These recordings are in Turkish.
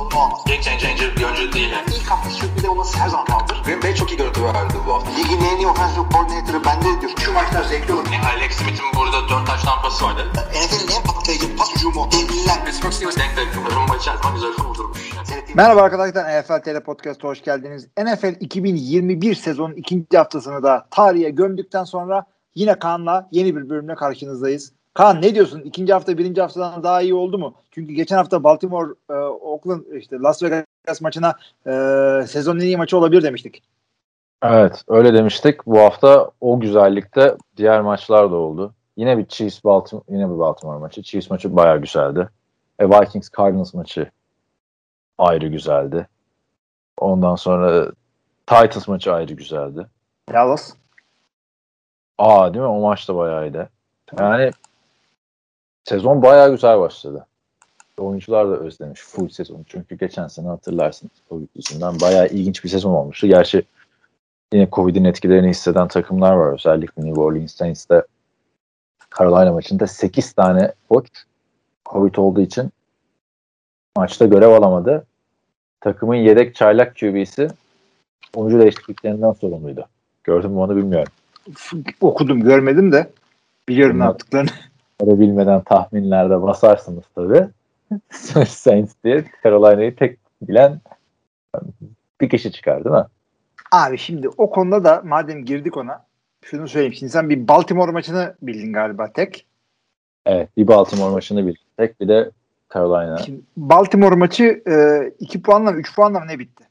sorunu olmaz. Game changer bir oyuncu değil. Yani. İlk hafta sürpriz olması her zaman kaldır. Green Bay çok iyi görüntü verdi bu hafta. Ligin en iyi offensive coordinator'ı bende diyor. Şu maçlar zevkli olur. Yani Alex Smith'in burada 4 taş tampası vardı. NFL'in en patlayıcı pas hücumu. Devliler. Pittsburgh Steelers denk denk. Rumba içerisinde güzel kurdurmuş. Merhaba arkadaşlar NFL TR Podcast'a hoş geldiniz. NFL 2021 sezonun ikinci haftasını da tarihe gömdükten sonra yine Kaan'la yeni bir bölümle karşınızdayız. Kaan ne diyorsun? İkinci hafta birinci haftadan daha iyi oldu mu? Çünkü geçen hafta Baltimore, e, Oakland, işte Las Vegas maçına e, sezonun en iyi maçı olabilir demiştik. Evet öyle demiştik. Bu hafta o güzellikte diğer maçlar da oldu. Yine bir Chiefs Baltimore yine bir Baltimore maçı. Chiefs maçı bayağı güzeldi. E, Vikings Cardinals maçı ayrı güzeldi. Ondan sonra Titans maçı ayrı güzeldi. Dallas. Aa değil mi? O maç da bayağı iyiydi. Yani sezon bayağı güzel başladı. Oyuncular da özlemiş full sezon. Çünkü geçen sene hatırlarsınız Covid yüzünden bayağı ilginç bir sezon olmuştu. Gerçi yine Covid'in etkilerini hisseden takımlar var. Özellikle New Orleans Saints'te Carolina maçında 8 tane koç Covid olduğu için maçta görev alamadı. Takımın yedek çaylak QB'si oyuncu değişikliklerinden sorumluydu. Gördün mü onu bilmiyorum. Okudum görmedim de biliyorum ne yaptıklarını. Onu bilmeden tahminlerde basarsınız tabii. Saints diye Carolina'yı tek bilen bir kişi çıkar değil mi? Abi şimdi o konuda da madem girdik ona şunu söyleyeyim. Şimdi sen bir Baltimore maçını bildin galiba tek. Evet. Bir Baltimore maçını bildik. Tek bir de Carolina. Şimdi Baltimore maçı 2 puanla mı 3 puanla mı ne bitti?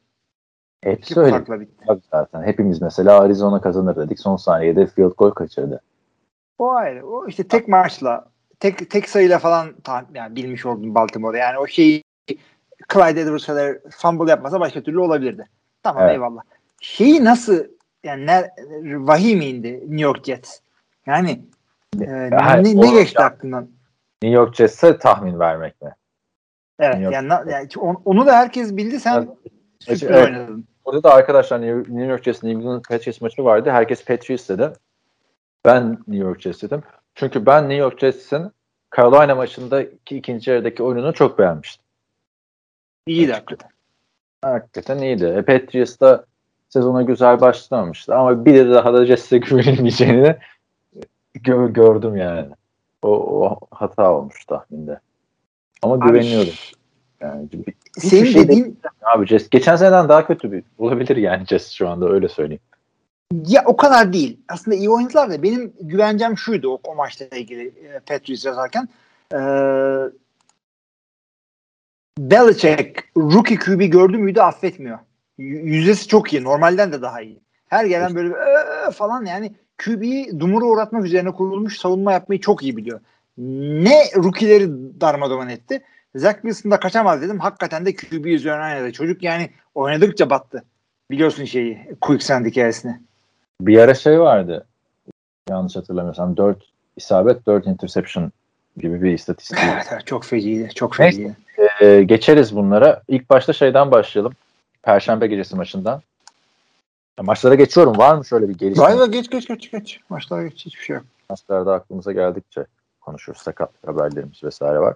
Hepsi 2 öyle. bitti. Zaten. Hepimiz mesela Arizona kazanır dedik. Son saniyede field goal kaçırdı. O ayrı. O işte tek maçla tek tek sayıyla falan yani bilmiş oldum Baltimore. Yani o şeyi Clyde Edwards fumble yapmasa başka türlü olabilirdi. Tamam Evet. eyvallah. Şeyi nasıl yani ne, vahiy mi indi New York Jets? Yani e, Ha, ne, ne geçti ya- aklından? New York Jets'e tahmin vermek mi? Evet New York yani, na- yani on- onu da herkes bildi sen sürpriz Evet. oynadın. Orada da arkadaşlar New New York Jets'in New England Patriots maçı vardı. Herkes Patriots dedi. Ben New York Jets dedim. Çünkü ben New York Jets'in Carolina maçındaki ikinci yarıdaki oyununu çok beğenmiştim. İyiydi hakikaten. Hakikaten iyiydi. E, Patriots da sezona güzel başlamamıştı ama bir de daha da Jets'e güvenilmeyeceğini gö- gördüm yani. O, o hata olmuş tahminde. Ama Abi, güveniyordum. Yani Senin şey dediğin Abi Jets geçen seneden daha kötü bir olabilir yani Jets şu anda öyle söyleyeyim. Ya o kadar değil. Aslında iyi oynadılar da benim güvencem şuydu o, o maçla ilgili e, Patriots yazarken. E, Belichick rookie QB gördü müydü affetmiyor. Yüzdesi çok iyi. Normalden de daha iyi. Her gelen böyle falan yani QB'yi dumura uğratmak üzerine kurulmuş savunma yapmayı çok iyi biliyor. Ne rookie'leri darmadağın etti. Zach Wilson da kaçamaz dedim. Hakikaten de QB üzerine oynadı. Çocuk yani oynadıkça battı. Biliyorsun şeyi Quicksand hikayesini. Bir ara şey vardı. Yanlış hatırlamıyorsam 4 isabet 4 interception gibi bir istatistik. Evet, evet çok feciydi. Çok Neyse. feciydi. Ee, geçeriz bunlara. İlk başta şeyden başlayalım. Perşembe gecesi maçından. Ya maçlara geçiyorum. Var mı şöyle bir gelişme? Be geç geç geç geç. Maçlara geç hiçbir şey yok. Maçlarda aklımıza geldikçe konuşuruz. Sakatlık haberlerimiz vesaire var.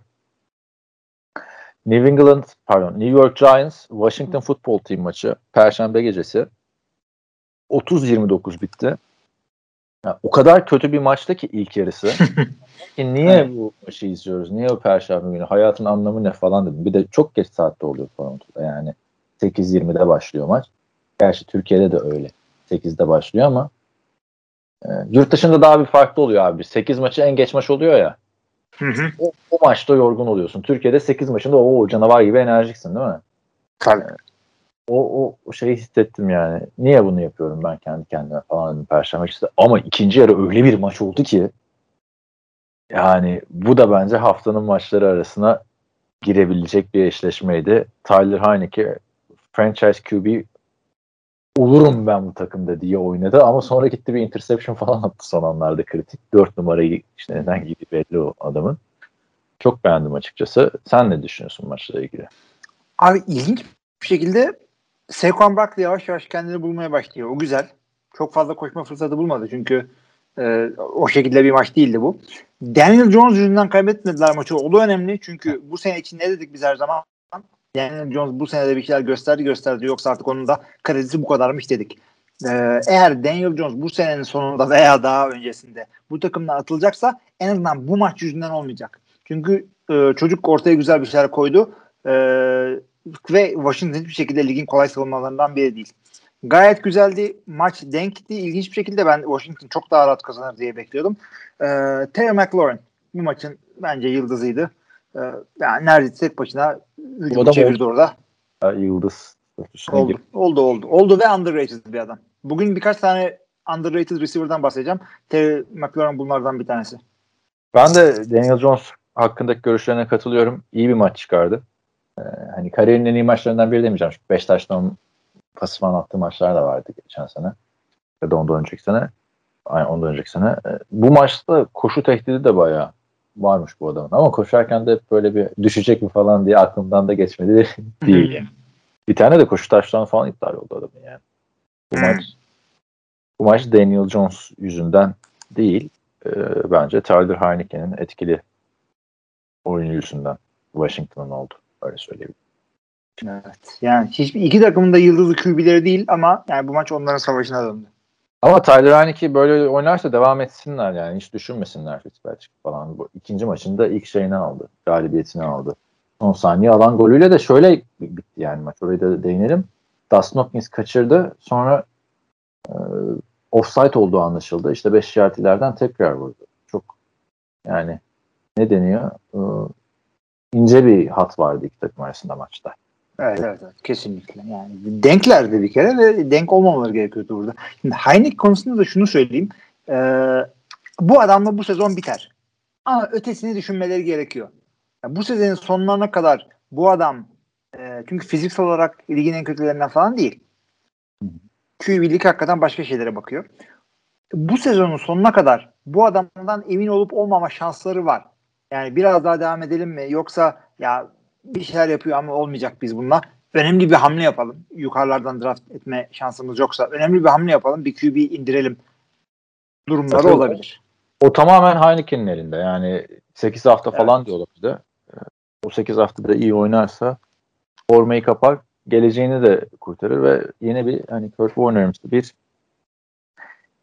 New England, pardon, New York Giants, Washington Football Team maçı Perşembe gecesi 30-29 bitti. Ya, o kadar kötü bir maçtı ki ilk yarısı. ki niye bu maçı izliyoruz? Niye o Perşembe günü? Hayatın anlamı ne falan dedim. Bir de çok geç saatte oluyor Toronto'da yani. 8.20'de başlıyor maç. Gerçi Türkiye'de de öyle. 8'de başlıyor ama e, yurt dışında daha bir farklı oluyor abi. 8 maçı en geç maç oluyor ya. Hı hı. O, o maçta yorgun oluyorsun. Türkiye'de 8 maçında o canavar gibi enerjiksin değil mi? Tabii. O, o, şeyi hissettim yani. Niye bunu yapıyorum ben kendi kendime falan Perşembe işte. Ama ikinci yarı öyle bir maç oldu ki yani bu da bence haftanın maçları arasına girebilecek bir eşleşmeydi. Tyler Heineke franchise QB olurum ben bu takımda diye oynadı ama sonra gitti bir interception falan attı son anlarda kritik. Dört numarayı işte neden giydi belli o adamın. Çok beğendim açıkçası. Sen ne düşünüyorsun maçla ilgili? Abi ilginç bir şekilde Saquon Barkley yavaş yavaş kendini bulmaya başlıyor. O güzel. çok fazla koşma fırsatı bulmadı çünkü e, o şekilde bir maç değildi bu. Daniel Jones yüzünden kaybetmediler maçı. O da önemli çünkü bu sene için ne dedik biz her zaman? Daniel Jones bu sene de bir şeyler gösterdi gösterdi yoksa artık onun da kredisi bu kadarmış dedik. Ee, eğer Daniel Jones bu senenin sonunda veya daha öncesinde bu takımdan atılacaksa en azından bu maç yüzünden olmayacak. Çünkü e, çocuk ortaya güzel bir şeyler koydu e, ve Washington hiçbir şekilde ligin kolay savunmalarından biri değil. Gayet güzeldi. Maç denkti. İlginç bir şekilde ben Washington çok daha rahat kazanır diye bekliyordum. Ee, Terry McLaurin bu maçın bence yıldızıydı. Ee, yani neredeyse tek başına hücumu çevirdi orada. Ya, yıldız. Oldu, oldu, oldu. Oldu ve underrated bir adam. Bugün birkaç tane underrated receiver'dan bahsedeceğim. Terry McLaurin bunlardan bir tanesi. Ben de Daniel Jones hakkındaki görüşlerine katılıyorum. İyi bir maç çıkardı. Ee, hani kariyerinin en iyi maçlarından biri demeyeceğim. Çünkü Beşiktaş'tan pasifan attığı maçlar da vardı geçen sene. Ya da ondan önceki sene. Aynen ondan önceki sene. Ee, bu maçta koşu tehdidi de bayağı varmış bu adamın. Ama koşarken de böyle bir düşecek mi falan diye aklımdan da geçmedi değil. Yani. Bir tane de koşu taştan falan iptal oldu adamın yani. Bu maç bu maç Daniel Jones yüzünden değil. E, bence Tyler Heineken'in etkili oyunu yüzünden Washington'ın oldu. Öyle söyleyeyim. Evet. Yani hiçbir iki takımın da yıldızlı QB'leri değil ama yani bu maç onların savaşına döndü. Ama Tyler Heineke böyle oynarsa devam etsinler yani. Hiç düşünmesinler Fitzpatrick falan. Bu ikinci maçında ilk şeyini aldı. Galibiyetini aldı. Son saniye alan golüyle de şöyle bitti yani maç. Orayı da değinelim. Dustin Hopkins kaçırdı. Sonra e, offside olduğu anlaşıldı. İşte 5 yard tekrar vurdu. Çok yani ne deniyor? E, ince bir hat vardı iki takım arasında maçta. Evet, evet, evet kesinlikle. Yani denklerdi bir kere ve denk olmamaları gerekiyordu burada. Şimdi Heineck konusunda da şunu söyleyeyim. Ee, bu adamla bu sezon biter. Ama ötesini düşünmeleri gerekiyor. Yani bu sezonun sonlarına kadar bu adam e, çünkü fiziksel olarak ligin en kötülerinden falan değil. QB'lik hakikaten başka şeylere bakıyor. Bu sezonun sonuna kadar bu adamdan emin olup olmama şansları var. Yani biraz daha devam edelim mi? Yoksa ya bir şeyler yapıyor ama olmayacak biz bununla. Önemli bir hamle yapalım. Yukarılardan draft etme şansımız yoksa önemli bir hamle yapalım. Bir QB indirelim. Durumları Tabii olabilir. O, o tamamen Heineken'in elinde. Yani 8 hafta evet. falan diyorlar bir de. O 8 haftada iyi oynarsa formayı kapar. Geleceğini de kurtarır ve yine bir hani Kurt Warner'ımsı bir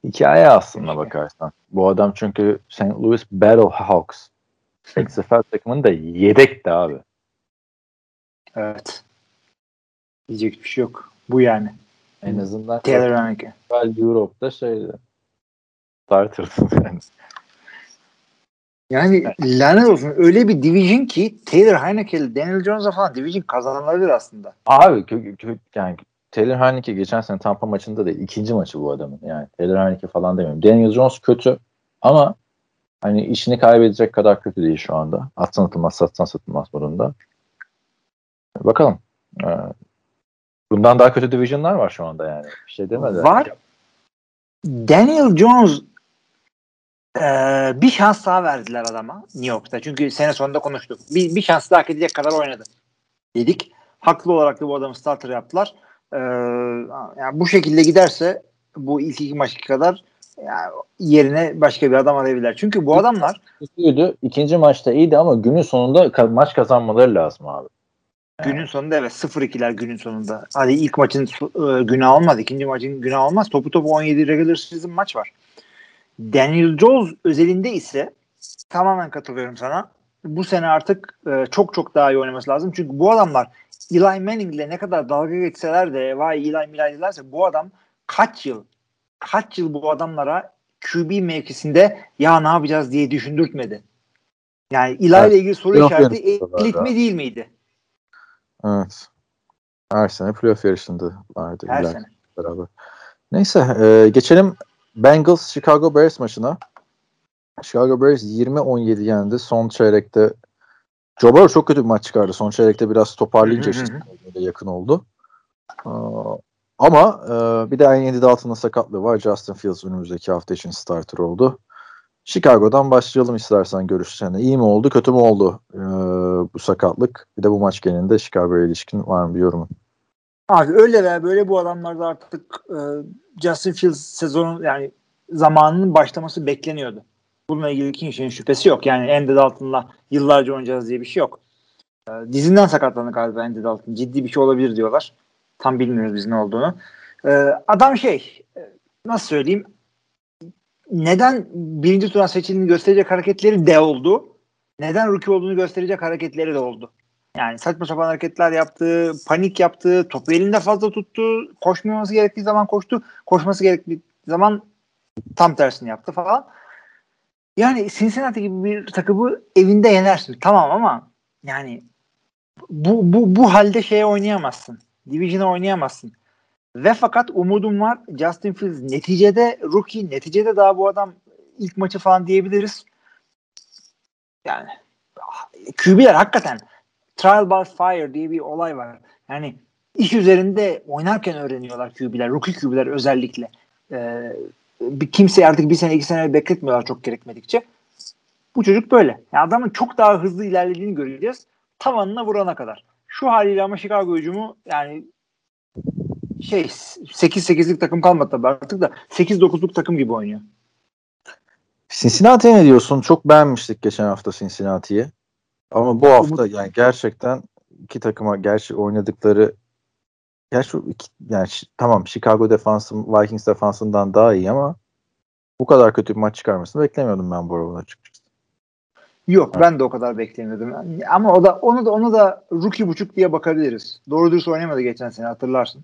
hikaye aslında bakarsan. Bu adam çünkü St. Louis Battlehawks XFL takımının da yedekti abi. Evet. Diyecek bir şey yok. Bu yani. En azından Taylor Haneke. Europe'da şeydi. Starter'dı yani. Yani evet. lanet olsun öyle bir division ki Taylor Heineke'li Daniel Jones'a falan division kazanılabilir aslında. Abi kö, kö, yani Taylor Heineke geçen sene Tampa maçında değil. ikinci maçı bu adamın. Yani Taylor Heineke falan demiyorum. Daniel Jones kötü ama hani işini kaybedecek kadar kötü değil şu anda. Atsan atılmaz, satsan satılmaz modunda. Bakalım. Ee, bundan daha kötü divisionlar var şu anda yani. Bir şey demedi. Var. Daniel Jones e, bir şans daha verdiler adama New York'ta. Çünkü sene sonunda konuştuk. Bir, bir şans daha hak edecek kadar oynadı. Dedik. Haklı olarak da bu adamı starter yaptılar. Ee, yani bu şekilde giderse bu ilk iki maçki kadar yani yerine başka bir adam alabilirler. Çünkü bu adamlar iyiydi. ikinci maçta iyiydi ama günün sonunda maç kazanmaları lazım abi. Günün sonunda evet 0-2'ler günün sonunda. Hadi ilk maçın e, günah olmaz. ikinci maçın günah olmaz. Topu topu 17 regular season maç var. Daniel Jones özelinde ise tamamen katılıyorum sana. Bu sene artık e, çok çok daha iyi oynaması lazım. Çünkü bu adamlar Eli Manning ile ne kadar dalga geçseler de vay Eli Milay bu adam kaç yıl kaç yıl bu adamlara QB mevkisinde ya ne yapacağız diye düşündürtmedi. Yani Eli ile ilgili soru işareti elit mi değil miydi? Evet. Her sene playoff yarışında vardı. Her sene. Beraber. Neyse e, geçelim Bengals Chicago Bears maçına. Chicago Bears 20-17 yendi. Son çeyrekte Joe Burrow çok kötü bir maç çıkardı. Son çeyrekte biraz toparlayınca yakın oldu. Ama e, bir de en altında sakatlığı var. Justin Fields önümüzdeki hafta için starter oldu. Chicago'dan başlayalım istersen görüşlerine. İyi mi oldu, kötü mü oldu e, bu sakatlık? Bir de bu maç genelinde Chicago'ya ilişkin var mı bir yorumun? Abi öyle veya böyle bu adamlar da artık e, Justin Fields sezonun yani zamanının başlaması bekleniyordu. Bununla ilgili kimsenin şüphesi yok. Yani Andy Dalton'la yıllarca oynayacağız diye bir şey yok. E, dizinden sakatlandı galiba Andy Dalton. Ciddi bir şey olabilir diyorlar. Tam bilmiyoruz biz ne olduğunu. E, adam şey e, nasıl söyleyeyim neden birinci tura seçildiğini gösterecek hareketleri de oldu. Neden rookie olduğunu gösterecek hareketleri de oldu. Yani saçma sapan hareketler yaptı, panik yaptı, topu elinde fazla tuttu, koşmaması gerektiği zaman koştu, koşması gerektiği zaman tam tersini yaptı falan. Yani Cincinnati gibi bir takımı evinde yenersin. Tamam ama yani bu, bu, bu halde şeye oynayamazsın. Division'a oynayamazsın. Ve fakat umudum var Justin Fields neticede rookie, neticede daha bu adam ilk maçı falan diyebiliriz. Yani QB'ler hakikaten trial by fire diye bir olay var. Yani iş üzerinde oynarken öğreniyorlar QB'ler. Rookie QB'ler özellikle. Ee, bir artık bir sene iki sene bekletmiyorlar çok gerekmedikçe. Bu çocuk böyle. Yani adamın çok daha hızlı ilerlediğini göreceğiz. Tavanına vurana kadar. Şu haliyle ama Chicago hücumu yani şey 8-8'lik takım kalmadı tabii artık da 8-9'luk takım gibi oynuyor. Cincinnati ne diyorsun? Çok beğenmiştik geçen hafta Cincinnati'yi. Ama bu hafta yani gerçekten iki takıma gerçi oynadıkları gerçi iki, yani tamam Chicago defansı Vikings defansından daha iyi ama bu kadar kötü bir maç çıkarmasını beklemiyordum ben bu arada açıkçası. Yok ben de o kadar beklemiyordum. Ama o da onu da onu da rookie buçuk diye bakabiliriz. Doğru dürüst oynamadı geçen sene hatırlarsın.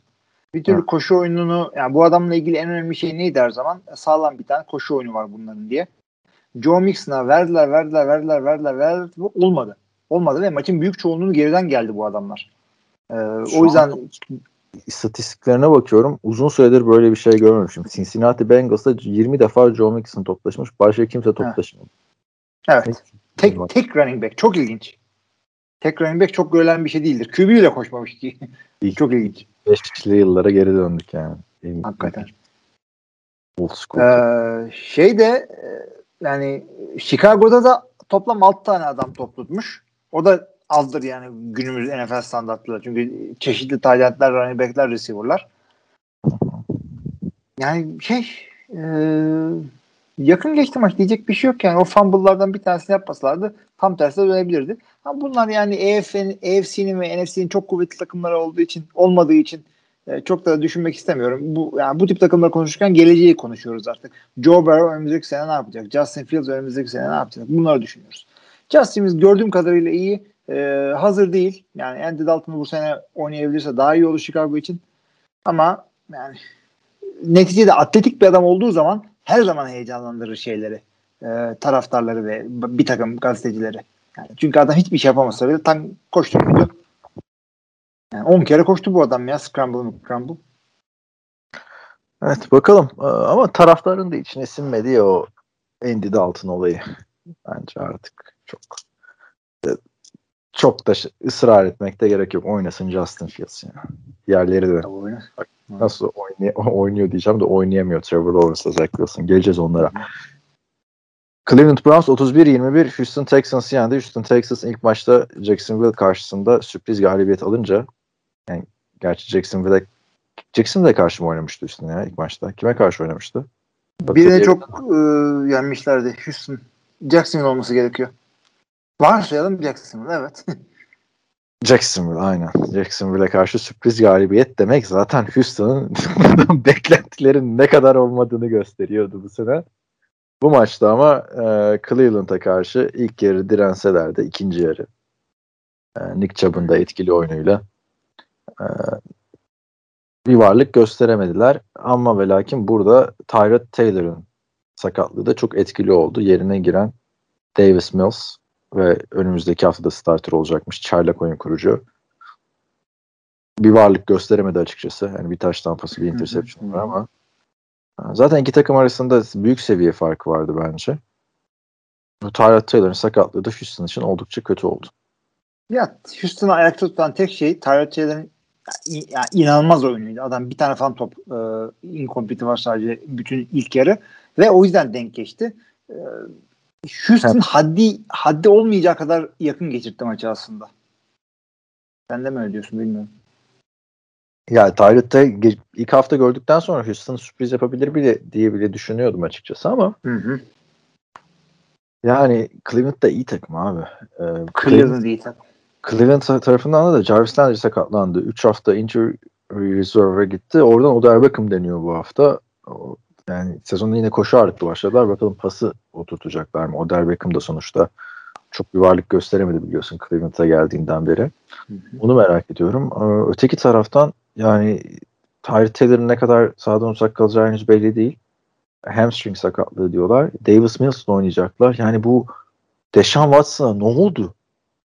Bir türlü evet. koşu oyununu yani bu adamla ilgili en önemli şey neydi her zaman? Sağlam bir tane koşu oyunu var bunların diye. Joe Mixon'a verdiler, verdiler, verdiler, verdiler, verdiler. Olmadı. Olmadı ve maçın büyük çoğunluğu geriden geldi bu adamlar. Ee, o yüzden istatistiklerine bakıyorum. Uzun süredir böyle bir şey görmemişim. Cincinnati Bengals'da 20 defa Joe Mixon toplaşmış. Başka kimse toplaşmadı. Evet. Tek, tek running back. Çok ilginç. Tek running back çok görülen bir şey değildir. QB ile koşmamış ki. çok ilginç. 5'li yıllara geri döndük yani. Hakikaten. Old school. Ee, şey de yani Chicago'da da toplam 6 tane adam toplatmış. O da azdır yani günümüz NFL standartları. Çünkü çeşitli tayyatlar, running backler, receiver'lar. Yani şey e, yakın geçti maç diyecek bir şey yok yani. O fumble'lardan bir tanesini yapmasalardı tam tersine dönebilirdi. Ama bunlar yani EFC'nin ve NFC'nin çok kuvvetli takımları olduğu için, olmadığı için e, çok da düşünmek istemiyorum. Bu yani bu tip takımları konuşurken geleceği konuşuyoruz artık. Joe Burrow önümüzdeki sene ne yapacak? Justin Fields önümüzdeki sene ne yapacak? Bunları düşünüyoruz. Justin Fields gördüğüm kadarıyla iyi. E, hazır değil. Yani Andy Dalton'u bu sene oynayabilirse daha iyi olur Chicago için. Ama yani neticede atletik bir adam olduğu zaman her zaman heyecanlandırır şeyleri. E, taraftarları ve bir takım gazetecileri. Yani çünkü adam hiçbir şey yapamasa bile tam koştu muydu yani 10 kere koştu bu adam ya scramble scramble. Evet bakalım ee, ama taraftarın da içine sinmedi ya o Andy Dalton olayı. Bence artık çok e, çok da ısrar etmekte gerek yok. Oynasın Justin Fields ya. Diğerleri de. nasıl oynay oynuyor diyeceğim de oynayamıyor Trevor Lawrence'la Zach Wilson. Geleceğiz onlara. Cleveland Browns 31-21 Houston Texans'ı yendi. Houston Texans ilk maçta Jacksonville karşısında sürpriz galibiyet alınca yani gerçi Jacksonville'e Jacksonville'e karşı mı oynamıştı üstüne ya ilk maçta? Kime karşı oynamıştı? Birine çok e, yenmişlerdi. Houston. Jacksonville olması gerekiyor. Varsayalım Jacksonville evet. Jacksonville aynen. Jacksonville'e karşı sürpriz galibiyet demek zaten Houston'ın beklentilerin ne kadar olmadığını gösteriyordu bu sene. Bu maçta ama e, Cleveland'a karşı ilk yarı direnseler de ikinci yarı e, Nick Chubb'ın da etkili oyunuyla e, bir varlık gösteremediler. Ama ve lakin burada Tyrod Taylor'ın sakatlığı da çok etkili oldu. Yerine giren Davis Mills ve önümüzdeki haftada starter olacakmış çaylak oyun kurucu. Bir varlık gösteremedi açıkçası. Yani bir taş tampası bir interception var ama zaten iki takım arasında büyük seviye farkı vardı bence. Tyrod Taylor'ın sakatlığı da Houston için oldukça kötü oldu. Ya Houston'ı ayakta tutan tek şey Tyrod Taylor'ın yani inanılmaz oyunuydu. Adam bir tane falan top e, incomplete var sadece bütün ilk yarı ve o yüzden denk geçti. E, Houston evet. haddi haddi olmayacağı kadar yakın geçirdi maçı aslında. Sen de mi öyle diyorsun bilmiyorum. Ya Tyreek'te ge- ilk hafta gördükten sonra Houston sürpriz yapabilir bile diye bile düşünüyordum açıkçası ama Hı hı. yani Cleveland da iyi takım abi. Ee, Cleveland, Cleveland iyi takım. Cleveland tarafından da Jarvis Landry sakatlandı. 3 hafta injury reserve'e gitti. Oradan Odell Beckham deniyor bu hafta. O- Yani sezonda yine koşu ağırlıklı başladılar. Bakalım pası oturtacaklar mı? Odell Beckham da sonuçta çok bir varlık gösteremedi biliyorsun Cleveland'a geldiğinden beri. Onu merak ediyorum. Ee, Öteki taraftan yani Tyler Taylor'ın ne kadar sağdan uzak kalacağı henüz belli değil. Hamstring sakatlığı diyorlar. Davis Mills'la oynayacaklar. Yani bu Deshaun Watson'a ne oldu?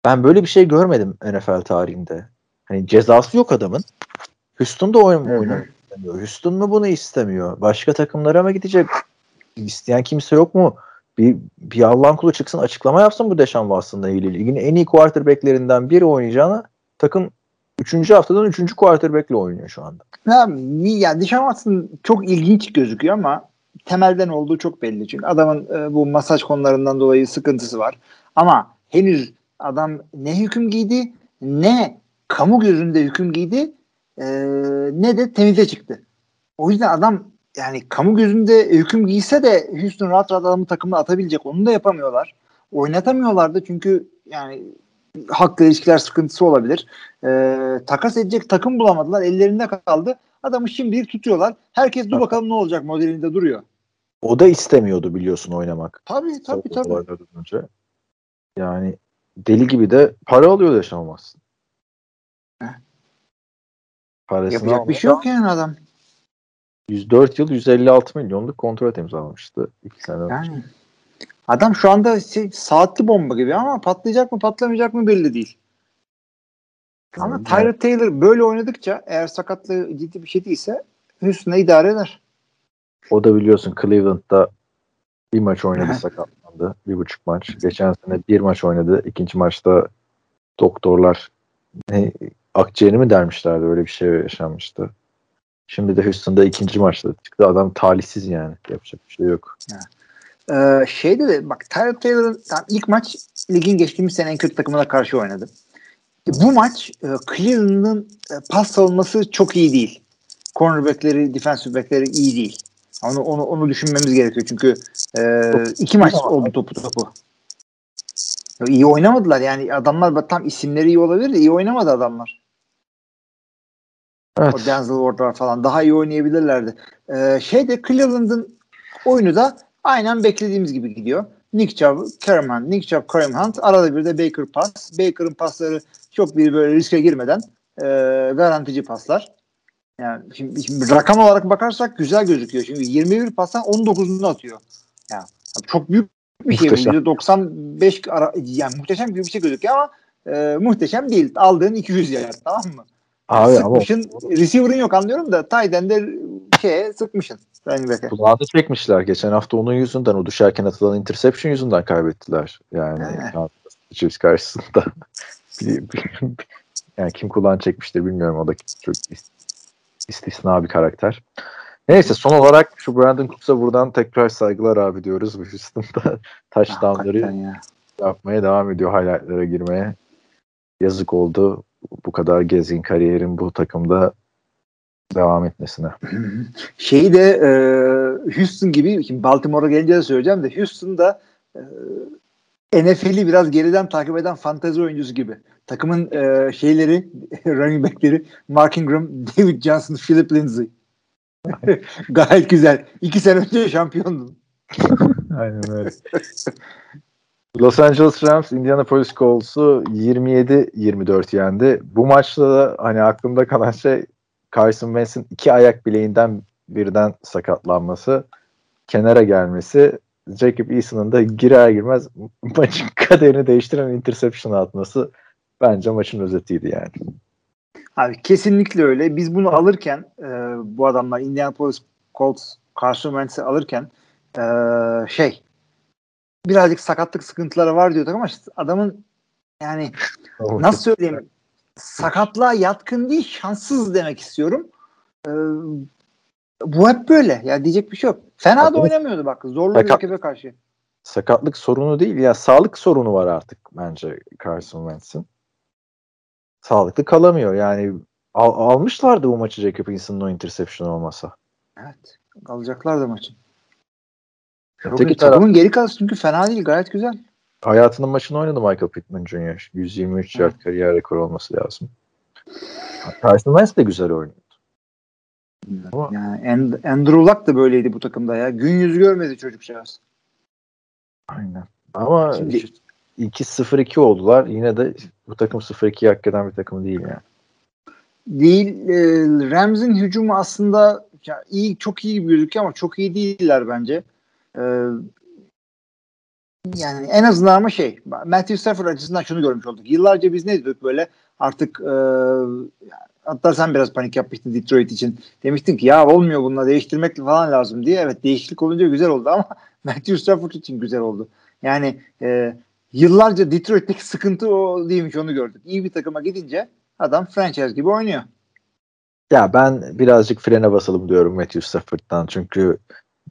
Ben böyle bir şey görmedim NFL tarihinde. Hani cezası yok adamın. Houston'da oyun Hı hı. oynamak istemiyor. Houston mu bunu istemiyor? Başka takımlara mı gidecek? İsteyen kimse yok mu? Bir, bir Allah'ın kulu çıksın açıklama yapsın bu Deshaun Watson'la ilgili. Ligin en iyi quarterbacklerinden biri oynayacağına takım 3. haftadan 3. quarterback'le oynuyor şu anda. Ya, ya Deshaun Watson çok ilginç gözüküyor ama temelden olduğu çok belli. Çünkü adamın e, bu masaj konularından dolayı sıkıntısı var. Ama henüz adam ne hüküm giydi ne kamu gözünde hüküm giydi e, ne de temize çıktı. O yüzden adam yani kamu gözünde hüküm giyse de Houston rahat rahat adamı takımda atabilecek. Onu da yapamıyorlar. Oynatamıyorlardı çünkü yani haklı ilişkiler sıkıntısı olabilir. E, takas edecek takım bulamadılar. Ellerinde kaldı. Adamı şimdilik tutuyorlar. Herkes dur bakalım ne olacak modelinde duruyor. O da istemiyordu biliyorsun oynamak. Tabii tabii tabii. Önce. Yani deli gibi de para alıyor Watson. Parasını Yapacak bir şey yok yani adam. 104 yıl 156 milyonluk kontrat imzalamıştı. 2 sene önce. Yani adam şu anda şey, saatli bomba gibi ama patlayacak mı patlamayacak mı belli değil. Ama Yani- Tyrod Taylor böyle oynadıkça eğer sakatlığı ciddi bir şey değilse Houston'a idare eder. O da biliyorsun Cleveland'da bir maç oynadı sakatlandı. Bir buçuk maç. Geçen sene bir maç oynadı. İkinci maçta doktorlar ne, akciğeri mi dermişlerdi öyle bir şey yaşanmıştı. Şimdi de Houston'da ikinci maçta çıktı. Adam talihsiz yani. Yapacak bir şey yok. Ee, şeyde de bak Tyrod Taylor'ın tam ilk maç ligin geçtiğimiz sene en kötü takımına karşı oynadı. Bu maç e, Cleveland'ın e, pas savunması çok iyi değil. Cornerback'leri, defensive back'leri iyi değil. Onu, onu, onu düşünmemiz gerekiyor çünkü e, iki maç oldu topu topu. İyi oynamadılar yani adamlar tam isimleri iyi olabilir de iyi oynamadı adamlar. Evet. O Denzel Ward'lar falan daha iyi oynayabilirlerdi. Ee, şeyde Cleveland'ın oyunu da aynen beklediğimiz gibi gidiyor. Nick Chubb, Kareem Hunt, Nick Chubb, Kareem Hunt. Arada bir de Baker pas. Baker'ın pasları çok bir böyle riske girmeden e, garantici paslar. Yani şimdi, şimdi rakam olarak bakarsak güzel gözüküyor. Şimdi 21 pastan 19'unu atıyor. Yani çok büyük. Muhteşem. %95 ara, yani muhteşem gibi bir şey gözüküyor ama e, muhteşem değil. Aldığın 200 yard tamam mı? Abi ama sıkmışın. Receiver'ın yok anlıyorum da tight end'e şeye sıkmışın. Kulağını çekmişler. Geçen hafta onun yüzünden o düşerken atılan interception yüzünden kaybettiler. Yani Chiefs karşısında. Yani kim kulağını çekmiştir bilmiyorum. O da çok is- istisna bir karakter. Neyse son olarak şu Brandon Cooks'a buradan tekrar saygılar abi diyoruz. Bu Houston'da touchdownları ya. yapmaya devam ediyor. Highlightlara girmeye. Yazık oldu. Bu kadar gezgin kariyerin bu takımda devam etmesine. Şeyi de e, Houston gibi şimdi Baltimore'a gelince de söyleyeceğim de Houston'da e, NFL'i biraz geriden takip eden fantezi oyuncusu gibi. Takımın e, şeyleri running back'leri Mark Ingram, David Johnson, Philip Lindsay. Gayet güzel. İki sene önce şampiyondun. Aynen öyle. Los Angeles Rams Indianapolis Colts'u 27-24 yendi. Bu maçta da hani aklımda kalan şey Carson Wentz'in iki ayak bileğinden birden sakatlanması, kenara gelmesi, Jacob Eason'ın da girer girmez maçın kaderini değiştiren interception atması bence maçın özetiydi yani. Abi kesinlikle öyle. Biz bunu alırken e, bu adamlar Indianapolis Colts Carson Wentz'i alırken e, şey birazcık sakatlık sıkıntıları var diyorduk ama işte adamın yani nasıl söyleyeyim sakatlığa yatkın değil şanssız demek istiyorum. Ee, bu hep böyle. Ya diyecek bir şey yok. Fena da oynamıyordu bak. Zorlu bir Sakat- rakibe karşı. sakatlık sorunu değil ya sağlık sorunu var artık bence Carson Wentz'in. Sağlıklı kalamıyor yani Al, almışlardı bu maçı Jacob Eason'ın o interception olmasa. Evet. Alacaklar da maçı. Öteki Yok, taraf- takımın geri kalsın çünkü fena değil gayet güzel. Hayatının maçını oynadı Michael Pittman Jr. 123 yard Evet. kariyer rekoru olması lazım. Carson Wentz de güzel oynuyor. Ama- Yani And- Andrew Luck da böyleydi bu takımda ya. Gün yüzü görmedi çocukcağız. Aynen. Ama Şimdi- 2-0-2 oldular. Yine de bu takım 0-2'yi hak eden bir takım değil yani. Değil. E, Rams'in hücumu aslında ya iyi çok iyi gibi gözüküyor ama çok iyi değiller bence. E, yani en azından ama şey Matthew Stafford açısından şunu görmüş olduk. Yıllarca biz ne diyorduk böyle artık e, hatta sen biraz panik yapmıştın Detroit için. Demiştin ki ya olmuyor bununla değiştirmek falan lazım diye. Evet değişiklik olunca güzel oldu ama Matthew Stafford için güzel oldu. Yani e, yıllarca Detroit'teki sıkıntı o değilmiş onu gördük. İyi bir takıma gidince adam franchise gibi oynuyor. Ya ben birazcık frene basalım diyorum Matthew Stafford'dan. Çünkü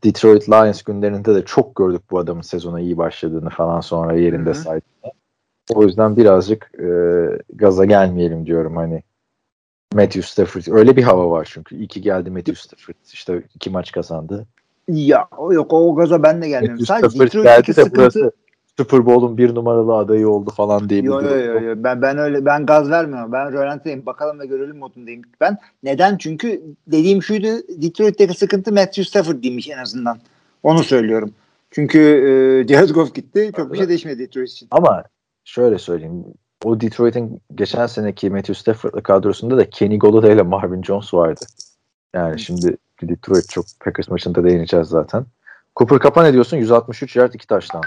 Detroit Lions günlerinde de çok gördük bu adamın sezona iyi başladığını falan sonra yerinde saydığını. O yüzden birazcık e, gaza gelmeyelim diyorum hani. Matthew Stafford öyle bir hava var çünkü. İyi ki geldi Matthew Stafford. İşte iki maç kazandı. Ya o yok o gaza ben de gelmiyorum. Matthew Sadece Stafford Detroit'teki geldi de sıkıntı burası Super Bowl'un bir numaralı adayı oldu falan diye bir Yo, yo, durum. yo. Ben, ben öyle ben gaz vermiyorum. Ben rölantideyim. Bakalım ve görelim modundayım. Ben neden? Çünkü dediğim şuydu Detroit'teki sıkıntı Matthew Stafford değilmiş en azından. Onu söylüyorum. Çünkü e, Jared Goff gitti. Çok bir şey değişmedi Detroit için. Ama şöyle söyleyeyim. O Detroit'in geçen seneki Matthew Stafford'lı kadrosunda da Kenny Golladay ile Marvin Jones vardı. Yani şimdi Detroit çok Packers maçında değineceğiz zaten. Cooper Cup'a ne diyorsun? 163 yard iki taştan.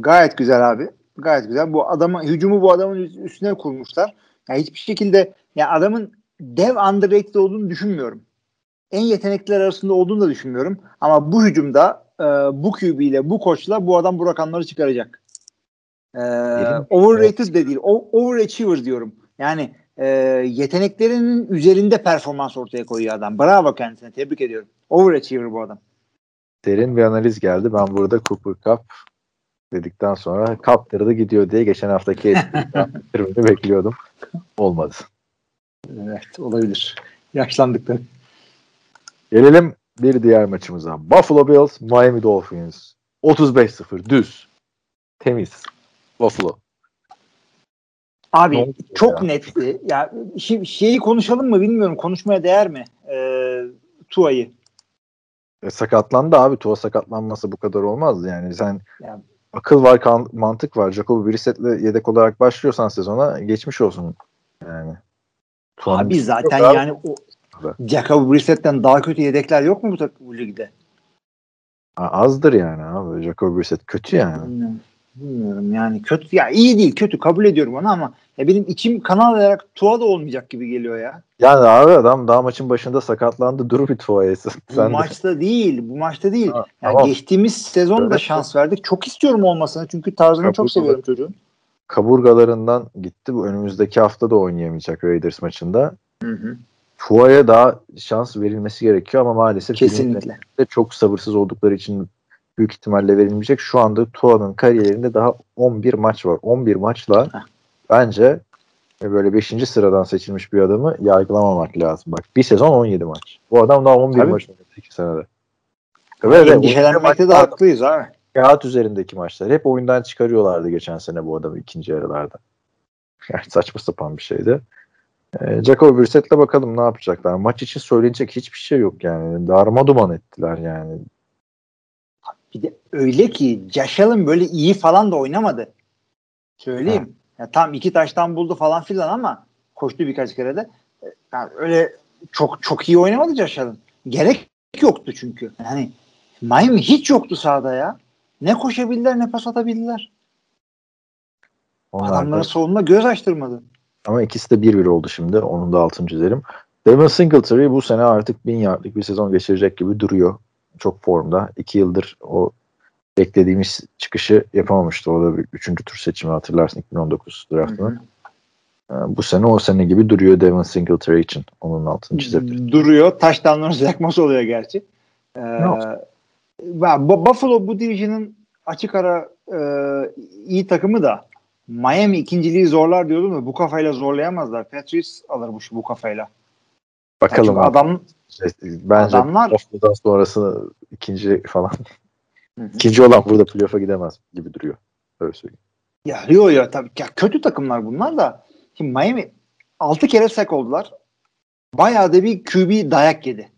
Gayet güzel abi. Gayet güzel. Bu adamı hücumu bu adamın üst- üstüne kurmuşlar. Yani hiçbir şekilde ya adamın dev underrated olduğunu düşünmüyorum. En yetenekliler arasında olduğunu da düşünmüyorum. Ama bu hücumda e, bu QB ile bu koçla bu adam bu rakamları çıkaracak. E, overrated de değil. O, overachiever diyorum. Yani e, yeteneklerinin üzerinde performans ortaya koyuyor adam. Bravo kendisine. Tebrik ediyorum. Overachiever bu adam. Derin bir analiz geldi. Ben burada Cooper Cup dedikten sonra kaptırdı gidiyor diye geçen haftaki etkinliği bekliyordum. Olmadı. Evet olabilir. Yaşlandık tabii. Gelelim bir diğer maçımıza. Buffalo Bills, Miami Dolphins. 35-0 düz. Temiz. Buffalo. Abi Ne çok ya? netti. Ya şeyi konuşalım mı bilmiyorum. Konuşmaya değer mi? Ee, Tua'yı. E, sakatlandı abi. Tua sakatlanması bu kadar olmazdı yani. Sen Ya- akıl var, kan- mantık var. Jacob Brissett'le yedek olarak başlıyorsan sezona geçmiş olsun. Yani. Tua'nın Abi zaten yok abi. yani o. Jacob Brissett'ten daha kötü yedekler yok mu bu, bu ligde? Azdır yani abi. Jacob Brissett kötü yani. Bilmiyorum. Bilmiyorum yani kötü ya iyi değil kötü kabul ediyorum onu ama ya benim içim kanal olarak Tua da olmayacak gibi geliyor ya. Yani abi adam daha maçın başında sakatlandı. Dur bir Tua'ya. Bu Sen de- maçta değil bu maçta değil. Ha, Yani tamam. geçtiğimiz sezon da Evet. şans verdik. Çok istiyorum olmasını çünkü tarzını çok seviyorum çocuğun. kaburgalarından gitti. Bu önümüzdeki hafta da oynayamayacak Raiders maçında. Hı hı. Tua'ya daha şans verilmesi gerekiyor ama maalesef Kesinlikle. de çok sabırsız oldukları için büyük ihtimalle verilmeyecek. Şu anda Tua'nın kariyerinde daha 11 maç var. 11 maçla Heh. bence böyle 5. sıradan seçilmiş bir adamı yargılamamak lazım. Bak bir sezon 17 maç. Bu adam daha 11 Tabii. maç oynadı 2 senede. Ve de Endişelenmekte de haklıyız abi. kağıt üzerindeki maçlar. Hep oyundan çıkarıyorlardı geçen sene bu adamı ikinci yarılarda. Yani saçma sapan bir şeydi. E, Jacob Brissett'le bakalım ne yapacaklar. Maç için söylenecek hiçbir şey yok yani. Darma duman ettiler yani. Bir de öyle ki Josh Allen böyle iyi falan da oynamadı. Söyleyeyim. Ya tam iki taştan buldu falan filan ama koştu birkaç kere de. Yani öyle çok çok iyi oynamadı Josh Allen. Gerek yoktu çünkü. Yani Miami hiç yoktu sahada ya. Ne koşabildiler ne pas atabildiler. Onlar Adamlara da- savunma göz açtırmadı. ama ikisi de 1-1 oldu şimdi. Onun da altını çizelim. Devin Singletary bu sene artık 1000 yardlık bir sezon geçirecek gibi duruyor. Çok formda. 2 yıldır o beklediğimiz çıkışı yapamamıştı. O da bir üçüncü tur seçimi hatırlarsın 2019 draftının. Ee, Bu sene o sene gibi duruyor Devin Singletary için. Onun altını çizebiliriz. Duruyor. Taştanların sekması oluyor gerçi. Ee, Buffalo bu division'ın açık ara e, iyi takımı da Miami ikinciliği zorlar diyordum da bu kafayla zorlayamazlar. Patriots alır bu, bu kafayla. Bakalım abi. adam Bence adamlar- haftadan sonrası ikinci falan. İkinci olan burada playoff'a gidemez gibi duruyor. Öyle söyleyeyim. Ya Rio ya tabii ya kötü takımlar bunlar da. Şimdi Miami 6 kere sek oldular. Bayağı da bir QB dayak yedi.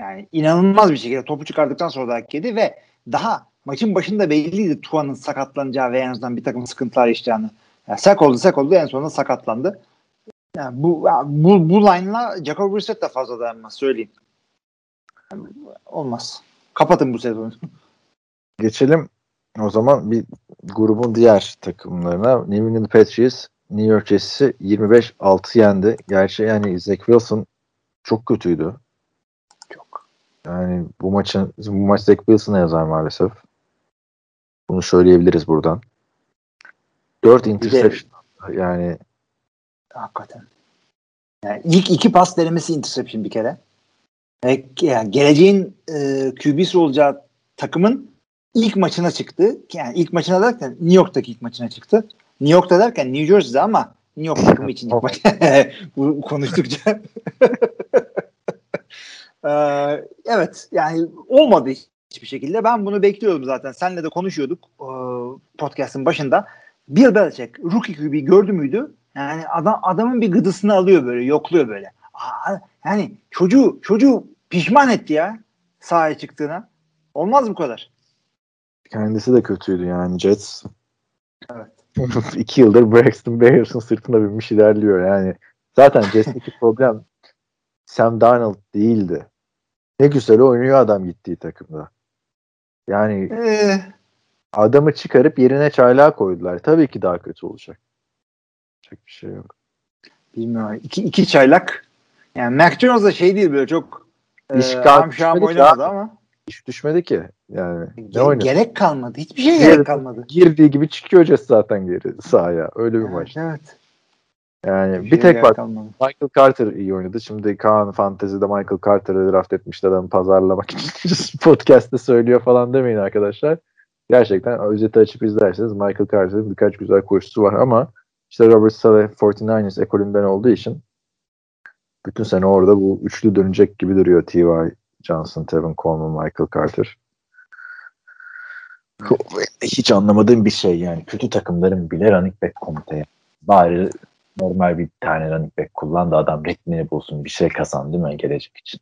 Yani inanılmaz bir şekilde topu çıkardıktan sonra dayak yedi ve daha maçın başında belliydi Tua'nın sakatlanacağı ve en azından bir takım sıkıntılar yaşayacağını. Yani sek oldu sek oldu en sonunda sakatlandı. Yani bu bu bu line'la Jacob Brissett de fazla dayanmaz söyleyeyim. Yani olmaz. Kapatın bu sezonu. Geçelim o zaman bir grubun diğer takımlarına. New England Patriots New York Jets'i 25-6 yendi. Gerçi yani Zach Wilson çok kötüydü. Çok. Yani bu maçın bu maç Zach Wilson'a yazar maalesef. Bunu söyleyebiliriz buradan. 4 Bir de- interception yani Hakikaten. Yani ilk iki pas denemesi interception bir kere. Ve yani geleceğin e, QB'si olacağı takımın ilk maçına çıktı. Yani ilk maçına derken New York'taki ilk maçına çıktı. New York'ta derken New Jersey'de ama New York takımı için ilk maç. Bu konuştukça. Ee, evet yani olmadı hiçbir şekilde. Ben bunu bekliyordum zaten. Senle de konuşuyorduk e, podcast'ın başında. Bill Belichick rookie QB gördü müydü? Yani adam adamın bir gıdısını alıyor böyle, yokluyor böyle. Aa, yani çocuğu çocuğu pişman etti ya sahaya çıktığına. Olmaz bu kadar. kendisi de kötüydü yani Jets. Evet. İki yıldır Braxton Bears'ın sırtına binmiş ilerliyor yani. Zaten Jets'teki problem Sam Darnold değildi. Ne güzel oynuyor adam gittiği takımda. Yani Ee, adamı çıkarıp yerine çaylağı koydular. Tabii ki daha kötü olacak. Yapacak bir şey yok. bilmiyorum. İki, iki çaylak. Yani Mac Jones da şey değil böyle çok e, İş kalkmış amşam oynamadı ya. ama Hiç düşmedi ki. Yani ne oynadı? gerek kalmadı. Hiçbir şey Gerek- gerek kalmadı. Girdiği gibi çıkıyor Jets zaten geri sahaya. Öyle bir maç. Evet. Yani Hiçbir bir şey tek bak kalmadı. Michael Carter iyi oynadı. Şimdi Kaan Fantezi'de Michael Carter'ı draft etmişti adamı pazarlamak için podcast'te söylüyor falan demeyin arkadaşlar. Gerçekten özeti açıp izlerseniz Michael Carter'ın birkaç güzel koşusu var ama işte Robert Saleh 49ers ekolünden olduğu için bütün sene orada bu üçlü dönecek gibi duruyor T.Y. Johnson, Tevin Coleman, Michael Carter. Hiç anlamadığım bir şey yani. Kötü takımların bile running back komiteye. Bari normal bir tane running back kullan da adam ritmini bulsun bir şey kazan değil mi gelecek için.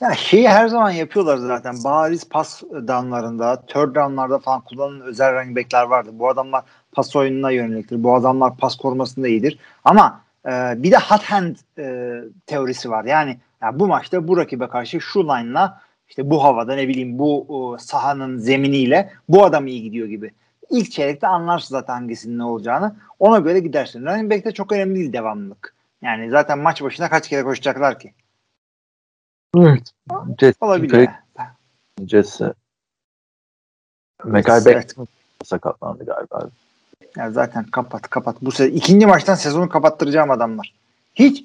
Ya şeyi her zaman yapıyorlar zaten. Bariz pas downlarında, third downlarda falan kullanılan özel running backler vardı. Bu adamlar pas oyununa yöneliktir. Bu adamlar pas korumasında iyidir. Ama e, bir de hot hand e, teorisi var. Yani ya bu maçta bu rakibe karşı şu line'la işte bu havada ne bileyim bu o, sahanın zeminiyle bu adam iyi gidiyor gibi. İlk çeyrekte anlarsın zaten hangisinin ne olacağını. Ona göre gidersin. Running back'te çok önemli değil devamlılık. Yani zaten maç başına kaç kere koşacaklar ki? Evet. Jets, Olabilir. Jets'e Mekay. Beckton sakatlandı galiba. Ya zaten kapat kapat. Bu se ikinci maçtan sezonu kapattıracağım adamlar. Hiç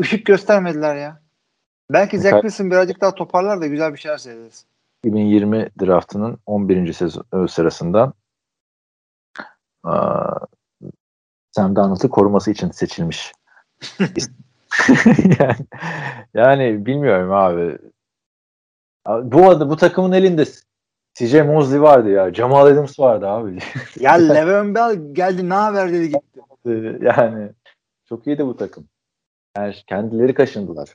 ışık göstermediler ya. Belki Zach Wilson birazcık daha toparlar da güzel bir şeyler seyrederiz. 2020 draftının 11. sezon sırasından aa, Sam Darnold'u koruması için seçilmiş. yani, yani bilmiyorum abi. Abi Bu adı bu takımın elinde CJ Mosley vardı ya. Jamal Adams vardı abi. Ya Le'Veon Bell geldi ne haber dedi gitti. yani çok iyiydi bu takım. Yani kendileri kaşındılar.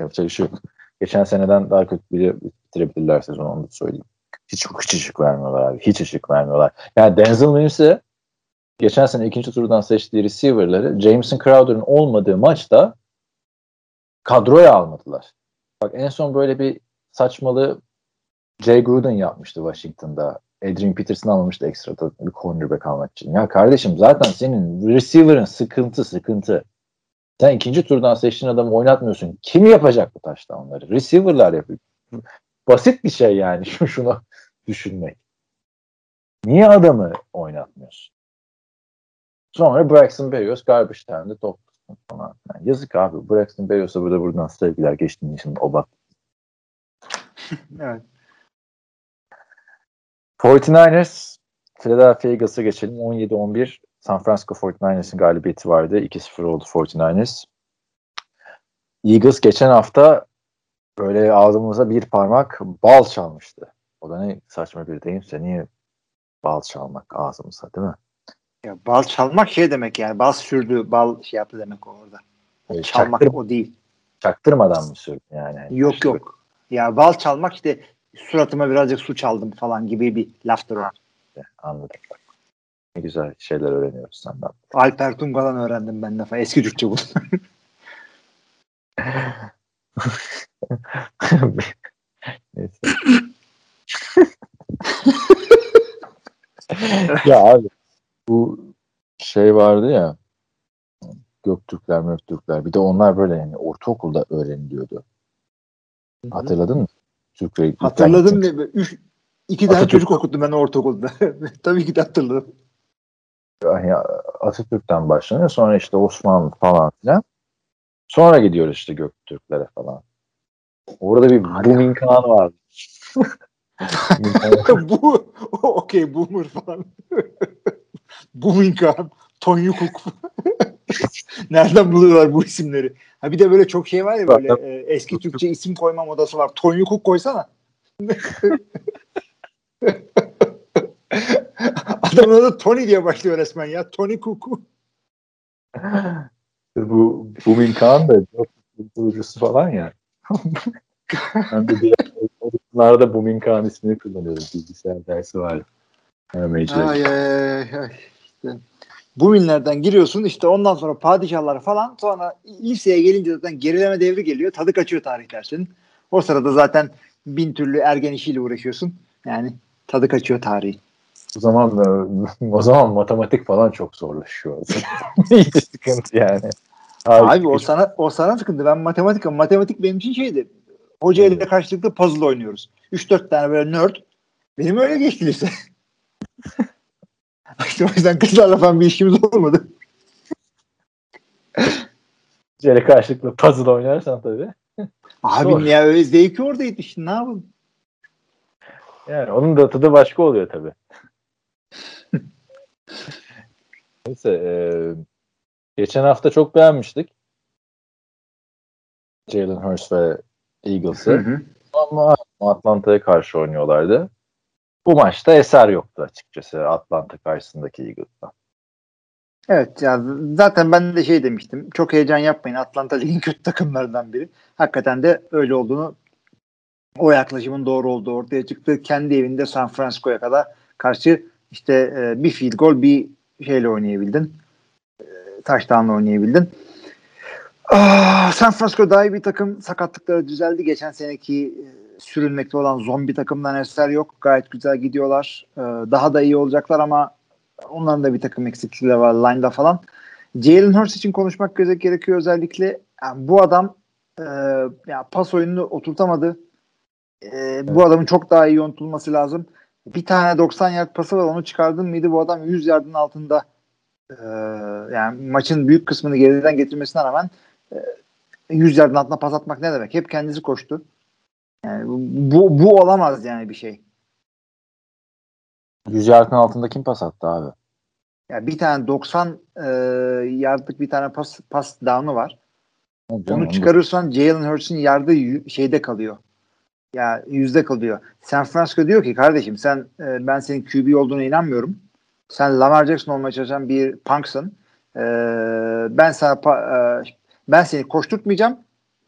Yapacak bir şey yok. Geçen seneden daha kötü bile bitirebilirler sezonu onu da söyleyeyim. Hiç, hiç ışık vermiyorlar abi. Hiç ışık vermiyorlar. Yani Denzel Williams'e geçen sene ikinci turdan seçtiği receiver'ları Jameson Crowder'ın olmadığı maçta kadroya almadılar. Bak en son böyle bir saçmalığı Jay Gruden yapmıştı Washington'da. Adrian Peterson almamıştı ekstra bir cornerback almak için. Ya kardeşim zaten senin receiver'ın sıkıntı sıkıntı. Sen ikinci turdan seçtiğin adamı oynatmıyorsun. Kim yapacak bu touchdownları? Receiver'lar yapıyor. Basit bir şey yani şu şunu düşünmek. Niye adamı oynatmıyorsun? Sonra Braxton Berrios garbage time'de top. Yani yazık abi. Braxton Berrios'a burada buradan sevgiler geçtiğin için o bak. Evet. 49ers Philadelphia Eagles'a geçelim. 17-11 San Francisco 49ers'ın galibiyeti vardı. 2-0 oldu 49ers. Eagles geçen hafta böyle ağzımıza bir parmak bal çalmıştı. O da ne saçma bir deyimse niye bal çalmak ağzımıza değil mi? Ya bal çalmak şey demek yani. Bal sürdü, bal şey yaptı demek orada. Çalmak çaktır- o değil. çaktırmadan mı sürdün yani? Yok İşte yok. Ya bal çalmak işte suratıma birazcık su çaldım falan gibi bir laftır o. Anladım. Ne güzel şeyler öğreniyoruz senden. Alper Tunga'dan öğrendim ben de. Eski Türkçe bu. Neyse. ya abi bu şey vardı ya Göktürkler, Möktürkler. Bir de onlar böyle yani ortaokulda öğreniliyordu. Hatırladın mı? Türk Hatırladım ne? Üç, iki tane Atatürk. çocuk okuttum ben ortaokulda. Tabii ki de hatırladım. Yani Atatürk'ten başlanıyor. Sonra işte Osmanlı falan filan. Sonra gidiyoruz işte Göktürklere falan. Orada bir. Bumin Kağan vardı. Bu okey boomer falan. Boomingham, Tony Cook. Nereden buluyorlar bu isimleri? Ha bir de böyle çok şey var ya böyle e, eski Türkçe isim koyma modası var. Tony Cook koysana. Adamın adı Tony diye başlıyor resmen ya. Tony Cook. bu Bumin Kağan da kurucusu falan ya. ben de diğer Bumin Kağan ismini kullanıyorum. Bilgisayar dersi var. Ay, ay, ay. İşte. Bu minlerden giriyorsun işte ondan sonra padişahlar falan sonra liseye gelince zaten gerileme devri geliyor. Tadı kaçıyor tarih dersinin. O sırada zaten bin türlü ergen işiyle uğraşıyorsun. Yani tadı kaçıyor tarihi. O zaman o zaman matematik falan çok zorlaşıyor. İyice sıkıntı yani. Abi o sana o sana sıkıntı. Ben matematik matematik benim için şeydi. Hoca ile karşılıklı puzzle oynuyoruz. 3-4 tane böyle nerd. Benim öyle geçti lise. işte o yüzden kızlarla falan bir işimiz olmadı. Cere karşılıklı puzzle oynarsan tabii. Abi Zor. ya öyle zevki oradaydı işte ne yapalım. Yani onun da tadı başka oluyor tabii. Neyse e, geçen hafta çok beğenmiştik. Jalen Hurts ve Eagles'ı. Ama Atlanta'ya karşı oynuyorlardı. Bu maçta eser yoktu açıkçası Atlanta karşısındaki Eagles'tan. Evet ya zaten ben de şey demiştim. Çok heyecan yapmayın. Atlanta ligin kötü takımlarından biri. Hakikaten de öyle olduğunu o yaklaşımın doğru olduğu ortaya çıktı. Kendi evinde San Francisco'ya kadar karşı işte e, bir field goal bir şeyle oynayabildin. E, touchdown'la oynayabildin. Ah, San Francisco daha iyi bir takım. Sakatlıkları düzeldi. Geçen seneki e, sürünmekte olan zombi takımdan eser yok. Gayet güzel gidiyorlar. E, daha da iyi olacaklar ama onların da bir takım eksiklikleri var line'da falan. Jalen Hurts için konuşmak gerekiyor özellikle. Yani bu adam e, ya pas oyununu oturtamadı. E, Bu adamın çok daha iyi unutulması lazım. Bir tane 90 yard pası var onu çıkardın mıydı bu adam 100 yardın altında e, yani maçın büyük kısmını geriden getirmesine rağmen e, 100 yardın altına pas atmak ne demek? Hep kendisi koştu. Yani bu, bu olamaz yani bir şey. 100 yardın altında kim pas attı abi? Ya bir tane 90 e, yardlık bir tane pas pas down'u var. Canım, Onu da- çıkarırsan Jalen Hurts'un yardı şeyde kalıyor. Ya yüzde kalıyor. San Francisco diyor ki kardeşim sen e, ben senin QB olduğuna inanmıyorum. Sen Lamar Jackson olmaya çalışan bir punksın. E, ben sana pa- e, ben seni koşturtmayacağım.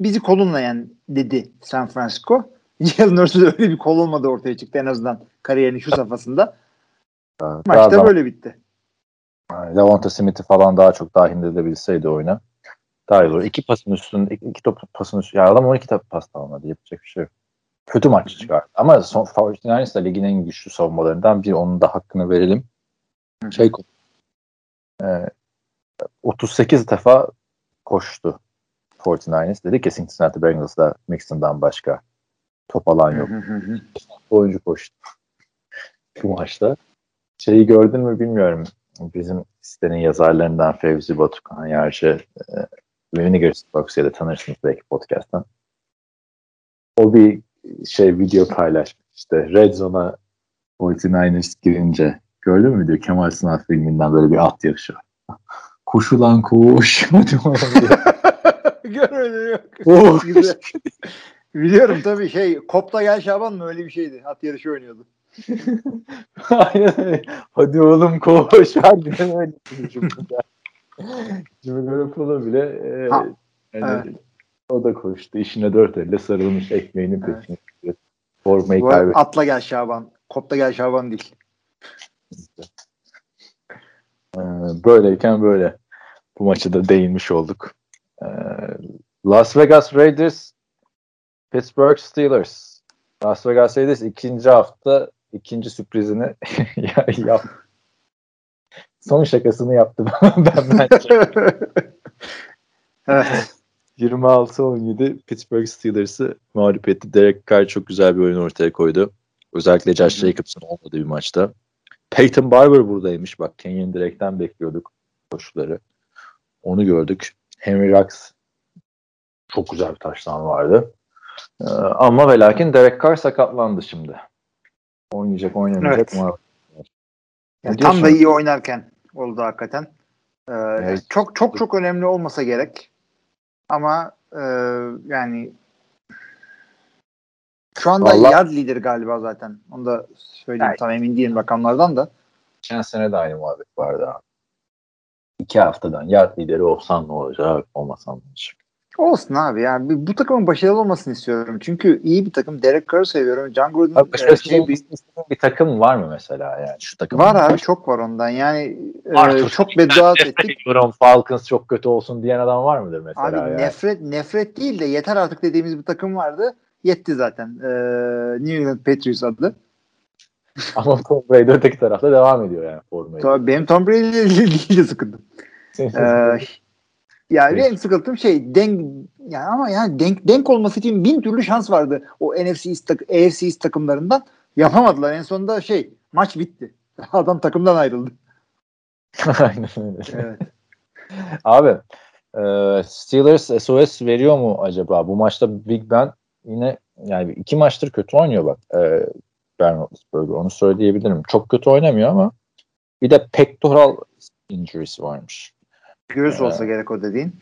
Bizi kolunla yen dedi San Francisco. Jalen Hurts'un öyle bir kol olmadı ortaya çıktı en azından kariyerinin şu safhasında. Daha- Maçta daha- böyle bitti. Yani Devonta Smith'i falan daha çok dahil edebilseydi oyuna. Daha iyi olur. İki pasın üstünde, iki, iki top pasın üstünde. Ya adam 12 top pas da almadı. Yapacak bir şey yok. Kötü maç çıkardı. Ama son, Fortnite de ligin en güçlü savunmalarından bir. Onun da hakkını verelim. Şey e, 38 defa koştu 49ers. Dedi ki Cincinnati Bengals'da Mixon'dan başka top alan yok. oyuncu koştu bu maçta. Şeyi gördün mü bilmiyorum. Bizim sitenin yazarlarından Fevzi Batukan Yarcı e, Vinegar Box'ya da tanırsınız belki podcast'tan. O bir şey video paylaşmış. İşte Red Zone'a 49ers girince gördün mü diyor Kemal Sunal filminden böyle bir at yarışı var. Koş Görmedim yok. Oh. Biliyorum tabii şey Kopta Gel Şaban mı öyle bir şeydi. At yarışı oynuyordu. Aynen öyle. Hadi oğlum koş. Harbiden öyle. Jimmy Garoppolo bile e, Ha, yani o da koştu. İşine dört elle sarılmış ekmeğinin Evet. peşine. Formayı Bu arada kaybetti. atla gel Şaban. Kopta gel Şaban değil. Ee, böyleyken böyle bu maçı da değinmiş olduk. Ee, Las Vegas Raiders Pittsburgh Steelers. Las Vegas Raiders ikinci hafta ikinci sürprizini ya- yap. Son şakasını yaptı ben bence. evet. 26-17 Pittsburgh Steelers'ı mağlup etti. Derek Carr çok güzel bir oyun ortaya koydu. Özellikle Josh Jacobs'ın olmadığı bir maçta. Peyton Barber buradaymış. Bak Kenyon direkten bekliyorduk koşuları. Onu gördük. Henry Rux çok güzel bir taştan vardı. Ee, ama ve lakin Derek Carr sakatlandı şimdi. Oynayacak oynamayacak Evet. mı? Yani tam da iyi oynarken oldu hakikaten. Ee, Evet. Çok çok çok önemli olmasa gerek. Ama e, yani şu anda Vallahi- yard lider galiba zaten. Onu da söyleyeyim. Evet. Tam emin değilim rakamlardan da. Geçen sene de aynı muhabbet vardı abi. İki haftadan yard lideri olsan ne olacak, olmasan ne olacak? Olsun abi yani bu takımın başarılı olmasını istiyorum. Çünkü iyi bir takım. Derek Carr'ı seviyorum. John Gruden Abi e, şey bir, bir takım var mı mesela yani şu takım? var abi çok var ondan. Yani e, Arthur çok Smith'ten beddua ettik. ediyorum, Falcons çok kötü olsun diyen adam var mıdır mesela Abi yani? nefret nefret değil de yeter artık dediğimiz bir takım vardı. Yetti zaten. Ee, New England Patriots adı. Ama Tom Brady öteki tarafta devam ediyor yani formayı. Tabii benim Tom Brady ile ilgili de sıkıldım. Ee, yani benim sıkıntım şey denk yani ama yani denk denk olması için bin türlü şans vardı o NFC East, tak- AFC East takımlarından yapamadılar. En sonunda şey maç bitti. Adam takımdan ayrıldı. Aynen öyle. Evet. Abi e, Steelers SOS veriyor mu acaba? Bu maçta Big Ben yine yani iki maçtır kötü oynuyor bak. E, Ben Roethlisberger onu söyleyebilirim. Çok kötü oynamıyor ama bir de pectoral injuries varmış. Göğüs Ee, olsa gerek o dediğin.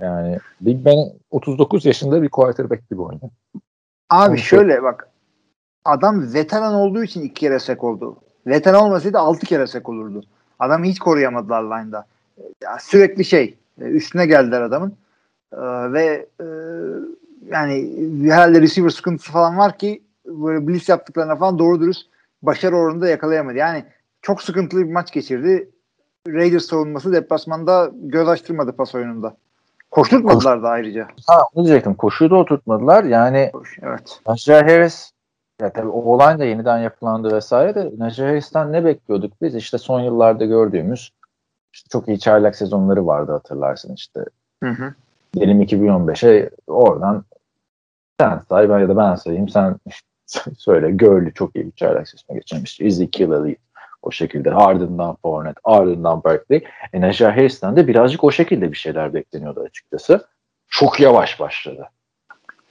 Yani Big Ben 39 yaşında bir quarterback gibi oynuyor. Abi Onu şöyle bak. Adam veteran olduğu için iki kere sek oldu. Veteran olmasaydı altı kere sek olurdu. Adamı hiç koruyamadılar line'da. Ya sürekli şey e, üstüne geldiler adamın. Ee, ve e, yani herhalde receiver sıkıntısı falan var ki böyle blitz yaptıklarına falan doğru dürüst başarı oranında yakalayamadı. Yani çok sıkıntılı bir maç geçirdi. Raiders savunması deplasmanda göz açtırmadı pas oyununda. Koşturtmadılar da ayrıca. Ha, onu diyecektim. Koşuyu da oturtmadılar. Yani Evet. Najee Harris ya tabii o olay da yeniden yapılandı vesaire de Najee Harris'ten ne bekliyorduk biz? İşte son yıllarda gördüğümüz işte çok iyi çaylak sezonları vardı hatırlarsın işte. Hı hı. Diyelim 2015'e oradan sen say ben ya da ben sayayım sen söyle Gurley çok iyi bir çaylak sezonu geçirmiş. Ezekiel Elliott o şekilde ardından Fournette ardından Berkeley. E Najee Harris'ten de birazcık o şekilde bir şeyler bekleniyordu açıkçası. Çok yavaş başladı.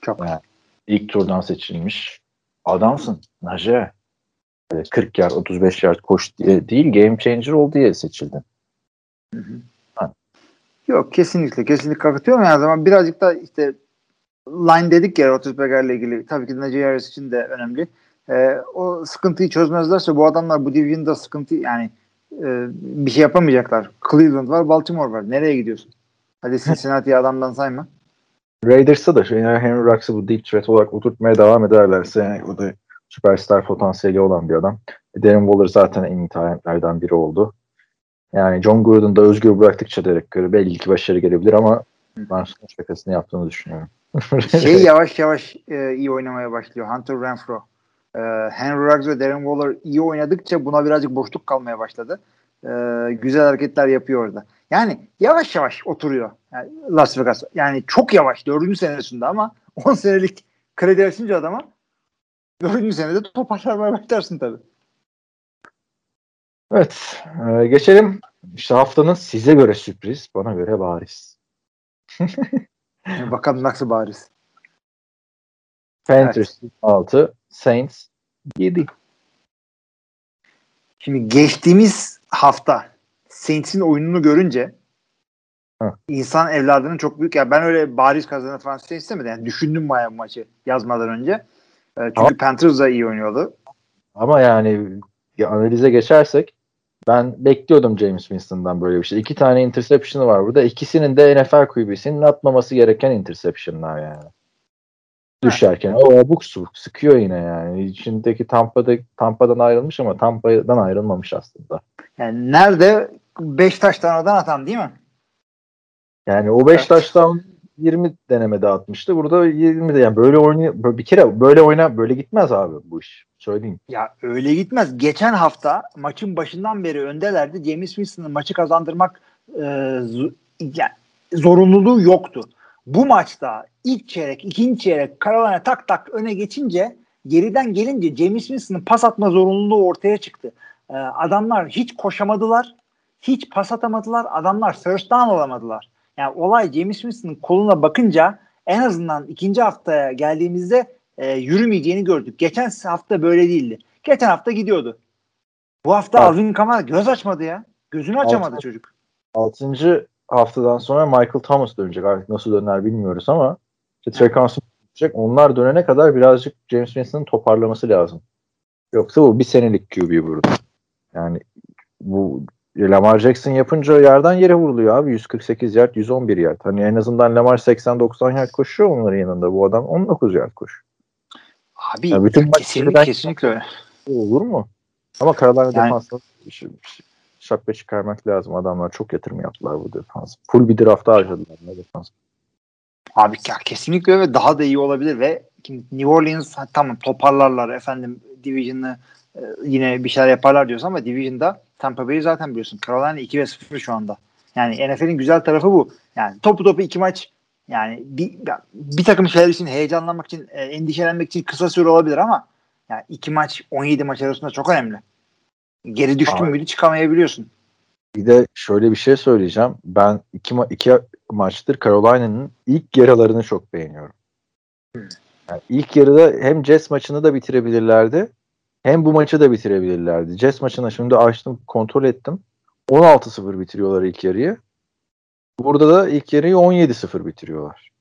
Çok. Yani ilk turdan seçilmiş adamsın. Böyle 40 yard 35 yard koş diye değil game changer ol diye seçildin. Yok kesinlikle kesinlikle katılıyorum yani zaman birazcık da işte line dedik ya Roethlisberger'le ilgili tabii ki Najee Harris için de önemli. Ee, o sıkıntıyı çözmezlerse bu adamlar bu division'da sıkıntı yani e, bir şey yapamayacaklar. Cleveland var, Baltimore var. Nereye gidiyorsun? Hadi Cincinnati'yi adamdan sayma. Raiders'a da yani Henry Rux'ı bu deep threat olarak oturtmaya devam ederlerse yani o da süperstar potansiyeli olan bir adam. Darren Waller zaten en iyi talentlerden biri oldu. Yani John Gruden da özgür bıraktıkça Derek Carr'ı belki ki başarı gelebilir ama ben son şakasını yaptığını düşünüyorum. Şey yavaş yavaş e, iyi oynamaya başlıyor. Hunter Renfro. E, Henry Ruggs ve Darren Waller iyi oynadıkça buna birazcık boşluk kalmaya başladı. E, güzel hareketler yapıyor orada. Yani yavaş yavaş oturuyor yani Las Vegas. Yani çok yavaş. Dördüncü senesinde ama 10 senelik kredi açınca adama dördüncü senede toparlamaya başlarsın tabii. evet. e, geçelim. İşte haftanın size göre sürpriz, bana göre bariz. Yani bakalım nasıl bariz. Panthers 6, Saints 7. Şimdi geçtiğimiz hafta Saints'in oyununu görünce Hı. İnsan evladının çok büyük. Ya ben öyle bariz kazanır falan şey istemedim. Yani düşündüm bayağı bu maçı yazmadan önce. Ee, çünkü Ama- Panthers da iyi oynuyordu. Ama yani ya analize geçersek ben bekliyordum James Winston'dan böyle bir şey. İki tane interception'ı var burada. İkisinin de NFL QB'sinin atmaması gereken interception'lar yani. Düşerken o abuk subuk sıkıyor yine yani. İçindeki Tampa'da Tampa'dan ayrılmış ama Tampa'dan ayrılmamış aslında. Yani nerede Beşiktaş'tan oradan atan değil mi? Yani o 5 Evet. taştan 20 denemede atmıştı. Burada 20 de yani böyle oynay bir kere böyle oyna böyle gitmez abi bu iş. Söyleyeyim. Ya öyle gitmez. Geçen hafta maçın başından beri öndelerdi. James Winston'ın maçı kazandırmak e, zorunluluğu yoktu. Bu maçta ilk çeyrek, ikinci çeyrek Carolina tak tak öne geçince geriden gelince James Winston'ın pas atma zorunluluğu ortaya çıktı. E, adamlar hiç koşamadılar. Hiç pas atamadılar. Adamlar first down olamadılar. Yani olay James Winston'ın koluna bakınca en azından ikinci haftaya geldiğimizde e, yürümeyeceğini gördük. Geçen hafta böyle değildi. Geçen hafta gidiyordu. Bu hafta Evet. Alvin Kamara göz açmadı ya. Gözünü açamadı Altı- çocuk. 6. haftadan sonra Michael Thomas dönecek. Artık nasıl döner bilmiyoruz ama işte Trey dönecek. Onlar dönene kadar birazcık James Winston'ın toparlaması lazım. Yoksa bu bir senelik QB burada. Yani bu Lamar Jackson yapınca yerden yere vuruluyor abi. 148 yard, 111 yard. Hani en azından Lamar 80-90 yard koşuyor onların yanında. Bu adam 19 yard koşuyor. Abi Ya bütün kesinlikle, kesinlikle öyle. Olur mu? Ama Carolina Yani- ş- şapka çıkarmak lazım. Adamlar çok yatırım yaptılar bu defans. Full bir drafta harcadılar ne defans. Abi ya kesinlikle öyle daha da iyi olabilir ve New Orleans tamam toparlarlar efendim Division'ı e, yine bir şeyler yaparlar diyorsun ama Division'da Tampa Bay'i zaten biliyorsun. Carolina 2 ve 0 şu anda. Yani NFL'in güzel tarafı bu. Yani topu topu iki maç yani bir, bir takım şeyler için heyecanlanmak için e, endişelenmek için kısa süre olabilir ama yani iki maç 17 maç arasında çok önemli. Geri düştün müydü çıkamayabiliyorsun. Bir de şöyle bir şey söyleyeceğim. Ben iki, ma- iki maçtır Carolina'nın ilk yarılarını çok beğeniyorum. Yani ilk yarıda hem Jets maçını da bitirebilirlerdi hem bu maçı da bitirebilirlerdi. Jets maçını şimdi açtım kontrol ettim. 16-0 bitiriyorlar ilk yarıyı. Burada da ilk yarıyı 17-0 bitiriyorlar.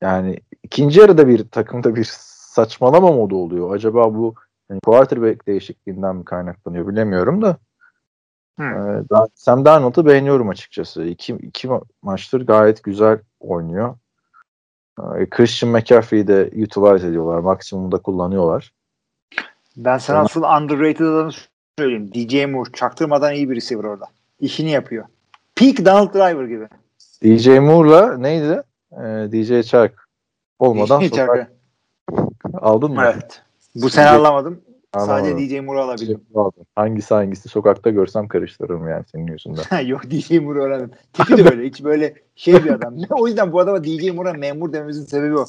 Yani ikinci yarıda bir takımda bir saçmalama modu oluyor. Acaba bu yani quarterback değişikliğinden mi kaynaklanıyor bilemiyorum da. Ee, ben Sam Darnold'u beğeniyorum açıkçası. İki, iki ma- maçtır gayet güzel oynuyor. Ee, Christian McCaffrey'i de utilize ediyorlar. Maksimumda kullanıyorlar. Ben sana Ona- asıl underrated adamı söyleyeyim. DJ Moore çaktırmadan iyi bir receiver orada. İşini yapıyor. Peak Donald Driver gibi. DJ Moore'la neydi? Ee, DJ Chark olmadan DJ Chark'ı. aldın mı? Evet. Bu sene alamadım. Anlamadım. Sadece DJ Moore'u alabildim. Aldım. Hangisi hangisi sokakta görsem karıştırırım yani senin yüzünden. Yok DJ Moore'u öğrendim. Tipi de öyle. Hiç böyle şey bir adam. o yüzden bu adama DJ Moore'a memur dememizin sebebi o.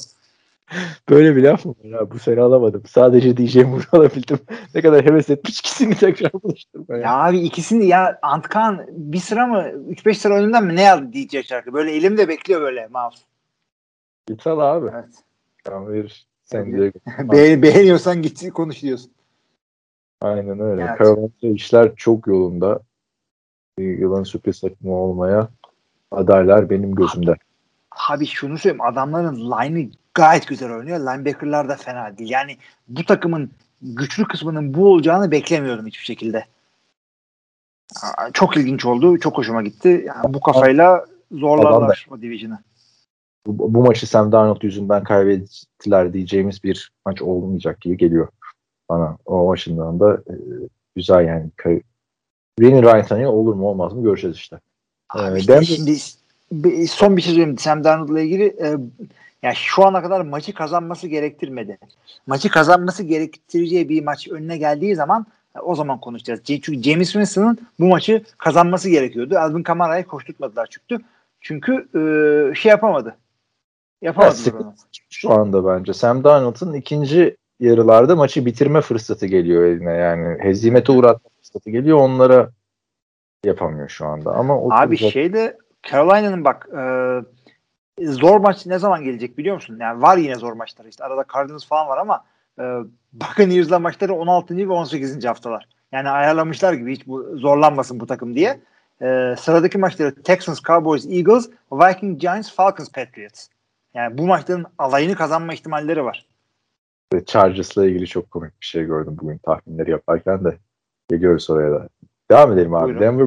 Böyle bir laf mı var ya? Bu sene alamadım. Sadece DJ Moore alabildim. ne kadar heves etmiş ikisini tekrar buluşturmaya. Ya abi ikisini ya Antkan bir sıra mı 3-5 sıra önünden mi ne aldı DJ Chark'ı? Böyle elimde bekliyor böyle mouse. Git al abi. Evet. Tamam verir. Sen de Be- beğeniyorsan git konuş diyorsun. Aynen öyle. Evet. Carolina'da işler çok yolunda. Bir Yılan sürpriz takımı olmaya adaylar benim gözümde. Abi şunu söyleyeyim adamların line'ı gayet güzel oynuyor. Linebacker'lar da fena değil. Yani bu takımın güçlü kısmının bu olacağını beklemiyordum hiçbir şekilde. Çok ilginç oldu. Çok hoşuma gitti. Yani bu kafayla zorlarlar o division'ı. Bu, bu maçı Sam Darnold yüzünden kaybettiler diyeceğimiz bir maç olmayacak gibi geliyor bana. O maçından da e, güzel yani. Reni Ryan Tannehill olur mu olmaz mı göreceğiz işte. Abi Ee, işte Denver- şimdi bir- son bir şey söyleyeyim Sam Darnold'la ilgili. E, ya şu ana kadar maçı kazanması gerektirmedi. Maçı kazanması gerektireceği bir maç önüne geldiği zaman e, o zaman konuşacağız. Çünkü James Winston'ın bu maçı kazanması gerekiyordu. Alvin Kamara'yı koşturtmadılar çünkü. Çünkü e, şey yapamadı. Sıkıntı onu. Şu anda bence Sam Darnold'un ikinci yarılarda maçı bitirme fırsatı geliyor eline yani. Hezimete uğratma fırsatı geliyor onlara yapamıyor şu anda. Ama o Abi güzel- şeyde Carolina'nın bak e, zor maç ne zaman gelecek biliyor musun? Yani var yine zor maçlar işte arada Cardinals falan var ama e, Buccaneers'la maçları 16. ve 18. haftalar. Yani ayarlamışlar gibi hiç bu, zorlanmasın bu takım diye. E, sıradaki maçları Texans, Cowboys, Eagles, Viking, Giants, Falcons, Patriots. Yani bu maçların alayını kazanma ihtimalleri var. Chargers'la ilgili çok komik bir şey gördüm bugün tahminleri yaparken de. Geliyoruz oraya da. Devam edelim abi. Buyurun. Denver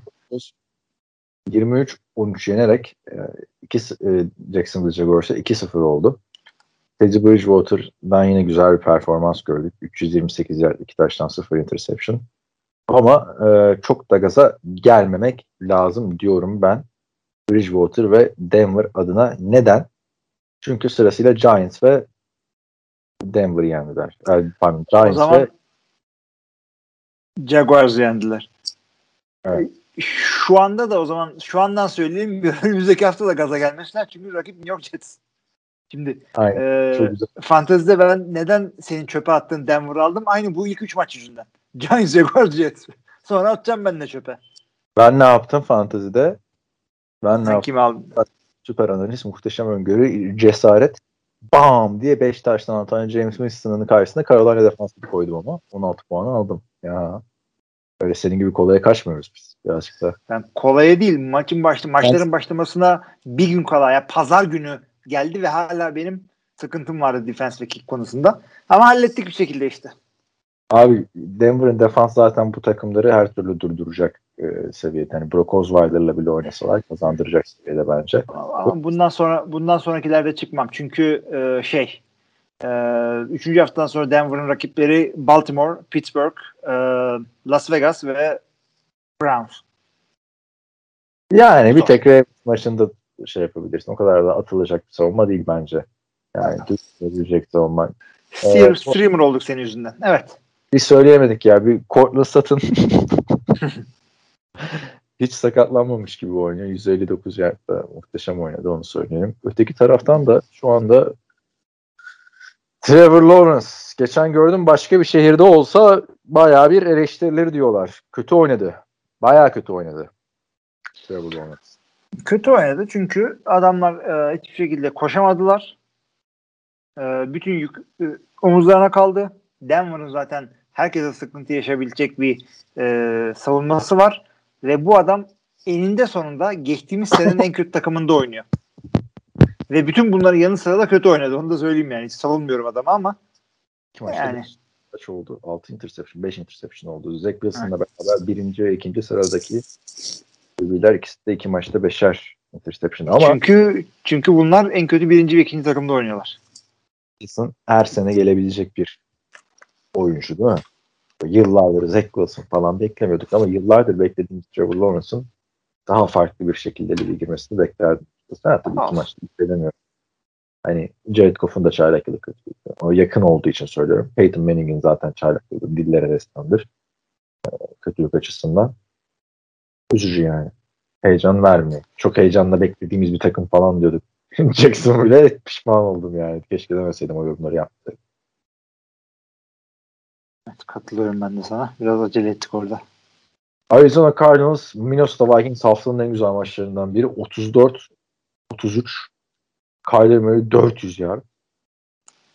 23 13 yenerek e, iki, e, Jacksonville Jaguars'a 2-0 oldu. Teddy Bridgewater'dan yine güzel bir performans gördük. 328 yard, 2 taştan 0 interception. Ama e, çok da gaza gelmemek lazım diyorum ben. Bridgewater ve Denver adına. Neden? Çünkü sırasıyla Giants ve Denver'ı yendiler. Yani, pardon, Giants o zaman ve Jaguars yendiler. Evet. Şu anda da o zaman şu andan söyleyeyim önümüzdeki hafta da gaza gelmesinler çünkü rakip New York Jets. Şimdi Aynen, e, fantezide ben neden senin çöpe attığın Denver'ı aldım? Aynı bu ilk üç maç yüzünden. Giants, Jaguars, Jets. Sonra atacağım ben de çöpe. Ben ne yaptım fantazide? Ben ne Sen yaptım? aldın? Süper analiz, muhteşem öngörü, cesaret. Bam diye 5 taştan atan James Winston'ın karşısında Carolina defansını koydum ama 16 puanı aldım. Ya öyle senin gibi kolaya kaçmıyoruz biz. Birazcık da. Ben kolaya değil maçın başlı maçların başlamasına bir gün kala ya pazar günü geldi ve hala benim sıkıntım vardı defense ve kick konusunda. Ama hallettik bir şekilde işte. Abi Denver'ın defans zaten bu takımları her türlü durduracak e, seviyede. Yani Brock Osweiler'la bile oynasalar kazandıracak seviyede bence. Ama bundan sonra bundan sonrakilerde çıkmam. Çünkü e, şey e, üçüncü haftadan sonra Denver'ın rakipleri Baltimore, Pittsburgh, e, Las Vegas ve Browns. Yani bir tek Ravens maçında şey yapabilirsin. O kadar da atılacak bir savunma değil bence. Yani düzgün savunma. Steer, Evet. streamer olduk senin yüzünden. Evet. Bir söyleyemedik ya. Bir Cortland Sutton hiç sakatlanmamış gibi oynuyor. 159 yardta muhteşem oynadı onu söyleyelim. Öteki taraftan da şu anda Trevor Lawrence. Geçen gördüm başka bir şehirde olsa bayağı bir eleştirileri diyorlar. Kötü oynadı. Bayağı kötü oynadı. Lawrence. Kötü oynadı çünkü adamlar e, hiçbir şekilde koşamadılar. E, bütün yük e, omuzlarına kaldı. Denver'ın zaten herkese sıkıntı yaşayabilecek bir e, savunması var. Ve bu adam eninde sonunda geçtiğimiz senenin en kötü takımında oynuyor. Ve bütün bunların yanı sıra da kötü oynadı. Onu da söyleyeyim yani. Hiç savunmuyorum adamı ama maçta Yani. beş- kaç oldu? 6 interception, 5 interception oldu. Zach Wilson'la beraber birinci ve ikinci sıradaki QB'ler ikisi de iki maçta beşer interception. Ama çünkü çünkü bunlar en kötü birinci ve ikinci takımda oynuyorlar. Wilson her sene gelebilecek bir oyuncu değil mi? Yıllardır Zach Wilson falan beklemiyorduk ama yıllardır beklediğimiz Trevor Lawrence'ın daha farklı bir şekilde lige girmesini beklerdim. Zaten tabii iki Olsun. maçta beklemiyorum. Hani Jared Goff'un da çaylaklığı kötü. O yakın olduğu için söylüyorum. Peyton Manning'in zaten çaylaklığı dillere destandır. Ee, Kötülük açısından. Üzücü yani. Heyecan vermiyor. Çok heyecanla beklediğimiz bir takım falan diyorduk. Jackson bile pişman oldum yani. Keşke demeseydim o yorumları yaptı. Evet, katılıyorum ben de sana. Biraz acele ettik orada. Arizona Cardinals, Minnesota Vikings haftanın en güzel maçlarından biri. 34 33 Kyler Murray 400 yard.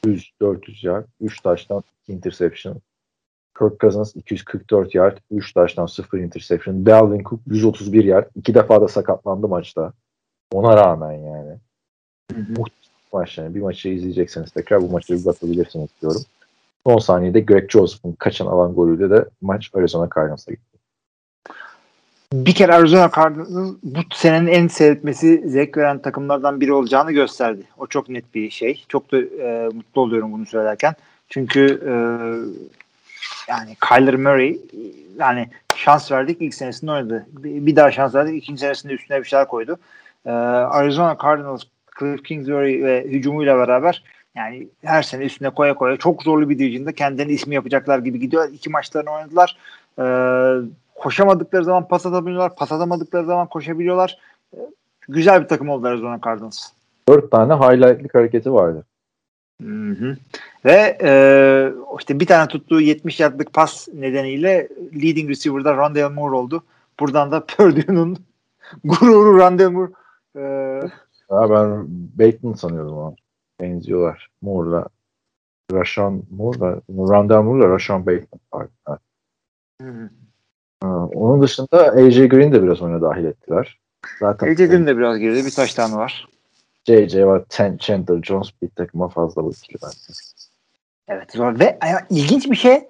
100 400 yard. 3 taştan 2 interception. Kirk Cousins 244 yard. 3 taştan 0 interception. Dalvin Cook 131 yard. 2 defa da sakatlandı maçta. Ona rağmen yani. Maç yani. Bir maçı izleyecekseniz tekrar bu maçı bir bakabilirsiniz diyorum. Son saniyede Greg Joseph'ın kaçan alan golüyle de maç Arizona Cardinals'a gitti. Bir kere Arizona Cardinals bu senenin en seyretmesi zevk veren takımlardan biri olacağını gösterdi. O çok net bir şey. Çok da e, mutlu oluyorum bunu söylerken. Çünkü e, yani Kyler Murray yani şans verdik ilk senesinde oynadı. Bir, daha şans verdik ikinci senesinde üstüne bir şeyler koydu. E, Arizona Cardinals Cliff Kingsbury ve hücumuyla beraber yani her sene üstüne koya koya çok zorlu bir division'da kendilerine ismi yapacaklar gibi gidiyor. İki maçlarını oynadılar. E, koşamadıkları zaman pas atabiliyorlar. Pas atamadıkları zaman koşabiliyorlar. E, güzel bir takım oldu Arizona Cardinals. 4 tane highlightlik hareketi vardı. Hı hı. Ve e, işte bir tane tuttuğu 70 yardlık pas nedeniyle leading receiver'da Rondale Moore oldu. Buradan da Purdue'nun gururu Rondale Moore. E, Ya ben Bateman sanıyordum ama. Benziyorlar. Moore'la Rashawn Moore'la Rondell Moore'la Rashawn Bateman. Ha. hı. Onun dışında AJ Green de biraz oyuna dahil ettiler. Zaten AJ Green de biraz geride. Bir taş tane var. JJ var, Ten, Chandler Jones bir takıma fazla bu ikili bence. Evet. Ve ya, ilginç bir şey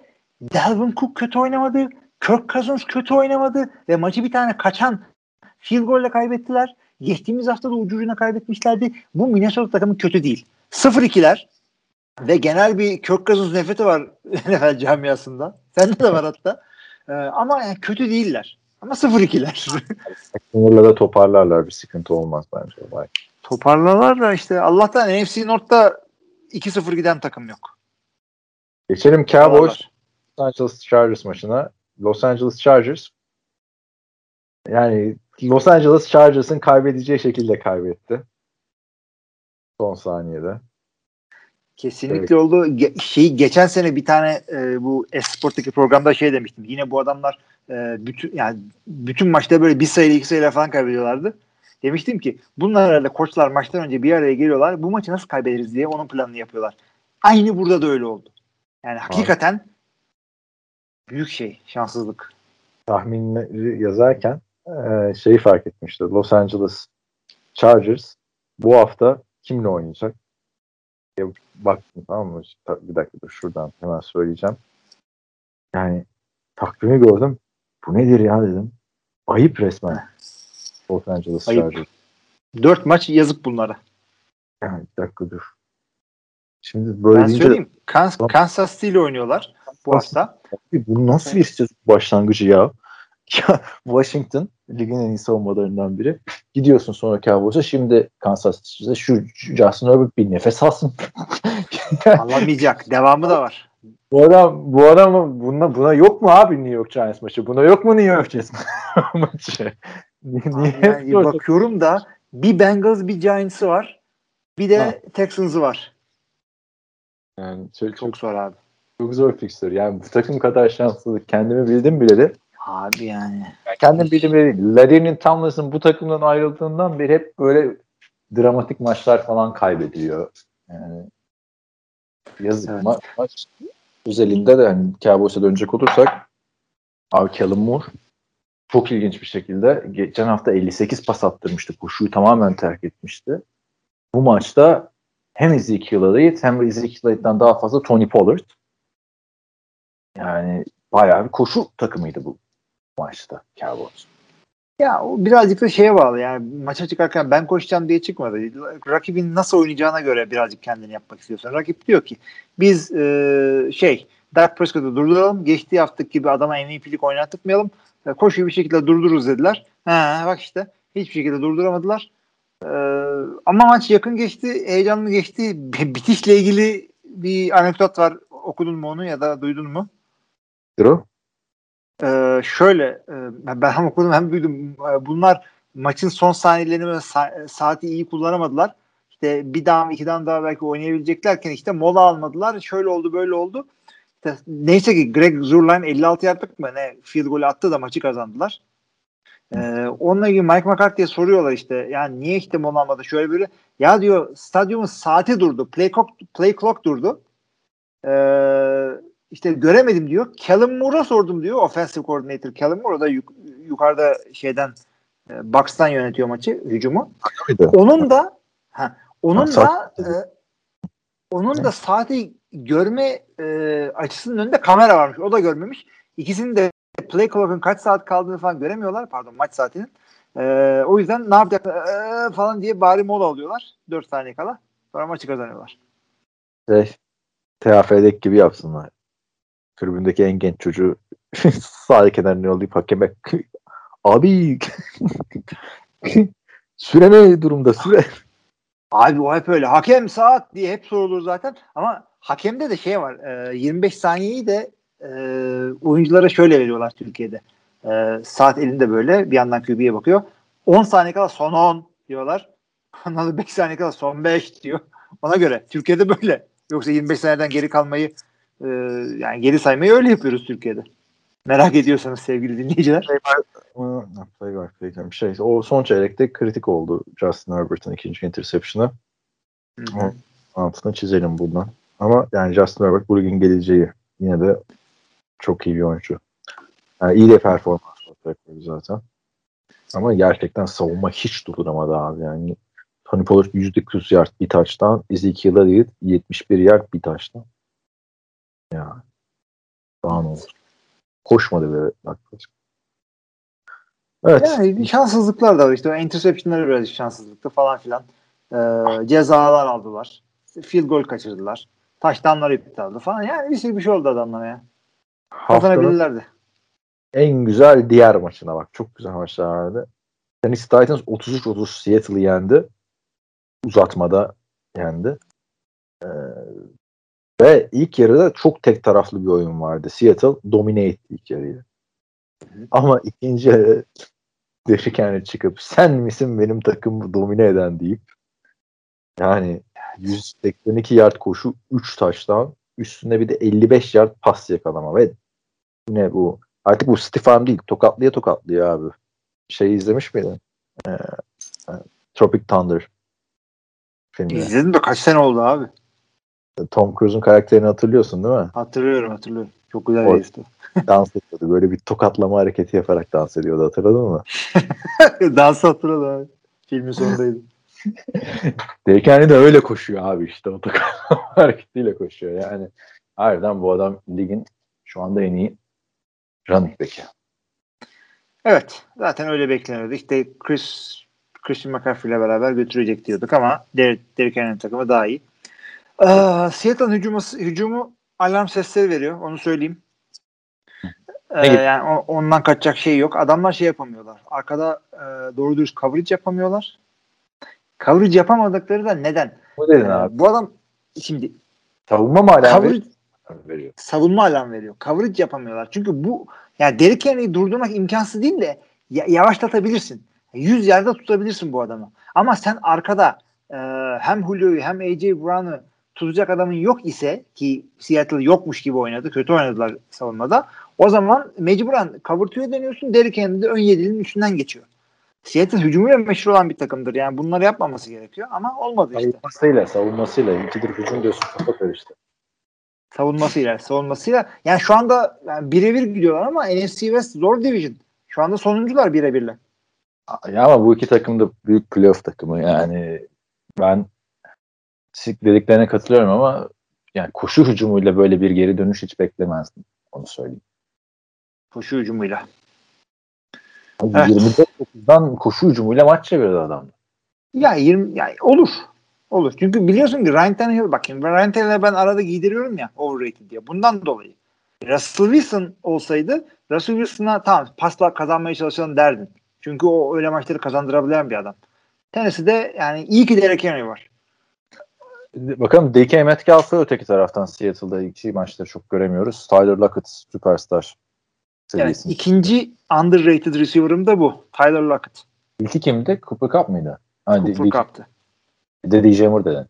Dalvin Cook kötü oynamadı. Kirk Cousins kötü oynamadı. Ve maçı bir tane kaçan field golle kaybettiler. Geçtiğimiz hafta da ucucuna kaybetmişlerdi. Bu Minnesota takımı kötü değil. 0-2'ler ve genel bir Kirk Cousins nefreti var NFL camiasında. Sende de var hatta. Ee, ama yani kötü değiller. Ama 0-2'ler. Sınırla da toparlarlar bir sıkıntı olmaz bence. Olay. Toparlarlar da işte Allah'tan NFC North'ta 2-0 giden takım yok. Geçelim Cowboys. Los Angeles Chargers maçına. Los Angeles Chargers yani Los Angeles Chargers'ın kaybedeceği şekilde kaybetti. Son saniyede. Kesinlikle oldu. Ge- şeyi geçen sene bir tane e, bu Esport'taki programda şey demiştim. Yine bu adamlar e, bütün yani bütün maçta böyle bir sayıyla iki sayıyla falan kaybediyorlardı. Demiştim ki bunlar herhalde koçlar maçtan önce bir araya geliyorlar. Bu maçı nasıl kaybederiz diye onun planını yapıyorlar. Aynı burada da öyle oldu. Yani hakikaten büyük şey şanssızlık. tahminleri yazarken e, şeyi fark etmişti. Los Angeles Chargers bu hafta kimle oynayacak? Ya, baktım tamam mı? Bir dakika dur şuradan hemen söyleyeceğim. Yani takvimi gördüm. Bu nedir ya dedim. Ayıp resmen. Los Angeles Ayıp. Dört maç yazık bunlara. Yani bir dakika dur. Şimdi böyle Ben deyince söyleyeyim. Kansas, Tamam. Kansas City ile oynuyorlar bu hafta. Abi bu nasıl bir başlangıcı ya? Ya Washington ligin en iyi savunmalarından biri. Gidiyorsun sonra Cowboys'a şimdi Kansas City'de şu Justin Herbert bir nefes alsın. Alamayacak. Devamı da var. bu adam bu adam buna buna yok mu abi New York Giants maçı? Buna yok mu New York Giants maçı? Niye, Yani bakıyorum da bir Bengals bir Giants'ı var. Bir de Ha. Texans'ı var. yani çok, çok, Çok zor abi. çok zor fixture. Yani bu takım kadar şanssızlık kendimi bildim bileli. Abi yani. Kendim bildim bileli. Larry'nin Tomlinson bu takımdan ayrıldığından beri hep böyle dramatik maçlar falan kaybediyor. Yani yazık. Evet. Ma- maç özelinde de hani Cowboys'a dönecek olursak abi Callum Moore çok ilginç bir şekilde geçen hafta 58 pas attırmıştı. Koşuyu tamamen terk etmişti. Bu maçta hem Ezekiel Elliott hem Ezekiel Elliott'tan daha fazla Tony Pollard. Yani bayağı bir koşu takımıydı bu maçta Cowboys. Ya o birazcık da şeye bağlı yani maça çıkarken ben koşacağım diye çıkmadı. Rakibin nasıl oynayacağına göre birazcık kendini yapmak istiyorsun. Rakip diyor ki biz e, şey Dak Prescott'u durduralım. Geçtiği haftaki gibi adama MVP'lik oynatmayalım. E, koşuyu bir şekilde durdururuz dediler. Ha, bak işte hiçbir şekilde durduramadılar. E, ama maç yakın geçti. Heyecanlı geçti. Bitişle ilgili bir anekdot var. Okudun mu onu ya da duydun mu? Drew? Ee, şöyle e, ben hem okudum hem duydum. Ee, Bunlar maçın son saniyelerini sa- saati iyi kullanamadılar. İşte bir daha iki daha daha belki oynayabileceklerken işte mola almadılar. Şöyle oldu böyle oldu. İşte neyse ki Greg Zurline 56 yardlık mı ne field golü attı da maçı kazandılar. Ee, onunla ilgili Mike McCarthy'ye soruyorlar işte yani niye işte mola almadı şöyle böyle. Ya diyor stadyumun saati durdu. Play clock, play clock durdu. Ee, işte göremedim diyor. Callum Moore'a sordum diyor. Offensive coordinator Callum Moore. O da yuk- yukarıda şeyden e, Bucks'tan yönetiyor maçı, hücumu. Onun da ha, onun da e, onun da saati görme e, açısının önünde kamera varmış. O da görmemiş. İkisinin de play clock'un kaç saat kaldığını falan göremiyorlar. Pardon maç saatinin. E, o yüzden ne yapacaklar e, falan diye bari mola alıyorlar. 4 saniye kala. Sonra maçı kazanıyorlar. Şey, TFF'deki gibi yapsınlar. Tribündeki en genç çocuğu sağ kenarına yollayıp hakeme abi süre ne durumda süre? Abi o hep öyle. Hakem saat diye hep sorulur zaten. Ama hakemde de şey var. e, 25 saniyeyi de e, oyunculara şöyle veriyorlar Türkiye'de. E, saat elinde böyle bir yandan QB'ye bakıyor. 10 saniye kala son 10 diyorlar. Ondan sonra 5 saniye kala son 5 diyor. Ona göre. Türkiye'de böyle. Yoksa 25 saniyeden geri kalmayı e, yani geri saymayı öyle yapıyoruz Türkiye'de. Merak ediyorsanız sevgili dinleyiciler. Aa, Play var, play var. Şey, o son çeyrekte kritik oldu Justin Herbert'ın ikinci interception'ı. Altını çizelim buradan. Ama yani Justin Herbert bu ligin geleceği yine de çok iyi bir oyuncu. Yani iyi de performans ortaya zaten. Ama gerçekten savunma hiç durduramadı abi yani. Tony Pollard %40 yard bir taştan, Ezekiel Elliott 71 yard bir taştan. Ya. Daha ne olur. Koşmadı be yaklaşık. Evet. Yani şanssızlıklar da var işte. O interception'ları biraz şanssızlıktı falan filan. Ee, cezalar aldılar. Field goal kaçırdılar. Taştanlar iptal oldu falan. Yani bir sürü bir şey oldu adamlara ya. Kazanabilirlerdi. en güzel diğer maçına bak. Çok güzel maçlar vardı. Tennessee Titans 33-30 Seattle'ı yendi. Uzatmada yendi. Ve ilk yarıda çok tek taraflı bir oyun vardı. Seattle domine etti ilk yarıyı. Ama ikinci yarı Derrick Henry çıkıp sen misin benim takımı domine eden deyip yani 182 yard koşu 3 taştan üstünde bir de 55 yard pas yakalama ve yine bu artık bu Stefan değil tokatlıya tokatlıyor abi. Şey izlemiş miydin? Ee, e, Tropic Thunder filmi. İzledim de kaç sene oldu abi. Tom Cruise'un karakterini hatırlıyorsun değil mi? Hatırlıyorum hatırlıyorum. Çok güzel O- herifti. dans ediyordu. Böyle bir tokatlama hareketi yaparak dans ediyordu hatırladın mı? Dansı hatırladım abi. Filmin sonundaydı. Derrick Henry de öyle koşuyor abi işte o tokatlama hareketiyle koşuyor. Yani harbiden bu adam ligin şu anda en iyi running back'i. Evet. Zaten öyle bekleniyordu. İşte Chris Christian McCaffrey ile beraber götürecek diyorduk ama Derek Henry'nin takımı daha iyi. Ee, Seattle'ın hücumu, hücumu alarm sesleri veriyor. Onu söyleyeyim. Ee, yani o- ondan kaçacak şey yok. Adamlar şey yapamıyorlar. Arkada e, doğru dürüst coverage yapamıyorlar. Coverage yapamadıkları da neden? Bu dedin Ee, abi. bu adam şimdi Savunma mı coverage, veriyor? savunma alan veriyor. Coverage yapamıyorlar. Çünkü bu yani Derrick Henry'i durdurmak imkansız değil de ya- yavaşlatabilirsin. 100 yerde tutabilirsin bu adamı. Ama sen arkada e, hem Julio'yu hem AJ Brown'u tutacak adamın yok ise ki Seattle yokmuş gibi oynadı. Kötü oynadılar savunmada. O zaman mecburen cover dönüyorsun. Derrick Henry de ön yedilinin üstünden geçiyor. Seattle hücumuyla meşhur olan bir takımdır. Yani bunları yapmaması gerekiyor ama olmadı işte. Savunmasıyla, savunmasıyla. İkidir hücum diyorsun kafa karıştı. savunmasıyla savunmasıyla yani şu anda yani birebir gidiyorlar ama NFC West zor division. Şu anda sonuncular birebirle. Ya ama bu iki takım da büyük playoff takımı yani ben dediklerine katılıyorum ama yani koşu hücumuyla böyle bir geri dönüş hiç beklemezdim. Onu söyleyeyim. Koşu hücumuyla. Abi Evet. 24-9'dan koşu hücumuyla maç çevirdi adam. Ya 20 ya olur. Olur. Çünkü biliyorsun ki Ryan Tannehill bakayım. Ryan Tannehill'e ben arada giydiriyorum ya overrated diye. Bundan dolayı. Russell Wilson olsaydı Russell Wilson'a tamam pasla kazanmaya çalışalım derdin. Çünkü o öyle maçları kazandırabilen bir adam. Tennessee'de yani iyi ki Derek Henry var. Bakalım DK Metcalf'ı öteki taraftan Seattle'da iki maçları çok göremiyoruz. Tyler Lockett süperstar Evet, seviyesinde. ikinci underrated receiver'ım da bu. Tyler Lockett. İlki kimdi? Cooper Cup mıydı? Ha, Cooper Cup'tı. De DJ Moore dedin.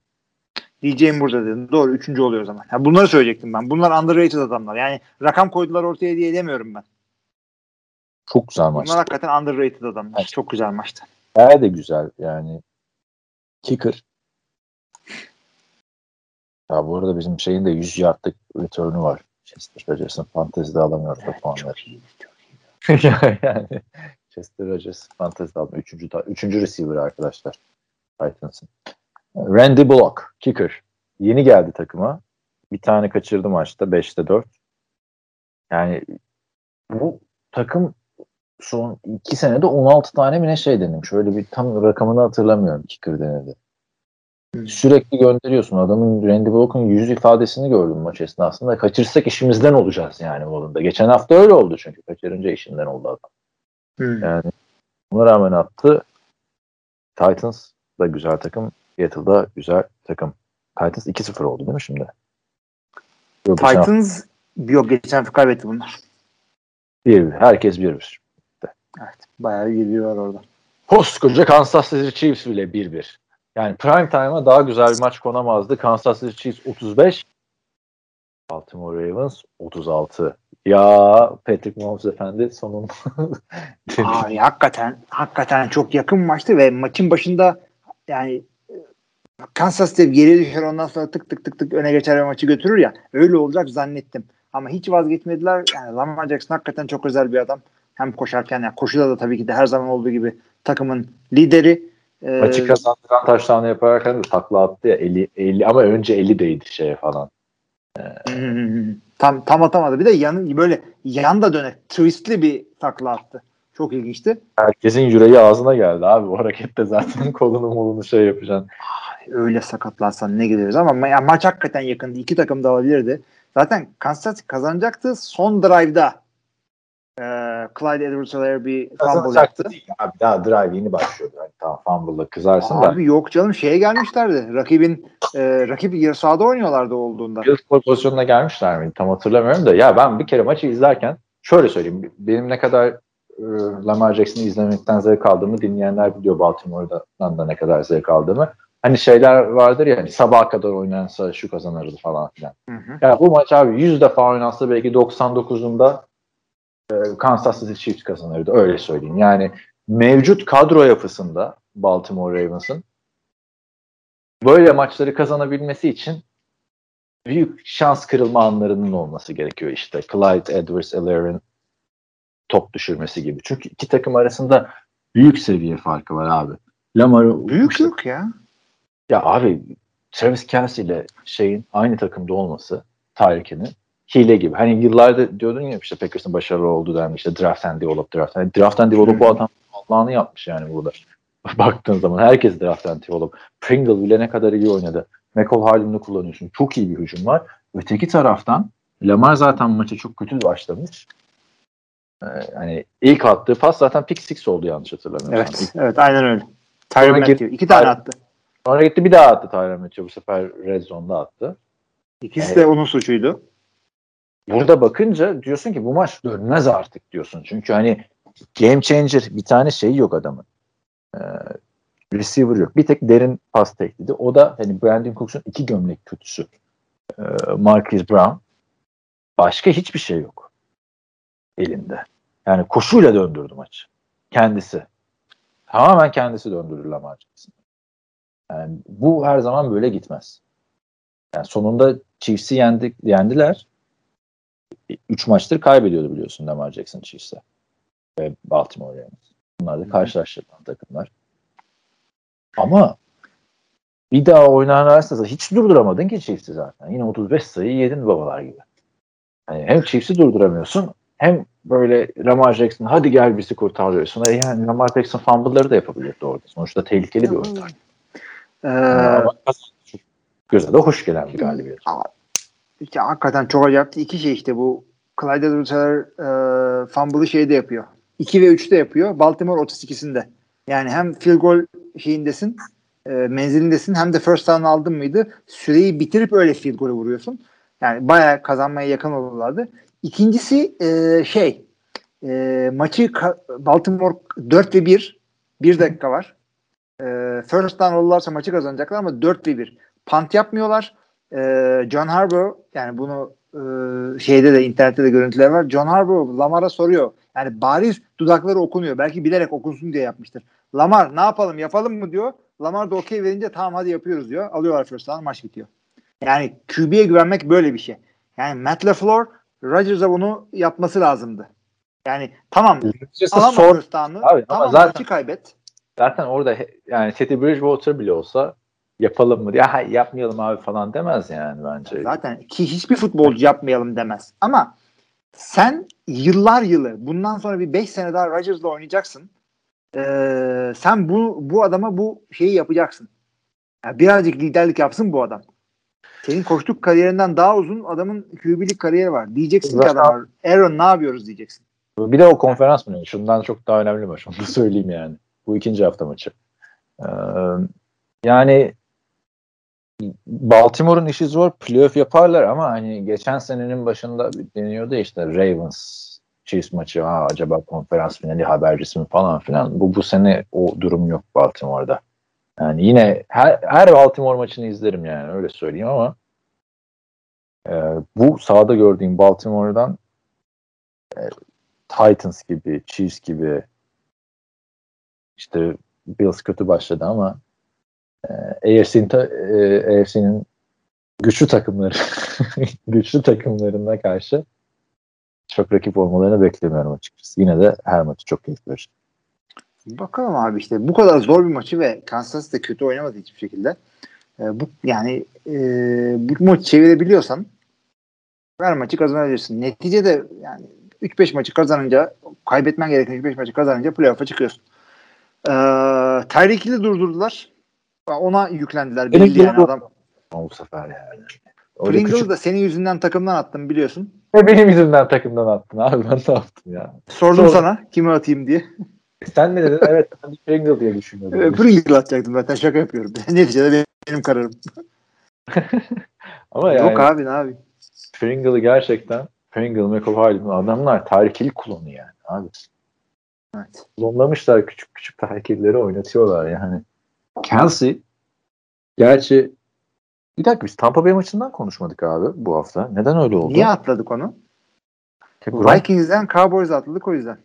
diyeceğim burada dedim. Doğru. Üçüncü oluyor o zaman. Ya bunları söyleyecektim ben. Bunlar underrated adamlar. Yani rakam koydular ortaya diye demiyorum ben. Çok güzel maç. Bunlar hakikaten underrated adamlar. Evet. Çok güzel maçtı. Bayağı de güzel yani. Kicker. Ya bu arada bizim şeyin de 100 yardlık return'u var. Chester Rodgers'ın fantezide alamıyoruz o puanları. yani Chester Rodgers fantezide almıyor. Üçüncü, üçüncü receiver arkadaşlar. Titans'ın. Randy Bullock. Kicker. Yeni geldi takıma. Bir tane kaçırdı maçta. 5'te 4. Yani bu takım son iki senede 16 tane mi ne şey denemiş. Öyle bir tam rakamını hatırlamıyorum kicker denedi. Sürekli gönderiyorsun. Adamın Randy Bullock'un yüz ifadesini gördüm maç esnasında. Kaçırsak işimizden olacağız yani bu alanda. Geçen hafta öyle oldu çünkü. Kaçırınca işinden oldu adam. Hmm. Yani buna rağmen attı. Titans da güzel takım. Seattle'da güzel takım. Titans 2-0 oldu değil mi şimdi? Yok, geçen hafta Titans yok geçen hafta kaybetti bunlar. 1-1. Herkes 1-1. Evet. Bayağı bir geliyor var orada. Koskoca Kansas City Chiefs bile 1-1. Yani prime time'a daha güzel bir maç konamazdı. Kansas City Chiefs 35, Baltimore Ravens 36. Ya Patrick Mahomes efendi sonun Abi hakikaten hakikaten çok yakın maçtı ve maçın başında yani e, Kansas City geri düşer ondan sonra tık tık tık tık öne geçer ve maçı götürür ya. Öyle olacak zannettim. Ama hiç vazgeçmediler. Yani Lamar Jackson hakikaten çok özel bir adam. Hem koşarken yani koşuda da tabii ki de her zaman olduğu gibi takımın lideri. Ee, Maçı kazandıran taşlarını yaparken de takla attı ya 50, 50 ama önce 50 değdi şeye falan. Ee, tam tam atamadı. Bir de yan böyle yan da dönek twistli bir takla attı. Çok ilginçti. Herkesin yüreği ağzına geldi abi. Bu harekette zaten kolunu molunu şey yapacaksın. Öyle sakatlansan ne gideriz ama ma- maç hakikaten yakındı. İki takım da alabilirdi. Zaten Kansas kazanacaktı. Son drive'da e, Clyde edwards bir fumble yaptı. Değil abi daha drive yeni başlıyordu. Yani tamam fumble'la kızarsın abi da. Abi yok canım şeye gelmişlerdi. Rakibin e, rakip yarı sahada oynuyorlardı olduğunda. Goal pozisyonuna gelmişler miydi? Tam hatırlamıyorum da ya ben bir kere maçı izlerken şöyle söyleyeyim. Benim ne kadar e, Lamar Jackson'ı izlemekten zevk aldığımı dinleyenler biliyor Baltimore'dan da ne kadar zevk aldığımı. Hani şeyler vardır ya hani sabaha kadar oynansa şu kazanırdı falan filan. Hı hı. Yani bu maç abi 100 defa oynansa belki 99'unda e, Kansas City Chiefs kazanırdı öyle söyleyeyim. Yani mevcut kadro yapısında Baltimore Ravens'ın böyle maçları kazanabilmesi için büyük şans kırılma anlarının olması gerekiyor işte. Clyde Edwards-Helaire top düşürmesi gibi. Çünkü iki takım arasında büyük seviye farkı var abi. Lamar'ı büyük yok ya. Ya abi Travis Kelsey ile şeyin aynı takımda olması Tyreek'inin hile gibi. Hani yıllarda diyordun ya işte Packers'ın başarılı olduğu denmiş işte draft and develop draft. Yani draft and develop bu adam Allah'ını yapmış yani burada. Baktığın zaman herkes draft and develop. Pringle bile ne kadar iyi oynadı. McCall Hardman'ı kullanıyorsun. Çok iyi bir hücum var. Öteki taraftan Lamar zaten maça çok kötü başlamış. Ee, hani ilk attığı pas zaten pick six oldu yanlış hatırlamıyorsam. Evet, ilk... evet aynen öyle. Tyron Matthew. iki tane attı. Sonra gitti bir daha attı Tyron Matthew. Bu sefer Red Zone'da attı. İkisi yani, de onun suçuydu. Burada bakınca diyorsun ki bu maç dönmez artık diyorsun. Çünkü hani game changer bir tane şey yok adamın. Ee, receiver yok. Bir tek derin pas tehdidi. O da hani Brandon Cooks'un iki gömlek kötüsü. Ee, Marcus Brown. Başka hiçbir şey yok elinde. Yani koşuyla döndürdü maçı. Kendisi. Tamamen kendisi döndürdü Lamar Jackson. Yani bu her zaman böyle gitmez. Yani sonunda Chiefs'i yendik, yendiler. Üç maçtır kaybediyordu biliyorsun Lamar Jackson Chiefs'e. Ve Baltimore yani. Bunlar da karşılaştırılan takımlar. Ama bir daha oynanırsa hiç durduramadın ki Chiefs'i zaten. Yine 35 sayı yedin babalar gibi. Yani hem Chiefs'i durduramıyorsun hem böyle Lamar Jackson hadi gel bizi kurtarıyorsun. Yani Lamar Jackson fumble'ları da yapabilirdi orada. Sonuçta tehlikeli bir oyuncu. Ee, Ama göze de hoş gelen bir galibiyet. İşte hakikaten çok acayipti. İki şey işte bu Clyde edwards e, fumble'ı şeyde yapıyor. 2 ve 3'te yapıyor. Baltimore 32'sinde. Yani hem field goal şeyindesin e, menzilindesin hem de first down aldın mıydı süreyi bitirip öyle field goal'e vuruyorsun. Yani bayağı kazanmaya yakın olurlardı. İkincisi e, şey e, maçı Baltimore 4 ve 1 1 dakika var. E, first down olurlarsa maçı kazanacaklar ama 4 ve 1. Punt yapmıyorlar. E, John Harbaugh yani bunu e, şeyde de internette de görüntüler var. John Harbaugh Lamar'a soruyor. Yani bariz dudakları okunuyor. Belki bilerek okunsun diye yapmıştır. Lamar ne yapalım yapalım mı diyor. Lamar da okey verince tamam hadi yapıyoruz diyor. Alıyorlar first down maç bitiyor. Yani QB'ye güvenmek böyle bir şey. Yani Matt LaFleur Rodgers'a bunu yapması lazımdı. Yani tamam alamam first down'ı. Tamam ama zaten, maçı kaybet. Zaten orada yani Teddy Bridgewater bile olsa yapalım mı? Ya yapmayalım abi falan demez yani bence. Zaten ki hiçbir futbolcu yapmayalım demez. Ama sen yıllar yılı bundan sonra bir 5 sene daha Rodgers'la oynayacaksın. Ee, sen bu bu adama bu şeyi yapacaksın. Yani birazcık liderlik yapsın bu adam. Senin koştuk kariyerinden daha uzun adamın QB'lik kariyeri var. Diyeceksin Zaten, ki adam Aaron ne yapıyoruz diyeceksin. Bir de o konferans mı? Şundan çok daha önemli maç. Onu da söyleyeyim yani. Bu ikinci hafta maçı. Ee, yani Baltimore'un işi zor. Playoff yaparlar ama hani geçen senenin başında deniyordu işte Ravens Chiefs maçı ha acaba konferans finali habercisi mi falan filan. Bu bu sene o durum yok Baltimore'da. Yani yine her, her Baltimore maçını izlerim yani öyle söyleyeyim ama e, bu sahada gördüğüm Baltimore'dan e, Titans gibi, Chiefs gibi işte Bills kötü başladı ama e, AFC'nin e, güçlü takımları güçlü takımlarına karşı çok rakip olmalarını beklemiyorum açıkçası. Yine de her maçı çok keyifli verecek. Bakalım abi işte bu kadar zor bir maçı ve Kansas City kötü oynamadı hiçbir şekilde. Ee, bu yani e, bu maçı çevirebiliyorsan her maçı kazanabilirsin. Neticede yani 3-5 maçı kazanınca kaybetmen gereken 3-5 maçı kazanınca playoff'a çıkıyorsun. Ee, Tyreek durdurdular. Ona yüklendiler. Belli yani adam. Bu sefer yani. Öyle Pringle'ı küçük- da senin yüzünden takımdan attım biliyorsun. Ve benim yüzümden takımdan attın abi. Ben ne yaptım ya? Sordum Sor. sana kimi atayım diye. Sen ne dedin? Evet ben Pringle diye düşünüyordum. Pringle atacaktım zaten şaka yapıyorum. Neticede benim, benim kararım. Ama yani Yok abi ne abi. Pringle'ı gerçekten Pringle, McAvoy adamlar tarihli kullanıyor yani abi. Evet. Klonlamışlar küçük küçük tarihlileri oynatıyorlar yani. Kelsey gerçi bir dakika biz Tampa Bay maçından konuşmadık abi bu hafta. Neden öyle oldu? Niye atladık onu? Gronk, Vikings'den Cowboys'a atladık o yüzden.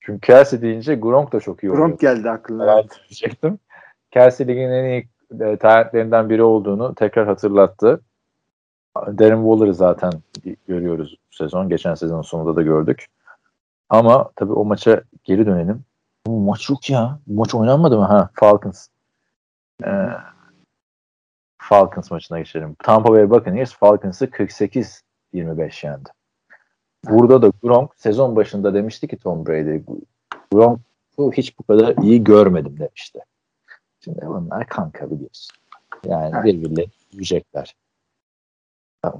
çünkü Kelsey deyince Gronk da çok iyi oluyor. Gronk geldi aklına. Evet, diyecektim. Kelsey ligin en iyi e, talentlerinden biri olduğunu tekrar hatırlattı. Darren Waller'ı zaten görüyoruz bu sezon. Geçen sezonun sonunda da gördük. Ama tabii o maça geri dönelim. Bu maç yok ya. Bu maç oynanmadı mı? Ha, Falcons. Ee, Falcons maçına geçelim. Tampa Bay Buccaneers Falcons'ı 48-25 yendi. Burada da Gronk sezon başında demişti ki Tom Brady Gronk'u hiç bu kadar iyi görmedim demişti. Şimdi bunlar kanka biliyorsun. Yani Evet. birbirlerini yiyecekler.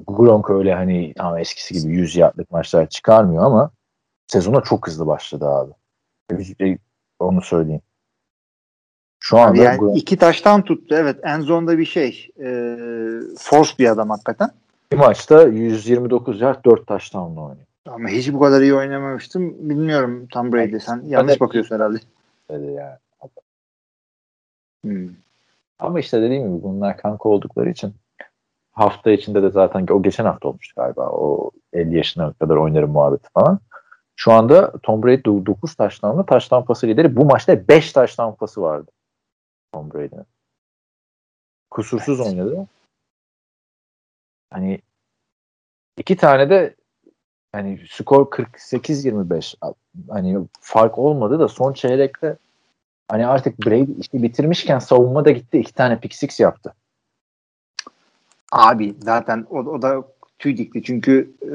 Gronk öyle hani ama eskisi gibi 100 yardlık maçlar çıkarmıyor ama sezona çok hızlı başladı abi. Onu söyleyeyim. Şu anda yani Gronk iki taştan tuttu. Evet en zonda bir şey. E, force bir adam hakikaten. bir maçta 129 yard 4 taştanla oynuyor. Ama hiç bu kadar iyi oynamamıştım. Bilmiyorum Tom Brady. Sen yanlış de- bakıyorsun herhalde. Dedi yani. Hmm. Ama işte dediğim gibi bunlar kanka oldukları için hafta içinde de zaten o geçen hafta olmuştu galiba. O 50 yaşına kadar oynarım muhabbeti falan. Şu anda Tom Brady 9 taştanlı taştan pası lideri. Bu maçta 5 taştan pası vardı Tom Brady'nin. Kusursuz Evet. oynadı. Hani iki tane de hani skor 48-25 hani fark olmadı da son çeyrekte hani artık Brady işi bitirmişken savunma da gitti. iki tane pick six yaptı. Abi zaten o, o da tüy dikti. Çünkü e.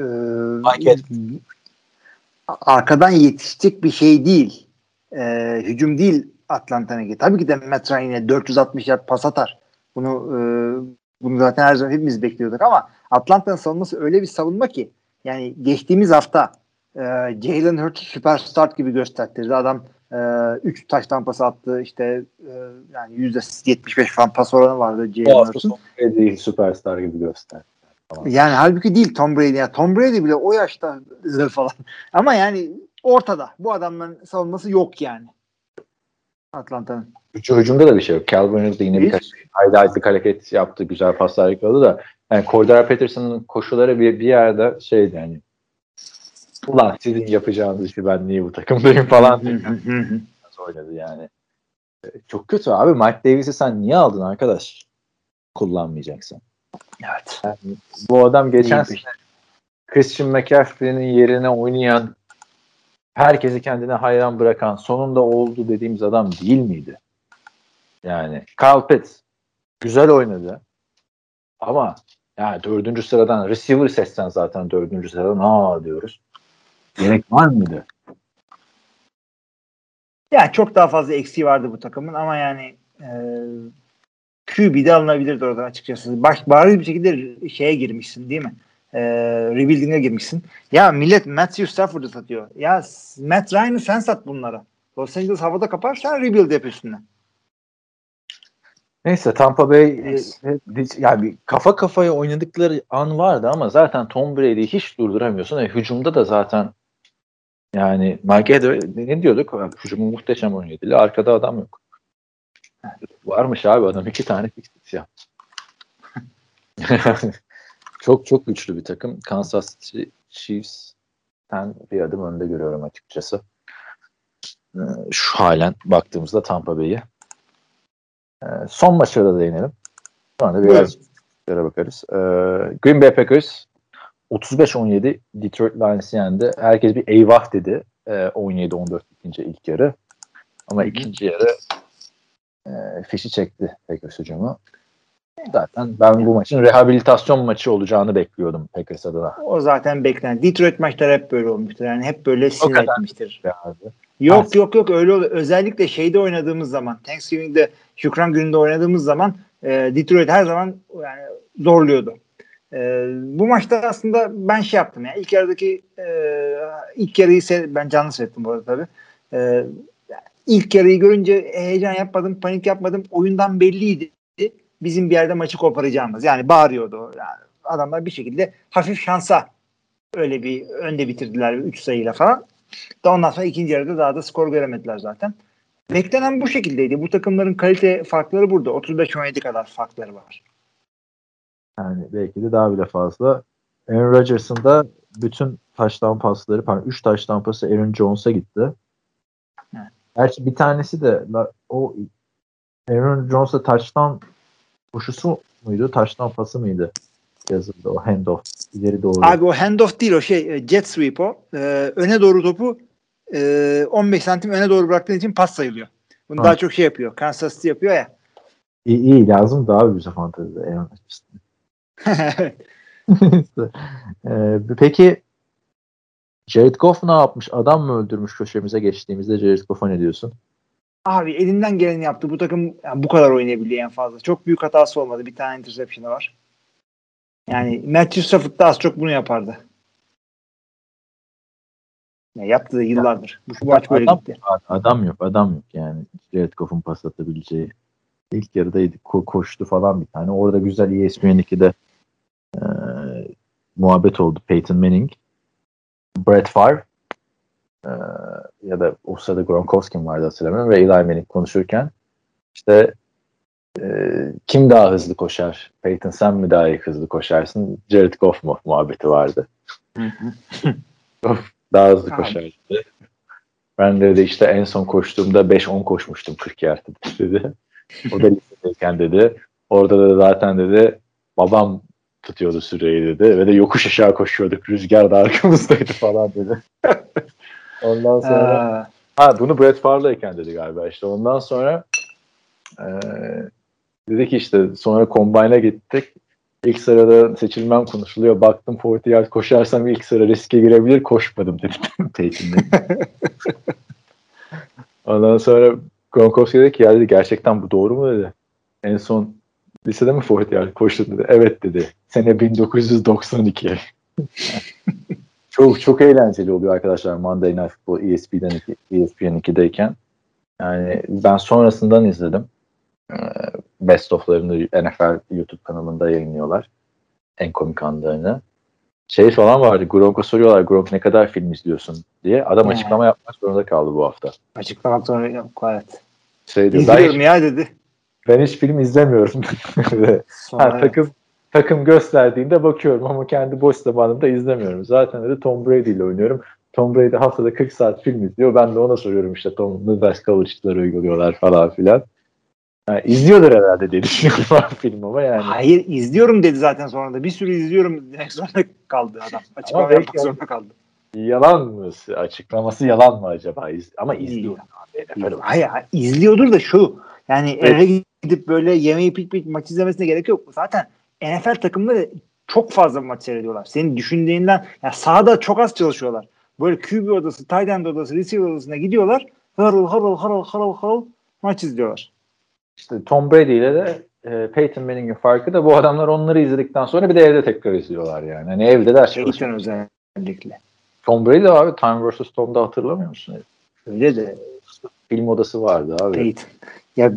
arkadan yetişecek bir şey değil. E, hücum değil Atlanta'nınki. Tabii ki de Matt Ryan'e 460 yard pas atar. Bunu e, bunu zaten her zaman hepimiz bekliyorduk ama Atlanta'nın savunması öyle bir savunma ki yani geçtiğimiz hafta e, Jalen Hurts süperstar gibi gösterdi. Adam 3 taş tampası attı. İşte e, yani %75 falan pas oranı vardı Jalen Hurts'un. Brady süperstar gibi göster. Yani halbuki değil Tom Brady. Yani Tom Brady bile o yaşta falan. Ama yani ortada. Bu adamların savunması yok yani. Atlanta'nın. Hüc- Hücumda da bir şey yok. Calvin da yine Hiç. birkaç highlightlık hareket yaptı. Güzel paslar yakaladı da. Yani Cordero Patterson'ın koşuları bir, bir yerde şeydi yani ulan sizin yapacağınız işi ben niye bu takımdayım falan oynadı yani. Ee, Çok kötü abi. Mike Davis'i sen niye aldın arkadaş? Kullanmayacaksın. Evet. Yani bu adam geçen sene Christian McCaffrey'nin yerine oynayan herkesi kendine hayran bırakan sonunda oldu dediğimiz adam değil miydi? Yani Kyle Pitts güzel oynadı ama yani dördüncü sıradan receiver seçsen zaten dördüncü sıradan aa diyoruz. Gerek var mıydı? Yani çok daha fazla eksiği vardı bu takımın ama yani e, QB'de alınabilirdi oradan açıkçası. Baş, bariz bir şekilde şeye girmişsin değil mi? E, rebuilding'e girmişsin. Ya millet Matthew Stafford'ı satıyor. Ya Matt Ryan'ı sen sat bunlara. Los Angeles havada kapar sen rebuild yap üstüne. Neyse Tampa Bay Neyse. e, yani bir kafa kafaya oynadıkları an vardı ama zaten Tom Brady'yi hiç durduramıyorsun. E, hücumda da zaten yani Mike Edwards ne diyorduk? Hücumu muhteşem oynuyordu. Arkada adam yok. Varmış abi adam iki tane fix yaptı. çok çok güçlü bir takım. Kansas City Chiefs'ten bir adım önde görüyorum açıkçası. Ee, Şu halen baktığımızda Tampa Bay'i. Ee, son maçlara da değinelim. Sonra biraz maçlara bakarız. Ee, Green Bay Packers 35-17 Detroit Lions'ı yendi. Herkes bir eyvah dedi. Ee, 17-14 ikinci ilk yarı. Ama ikinci yarı e, fişi çekti Packers hücumu. Zaten ben bu maçın rehabilitasyon maçı olacağını bekliyordum Packers adına. O zaten beklenen. Detroit maçları hep böyle olmuştur. Yani hep böyle sinir etmiştir. Yok Evet. yok yok öyle oluyor. Özellikle şeyde oynadığımız zaman Thanksgiving'de Şükran gününde oynadığımız zaman e, Detroit her zaman yani zorluyordu. E, bu maçta aslında ben şey yaptım yani ilk yarıdaki e, ilk yarıyı ben canlı seyrettim bu arada tabii. E, ilk yarıyı görünce heyecan yapmadım, panik yapmadım. Oyundan belliydi bizim bir yerde maçı koparacağımız. Yani bağırıyordu. Yani adamlar bir şekilde hafif şansa öyle bir önde bitirdiler 3 sayıyla falan. Da ondan sonra ikinci yarıda daha da skor göremediler zaten. Beklenen bu şekildeydi. Bu takımların kalite farkları burada. 35-17 kadar farkları var. Yani belki de daha bile fazla. Aaron Rodgers'ın da bütün taştan pasları, pardon 3 taştan pası Aaron Jones'a gitti. Evet. Gerçi bir tanesi de o Aaron Jones'a taştan koşusu muydu, taştan pası mıydı? Yazıldı o handoff ileri doğru. Abi o handoff değil o şey e, jet sweep o. Ee, öne doğru topu e, 15 santim öne doğru bıraktığın için pas sayılıyor. Bunu Ha. daha çok şey yapıyor. Kansas City yapıyor ya. İyi, iyi lazım daha bize fantezide Aaron. Ee, peki Jared Goff ne yapmış? Adam mı öldürmüş köşemize geçtiğimizde Jared Goff'a ne diyorsun? Abi elinden geleni yaptı. Bu takım yani bu kadar oynayabiliyor en fazla. Çok büyük hatası olmadı. Bir tane interception'ı var. Yani Matthew Stafford da az çok bunu yapardı. Ya yaptığı yıllardır. Bu, bu maç böyle adam, gitti. adam yok, adam yok yani. Jared Goff'un pas atabileceği. İlk yarıdaydı, ko- koştu falan bir tane. Orada güzel E ESPN2'de e, muhabbet oldu Peyton Manning. Brett Favre e, ya da o sırada Gronkowski vardı hatırlamıyorum ve Eli Manning konuşurken işte e, kim daha hızlı koşar? Peyton sen mi daha iyi hızlı koşarsın? Jared Goff mu? Muhabbeti vardı. Goff daha hızlı Abi. koşar dedi. Ben de, de işte en son koştuğumda 5-10 koşmuştum 40 yard dedi. O da lisedeyken dedi. Orada da zaten dedi babam tutuyordu süreyi dedi. Ve de yokuş aşağı koşuyorduk. Rüzgar da arkamızdaydı falan dedi. Ondan sonra Aa, Ha bunu Brett Favre'layken dedi galiba işte. Ondan sonra eee dedi ki işte sonra Combine'a gittik. İlk sırada seçilmem konuşuluyor. Baktım 40 yard koşarsam ilk sıra riske girebilir. Koşmadım dedi Peyton'da. Ondan sonra Gronkowski dedi ki ya dedi gerçekten bu doğru mu dedi. En son lisede mi 40 yard koştun dedi. Evet dedi. Sene 1992. çok çok eğlenceli oluyor arkadaşlar Monday Night Football ESPN'den ESPN 2'deyken. Yani ben sonrasından izledim. Ee, Best of'larını NFL YouTube kanalında yayınlıyorlar. En komik anlarını. Şey falan vardı. Gronk'a soruyorlar Gronk ne kadar film izliyorsun diye. Adam açıklama yapmak zorunda kaldı bu hafta. açıklamak zorunda. Evet. Şey diyor, İzliyorum ya dedi. Ben hiç film izlemiyorum. ha, takım takım gösterdiğinde bakıyorum ama kendi boş zamanımda izlemiyorum. Zaten de Tom Brady ile oynuyorum. Tom Brady haftada 40 saat film izliyor. Ben de ona soruyorum işte Tom ne ders coverage'ları uyguluyorlar falan filan. Yani izliyordur herhalde diye düşünüyorum ben film ama yani. Hayır izliyorum dedi zaten sonra da. Bir sürü izliyorum demek zorunda kaldı adam. Açıklama belki yapmak yani- zorunda kaldı. Yalan mı? Açıklaması yalan mı acaba? İz- Ama izliyor. Hayır, hayır izliyordur da şu. Yani Evet. eve gidip böyle yemeği pik pik maç izlemesine gerek yok. Zaten NFL takımları çok fazla maç seyrediyorlar. Senin düşündüğünden yani sahada çok az çalışıyorlar. Böyle QB odası, tight end odası, receiver odasına gidiyorlar. Harıl harıl harıl harıl harıl maç izliyorlar. İşte Tom Brady ile de e, Peyton Manning'in farkı da bu adamlar onları izledikten sonra bir de evde tekrar izliyorlar yani. Hani evde ders. Peyton özellikle. Tom Brady de abi Time vs. Tom'da hatırlamıyor musun? Öyle de Film odası vardı abi. Peyton. Ya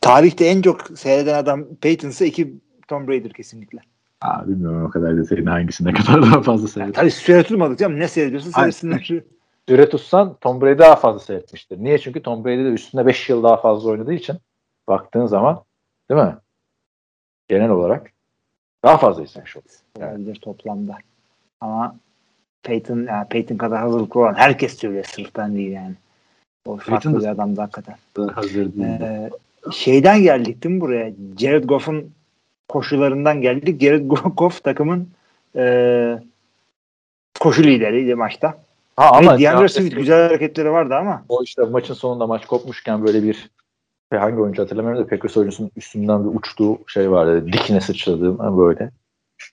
tarihte en çok seyreden adam Peyton'sa iki Tom Brady'dir kesinlikle. Aa, bilmiyorum o kadar da senin hangisi ne kadar daha fazla Yani seyrettin. tabii süre tutmadık canım. Ne seyrediyorsa Aynen. seyretsinler. Süre tutsan Tom Brady daha fazla seyretmiştir. Niye? Çünkü Tom Brady de üstünde 5 yıl daha fazla oynadığı için baktığın zaman değil mi? Genel olarak daha fazla izlemiş olur. olabilir toplamda. Ama Peyton, yani Peyton kadar hazırlıklı olan herkes söylüyor sırf ben değil yani. O farklı bir adamdı hakikaten. Hazır değil. Ee, şeyden geldik değil mi buraya? Jared Goff'un koşularından geldik. Jared Goff takımın e, koşu lideriydi maçta. Ha ama hani DeAndre Swift güzel hareketleri vardı ama. O işte maçın sonunda maç kopmuşken böyle bir hangi oyuncu hatırlamıyorum da Packers oyuncusunun üstünden bir uçtuğu şey vardı. Dikine sıçradığım böyle.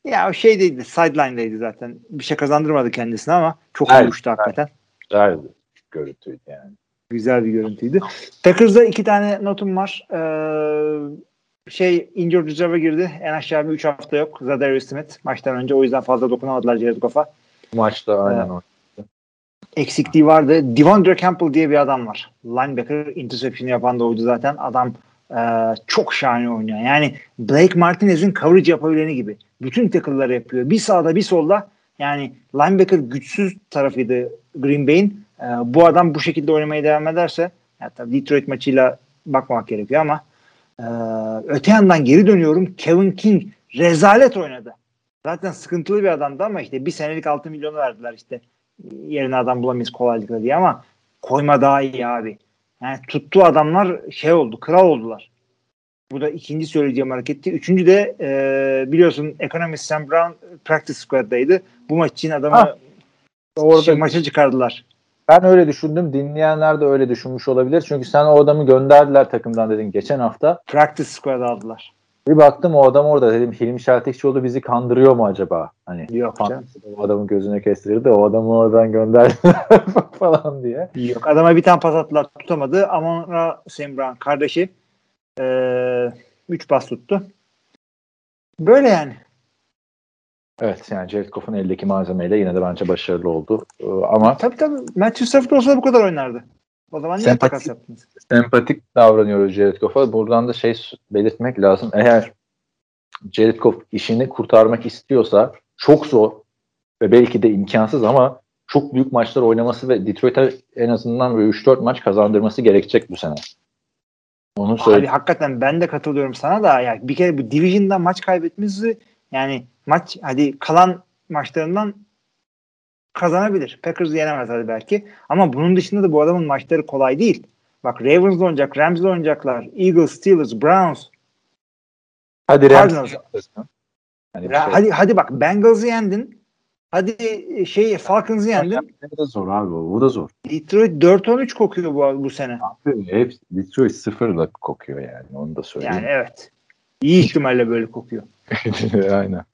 Ya o şeydeydi, sideline'deydi zaten. Bir şey kazandırmadı kendisine ama çok evet, uçtu hakikaten. Güzel bir görüntüydü yani. Güzel bir görüntüydü. Packers'da iki tane notum var. Ee, şey injured reserve'a girdi. En aşağı bir 3 hafta yok. Zadarius Smith maçtan önce. O yüzden fazla dokunamadılar Jared Goff'a. Maçta aynen ee, o. Eksikliği vardı. Devondre Campbell diye bir adam var. Linebacker interception yapan da oydu zaten. Adam e, çok şahane oynuyor. Yani Blake Martinez'in coverage yapabileni gibi. Bütün tackle'ları yapıyor. Bir sağda bir solda. Yani linebacker güçsüz tarafıydı Green Bay'in. E, bu adam bu şekilde oynamaya devam ederse yani tabii Detroit maçıyla bakmak gerekiyor ama e, öte yandan geri dönüyorum. Kevin King rezalet oynadı. Zaten sıkıntılı bir adamdı ama işte bir senelik 6 milyonu verdiler işte yerine adam bulamayız kolaylıkla diye ama koyma daha iyi abi. Yani tuttuğu adamlar şey oldu, kral oldular. Bu da ikinci söyleyeceğim hareketti. Üçüncü de e, biliyorsun ekonomist Sam Brown practice squad'daydı. Bu maç için adamı ha, orada şey, maça çıkardılar. Ben öyle düşündüm. Dinleyenler de öyle düşünmüş olabilir. Çünkü sen o adamı gönderdiler takımdan dedin geçen hafta. Practice squad aldılar. Bir baktım o adam orada dedim Hilmi Şeltikçioğlu bizi kandırıyor mu acaba? Hani Yok canım. O adamın gözüne kestirirdi o adamı oradan gönderdi falan diye. Yok adama bir tane pas attılar tutamadı. Amon Sembran kardeşi ee, üç pas tuttu. Böyle yani. Evet yani Jared Goff'un eldeki malzemeyle yine de bence başarılı oldu. Ee, ama tabii tabii Matthew Stafford olsa bu kadar oynardı. O zaman niye sempatik, takas yaptınız? Sempatik davranıyor Jared Goff'a. Buradan da şey belirtmek lazım. Eğer Jared Goff işini kurtarmak istiyorsa çok zor ve belki de imkansız ama çok büyük maçlar oynaması ve Detroit'e en azından 3-4 maç kazandırması gerekecek bu sene. Onu söyle. Abi hakikaten ben de katılıyorum sana da yani bir kere bu Division'da maç kaybetmesi yani maç hadi kalan maçlarından kazanabilir. Packers yenemez hadi belki. Ama bunun dışında da bu adamın maçları kolay değil. Bak Ravens oynayacak, Rams oynayacaklar, Eagles, Steelers, Browns. Hadi Rams. Hani şey. hadi hadi bak Bengals'ı yendin. Hadi şey Falcons'ı yendin. Bu da zor abi bu da zor. Detroit 4-13 kokuyor bu, bu sene. Abi hep Detroit sıfırla kokuyor yani onu da söyleyeyim. Yani evet. İyi ihtimalle böyle kokuyor. Aynen.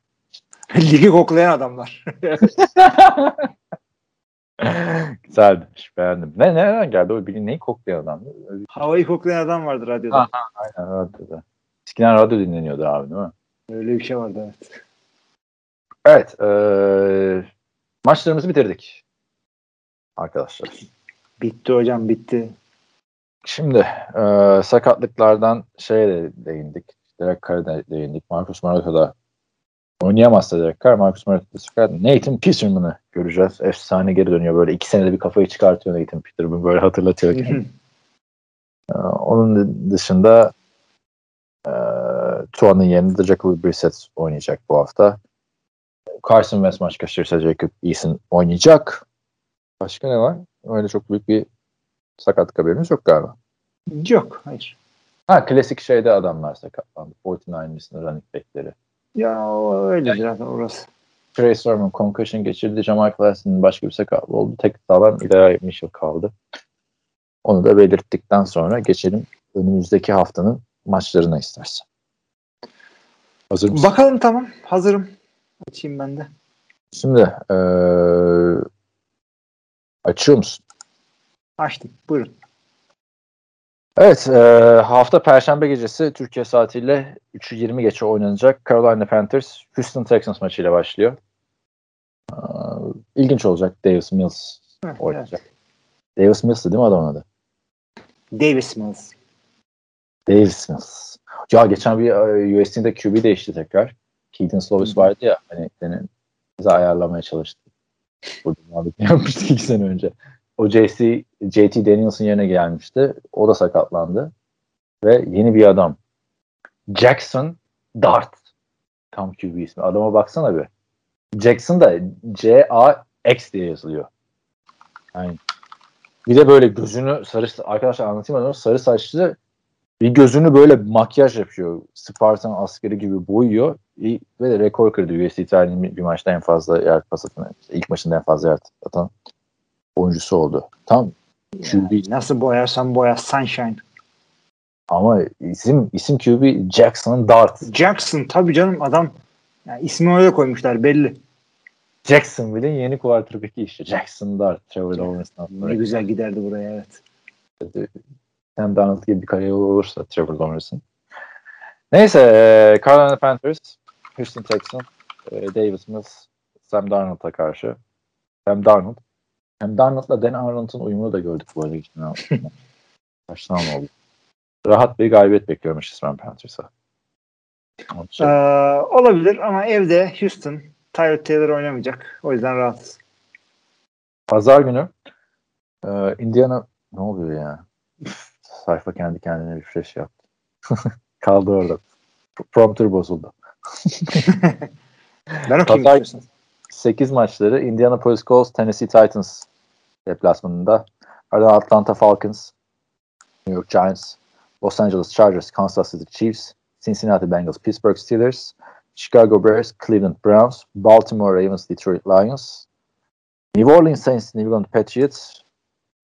Ligi koklayan adamlar. Güzelmiş beğendim. Ne nereden geldi o bilin neyi koklayan adam? Havayı koklayan adam vardı radyoda. Aha, aynen radyoda. Eskiden radyo dinleniyordu abi değil mi? Öyle bir şey vardı evet. Evet. E, maçlarımızı bitirdik. Arkadaşlar. Bitti hocam bitti. Şimdi e, sakatlıklardan şeye de değindik. Derek Carr'a değindik. Marcus Mariota'da oynayamazsa Derek Carr, Marcus Mariota'da çıkar. Nathan Peterman'ı göreceğiz. Efsane geri dönüyor. Böyle iki senede bir kafayı çıkartıyor Nathan Peterman. Böyle hatırlatıyor. ee, onun dışında e, Tuan'ın yerinde Jacoby Brissett oynayacak bu hafta. Carson Wentz maç kaçırırsa Jacob Eason oynayacak. Başka ne var? Öyle çok büyük bir sakatlık haberimiz yok galiba. Yok, hayır. Ha klasik şeyde adamlar sakatlandı. 49ers'ın running back'leri. Ya öyle yani, orası. Trey Sermon concussion geçirdi. Jamal Class'ın başka bir sakatlığı oldu. Tek sağlam Eli Mitchell kaldı. Onu da belirttikten sonra geçelim önümüzdeki haftanın maçlarına istersen. Hazır mısın? Bakalım tamam. Hazırım. Açayım ben de. Şimdi ee, açıyor musun? Açtım. Buyurun. Evet, e, hafta Perşembe gecesi Türkiye saatiyle 3'ü 20 geçe oynanacak Carolina Panthers Houston Texans maçıyla başlıyor. E, ilginç olacak. Davis Mills oynayacak. Evet. Davis Mills'tı değil mi adamın adı? Davis Mills. Davis Mills. Ya geçen bir e, USC'de QB değişti tekrar. Keaton Slovis vardı ya hani senin bize ayarlamaya çalıştı. Burada muhabbet yapmıştık iki sene önce. O JC, JT Daniels'ın yerine gelmişti. O da sakatlandı. Ve yeni bir adam. Jackson Dart. Tam QB ismi. Adama baksana bir. Jackson da C-A-X diye yazılıyor. Yani bir de böyle gözünü sarı arkadaşlar anlatayım adamı sarı saçlı bir gözünü böyle makyaj yapıyor. Spartan askeri gibi boyuyor. Ve de rekor kırdı UFC tarihinin bir maçta en fazla yer pas atan, ilk maçında en fazla yer atan oyuncusu oldu. Tam QB. Nasıl boyarsan boya Sunshine. Ama isim isim QB Jackson Dart. Jackson tabii canım adam yani ismi öyle koymuşlar belli. Jacksonville'in yeni quarterback'i işte. Jackson Dart. Trevor Lawrence'dan Ne güzel giderdi buraya evet. Sam Darnold gibi bir kariyer olursa Trevor Lawrence'ın. Neyse Carolina Panthers, Houston Texans, Davis Mills, Sam Darnold'a karşı. Sam Darnold. Sam Darnold'la Dan Arnold'un uyumunu da gördük bu arada. Kaç oldu. Rahat bir galibiyet bekliyormuş İsmail Panthers'a. Ee, olabilir ama evde Houston Tyrod Taylor oynamayacak. O yüzden rahat. Pazar günü e, Indiana ne oluyor ya? Sayfa kendi kendine bir refresh yaptı. Kaldı orada. Prompter bozuldu. ben okuyayım Pazar, 8 maçları Indianapolis Colts, Tennessee Titans deplasmanında. Ardından Atlanta Falcons, New York Giants, Los Angeles Chargers, Kansas City Chiefs, Cincinnati Bengals, Pittsburgh Steelers, Chicago Bears, Cleveland Browns, Baltimore Ravens, Detroit Lions, New Orleans Saints, New England Patriots,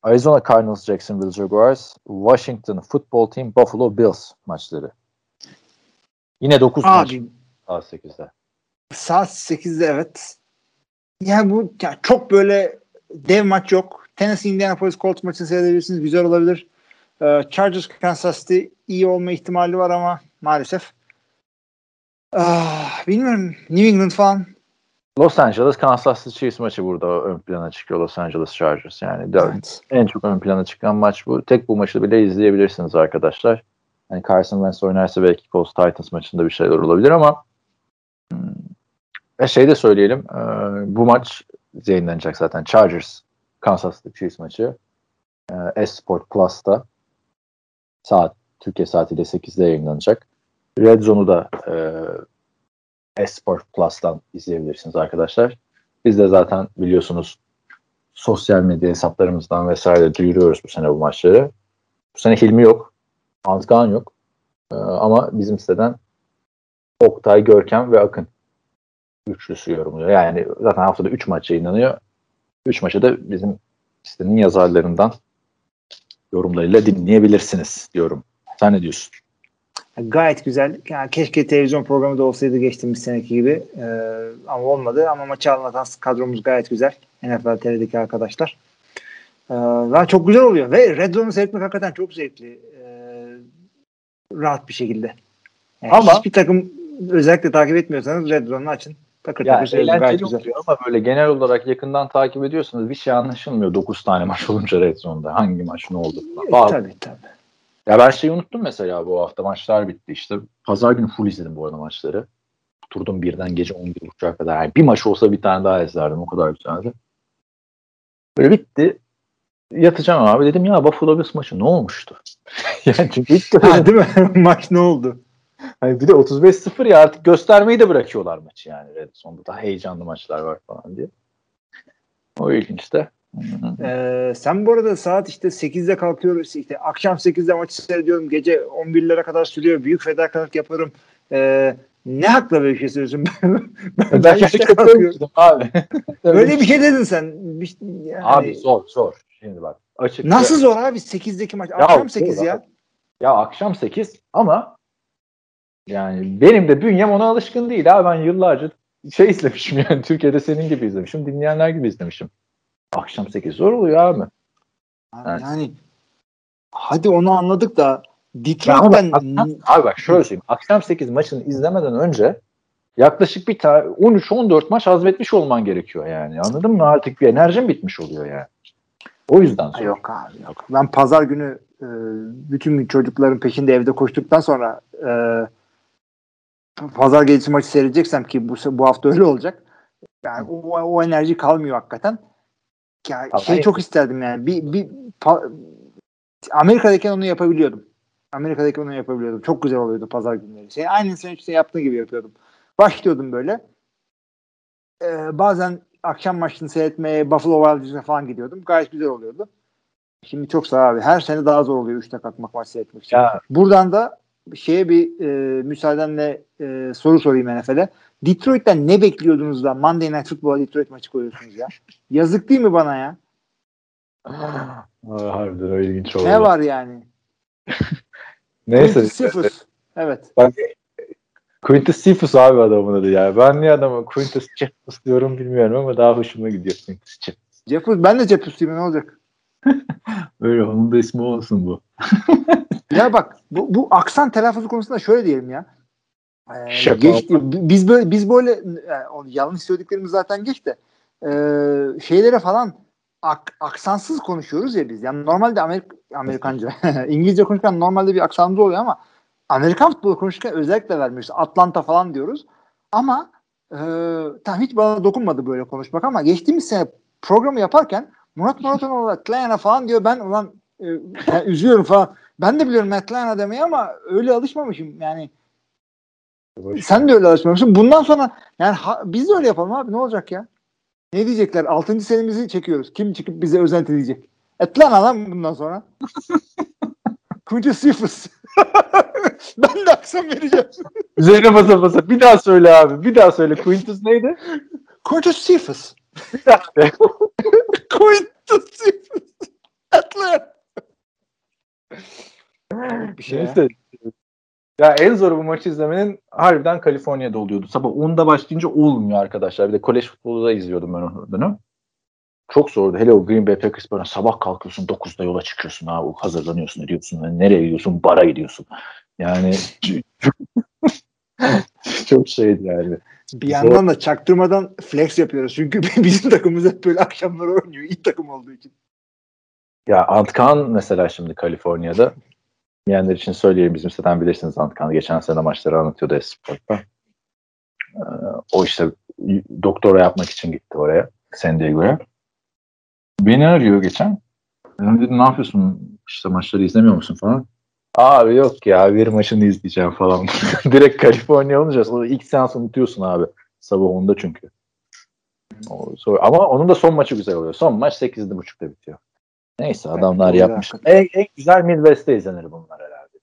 Arizona Cardinals, Jacksonville Jaguars, Washington Football Team, Buffalo Bills maçları. Yine 9 maç. Saat 8'de. Saat 8'de evet. Yani bu yani çok böyle dev maç yok. Tennessee Indianapolis Colts maçını seyredebilirsiniz. Güzel olabilir. Ee, Chargers Kansas City iyi olma ihtimali var ama maalesef. Ah, bilmiyorum. New England falan Los Angeles Kansas City Chiefs maçı burada ön plana çıkıyor Los Angeles Chargers. Yani evet. en çok ön plana çıkan maç bu. Tek bu maçı bile izleyebilirsiniz arkadaşlar. Yani Carson Wentz oynarsa belki Colts Titans maçında bir şeyler olabilir ama ve şey de söyleyelim. E, bu maç yayınlanacak zaten. Chargers Kansas City Chiefs maçı. E, S-Sport Plus'ta saat Türkiye saatiyle 8'de yayınlanacak. Red Zone'u da e, Esport Plus'tan izleyebilirsiniz arkadaşlar. Biz de zaten biliyorsunuz sosyal medya hesaplarımızdan vesaire duyuruyoruz bu sene bu maçları. Bu sene Hilmi yok. Antkan yok. Ee, ama bizim siteden Oktay, Görkem ve Akın üçlüsü yorumluyor. Yani zaten haftada 3 maç yayınlanıyor. 3 maçı da bizim sitenin yazarlarından yorumlarıyla dinleyebilirsiniz diyorum. Sen ne diyorsun? Gayet güzel. Yani keşke televizyon programı da olsaydı geçtiğimiz seneki gibi. Ee, ama olmadı. Ama maçı anlatan kadromuz gayet güzel. NFL TV'deki arkadaşlar. Ee, çok güzel oluyor. Ve Red Zone'u seyretmek hakikaten çok zevkli. Ee, rahat bir şekilde. Yani ama hiçbir takım özellikle takip etmiyorsanız Red Zone'u açın. Takır ya takır eğlenceli güzel. oluyor ama böyle genel olarak yakından takip ediyorsanız bir şey anlaşılmıyor 9 tane maç olunca Red Zone'da. Hangi maç ne oldu. E, tabii tabii. Ya ben şeyi unuttum mesela bu hafta maçlar bitti işte. Pazar günü full izledim bu arada maçları. Oturdum birden gece 11.30'a kadar. Yani bir maç olsa bir tane daha izlerdim. O kadar güzeldi. Böyle bitti. Yatacağım abi. Dedim ya Buffalo Bills maçı ne olmuştu? yani çünkü ilk defa değil mi? Maç ne oldu? Hani bir de 35-0 ya artık göstermeyi de bırakıyorlar maçı yani. Red sonunda daha heyecanlı maçlar var falan diye. O ilginç de. Ee, sen bu arada saat işte 8'de kalkıyoruz. işte akşam 8'de maçı seyrediyorum. Gece 11'lere kadar sürüyor. Büyük fedakarlık yaparım. Ee, ne hakla böyle bir şey söylüyorsun? ben ben işte kalkıyorum. abi. Öyle bir şey dedin sen. Bir, yani... Abi zor zor. Şimdi bak. Açık Nasıl zor abi 8'deki maç? Akşam ya, 8 ya. Ya akşam 8 ama yani benim de bünyem ona alışkın değil abi. Ben yıllarca şey izlemişim yani Türkiye'de senin gibi izlemişim. Dinleyenler gibi izlemişim. Akşam 8 zor oluyor abi. abi yani, yani hadi onu anladık da Detroit'ten abi bak şöyle söyleyeyim. Akşam 8 maçını izlemeden önce yaklaşık bir tane 13-14 maç hazmetmiş olman gerekiyor yani. Anladın mı? Artık bir enerjim bitmiş oluyor yani. O yüzden sonra. Yok abi yok. Ben pazar günü e, bütün gün çocukların peşinde evde koştuktan sonra e, pazar gecesi maçı seyredeceksem ki bu, bu hafta öyle olacak. Yani o, o enerji kalmıyor hakikaten. Ya, Tabii. şey çok isterdim yani. Bir, bir pa, Amerika'dayken onu yapabiliyordum. Amerika'daki onu yapabiliyordum. Çok güzel oluyordu pazar günleri. Şey, aynı senin işte yaptığın gibi yapıyordum. Başlıyordum böyle. Ee, bazen akşam maçını seyretmeye Buffalo Wild Wings'e falan gidiyordum. Gayet güzel oluyordu. Şimdi çok sağ abi. Her sene daha zor oluyor 3'te kalkmak maç seyretmek için. Ya Buradan da şeye bir e, müsaadenle e, soru sorayım NFL'e. Detroit'ten ne bekliyordunuz da Monday Night Football'a Detroit maçı koyuyorsunuz ya? Yazık değil mi bana ya? Aa, harbiden o ilginç oldu. Ne var yani? Neyse. Cephus. Evet. Bak Quintus Cephus abi adamın adı ya. Ben niye adamı Quintus Cephus diyorum bilmiyorum ama daha hoşuma gidiyor Quintus Cephus. Cephus. Ben de Cephus'uyum ne olacak? Öyle onun da ismi olsun bu. Ya bak bu, bu aksan telaffuzu konusunda şöyle diyelim ya. Ee, Şaka geç, biz böyle biz böyle yani onu yanlış söylediklerimiz zaten geç de e, şeylere falan ak, aksansız konuşuyoruz ya biz. Yani normalde Amerik Amerikanca İngilizce konuşurken normalde bir aksanımız oluyor ama Amerikan futbolu konuşurken özellikle vermiyoruz. Atlanta falan diyoruz. Ama e, tam hiç bana dokunmadı böyle konuşmak ama geçtiğimiz sene programı yaparken Murat Muratoğlu Atlanta falan diyor. Ben ulan e, yani üzüyorum falan. Ben de biliyorum Atlanta demeyi ama öyle alışmamışım. Yani sen de öyle alışmamışsın. Bundan sonra yani ha, biz de öyle yapalım abi. Ne olacak ya? Ne diyecekler? Altıncı senemizi çekiyoruz. Kim çıkıp bize özenti diyecek? Atlanta lan bundan sonra. Quintus Cephus. ben de akşam vereceğim. Üzerine basa basa. Bir daha söyle abi. Bir daha söyle. Quintus neydi? Quintus Cephus. Bir daha söyle. Quintus Cephus. Atlanta. Bir şey. Neyse. Ya en zoru bu maçı izlemenin harbiden Kaliforniya'da oluyordu. Sabah 10'da başlayınca olmuyor arkadaşlar. Bir de kolej futbolu da izliyordum ben o dönem. Çok zordu. Hele o Green Bay Packers böyle sabah kalkıyorsun 9'da yola çıkıyorsun abi. Hazırlanıyorsun ediyorsun. Yani nereye gidiyorsun? Bara gidiyorsun. Yani çok şeydi yani. Bir yandan da çaktırmadan flex yapıyoruz. Çünkü bizim takımımız hep böyle akşamları oynuyor. İyi takım olduğu için. Ya Antkan mesela şimdi Kaliforniya'da. Bilmeyenler için söyleyeyim bizim siteden bilirsiniz Antkan'ı. Geçen sene maçları anlatıyordu Esport'ta. Ee, o işte doktora yapmak için gitti oraya. San Diego'ya. Beni arıyor geçen. Dedim ne yapıyorsun? İşte maçları izlemiyor musun falan. Abi yok ya bir maçını izleyeceğim falan. Direkt Kaliforniya olunca sonra ilk seans unutuyorsun abi. Sabah 10'da çünkü. O, sonra, ama onun da son maçı güzel oluyor. Son maç 8.30'da bitiyor. Neyse adamlar doğru, yapmış. En, en güzel Midwest'te izlenir bunlar herhalde.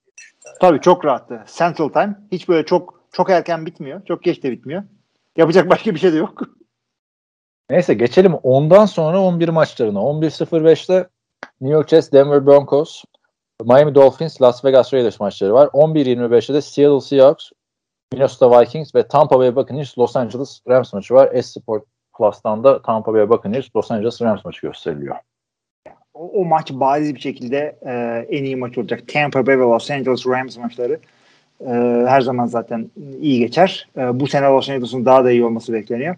Tabii çok rahattı. Central Time. Hiç böyle çok çok erken bitmiyor. Çok geç de bitmiyor. Yapacak başka bir şey de yok. Neyse geçelim ondan sonra 11 maçlarına. 11.05'te New York Jets, Denver Broncos, Miami Dolphins, Las Vegas Raiders maçları var. 11.25'te de Seattle Seahawks, Minnesota Vikings ve Tampa Bay Buccaneers, Los Angeles Rams maçı var. S-Sport Plus'tan da Tampa Bay Buccaneers, Los Angeles Rams maçı gösteriliyor. O, o maç bariz bir şekilde e, en iyi maç olacak. Tampa Bay ve Los Angeles Rams maçları e, her zaman zaten iyi geçer. E, bu sene Los Angeles'ın daha da iyi olması bekleniyor.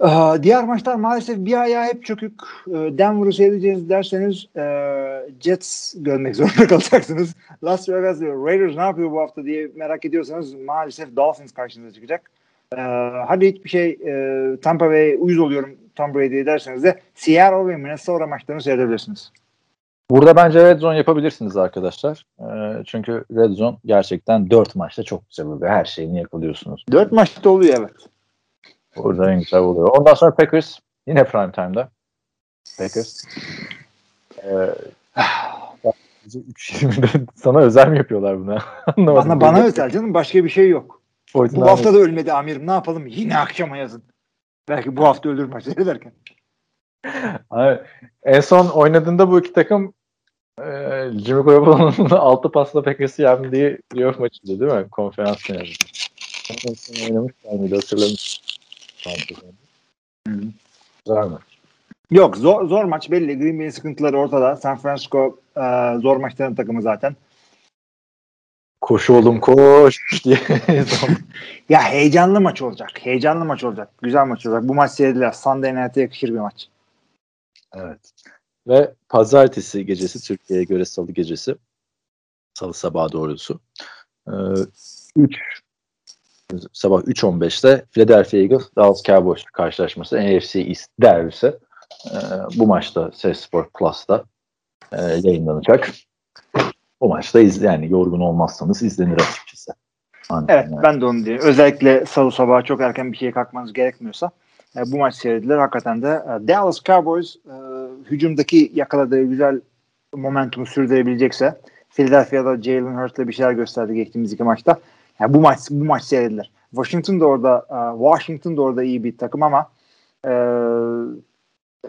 E, diğer maçlar maalesef bir ayağı hep çökük. E, Denver'ı seyredeceğiz derseniz e, Jets görmek zorunda kalacaksınız. Las Vegas ve Raiders ne yapıyor bu hafta diye merak ediyorsanız maalesef Dolphins karşınıza çıkacak. E, hadi hiçbir şey e, Tampa Bay uyuz oluyorum Tom Brady derseniz de Seattle ve Minnesota maçlarını seyredebilirsiniz. Burada bence Red Zone yapabilirsiniz arkadaşlar. Ee, çünkü Red Zone gerçekten 4 maçta çok güzel oluyor. Her şeyini yakalıyorsunuz. Dört maçta oluyor evet. Burada en güzel oluyor. Ondan sonra Packers yine prime time'da. Packers. Ee, 3.20'de sana özel mi yapıyorlar bunu? Anlamadım. Bana, bana özel canım başka bir şey yok. Bu hafta da ölmedi amirim ne yapalım yine akşama yazın. Belki bu hafta ölür maç seyrederken. Abi, en son oynadığında bu iki takım e, Jimmy Garoppolo'nun 6 pasla Packers'ı yendiği playoff maçıydı değil mi? Konferans finali. Son oynamışlar mıydı hatırlamıyorum. Güzel mi? Yok zor, zor maç belli. Green Bay'in sıkıntıları ortada. San Francisco e, zor maçların takımı zaten. Koş oğlum koş diye. Ya heyecanlı maç olacak. Heyecanlı maç olacak. Güzel maç olacak. Bu maç seyredilir. Sunday Night'e yakışır bir maç. evet. Ve pazartesi gecesi Türkiye'ye göre salı gecesi. Salı sabahı doğrusu. Ee, 3 sabah 3.15'te Philadelphia Eagles Dallas Cowboys karşılaşması NFC East derbisi. Ee, bu maçta Ses Sport Plus'ta e, yayınlanacak. Bu maçta iz, yani yorgun olmazsanız izlenir açıkçası. Aynen. Evet ben de onu diyeyim. Özellikle salı sabahı çok erken bir şeye kalkmanız gerekmiyorsa e, bu maç seyredilir. Hakikaten de e, Dallas Cowboys e, hücumdaki yakaladığı güzel momentumu sürdürebilecekse Philadelphia'da Jalen Hurts'la bir şeyler gösterdi geçtiğimiz iki maçta. Yani bu maç bu maç seyredilir. Washington da orada e, Washington da orada iyi bir takım ama e,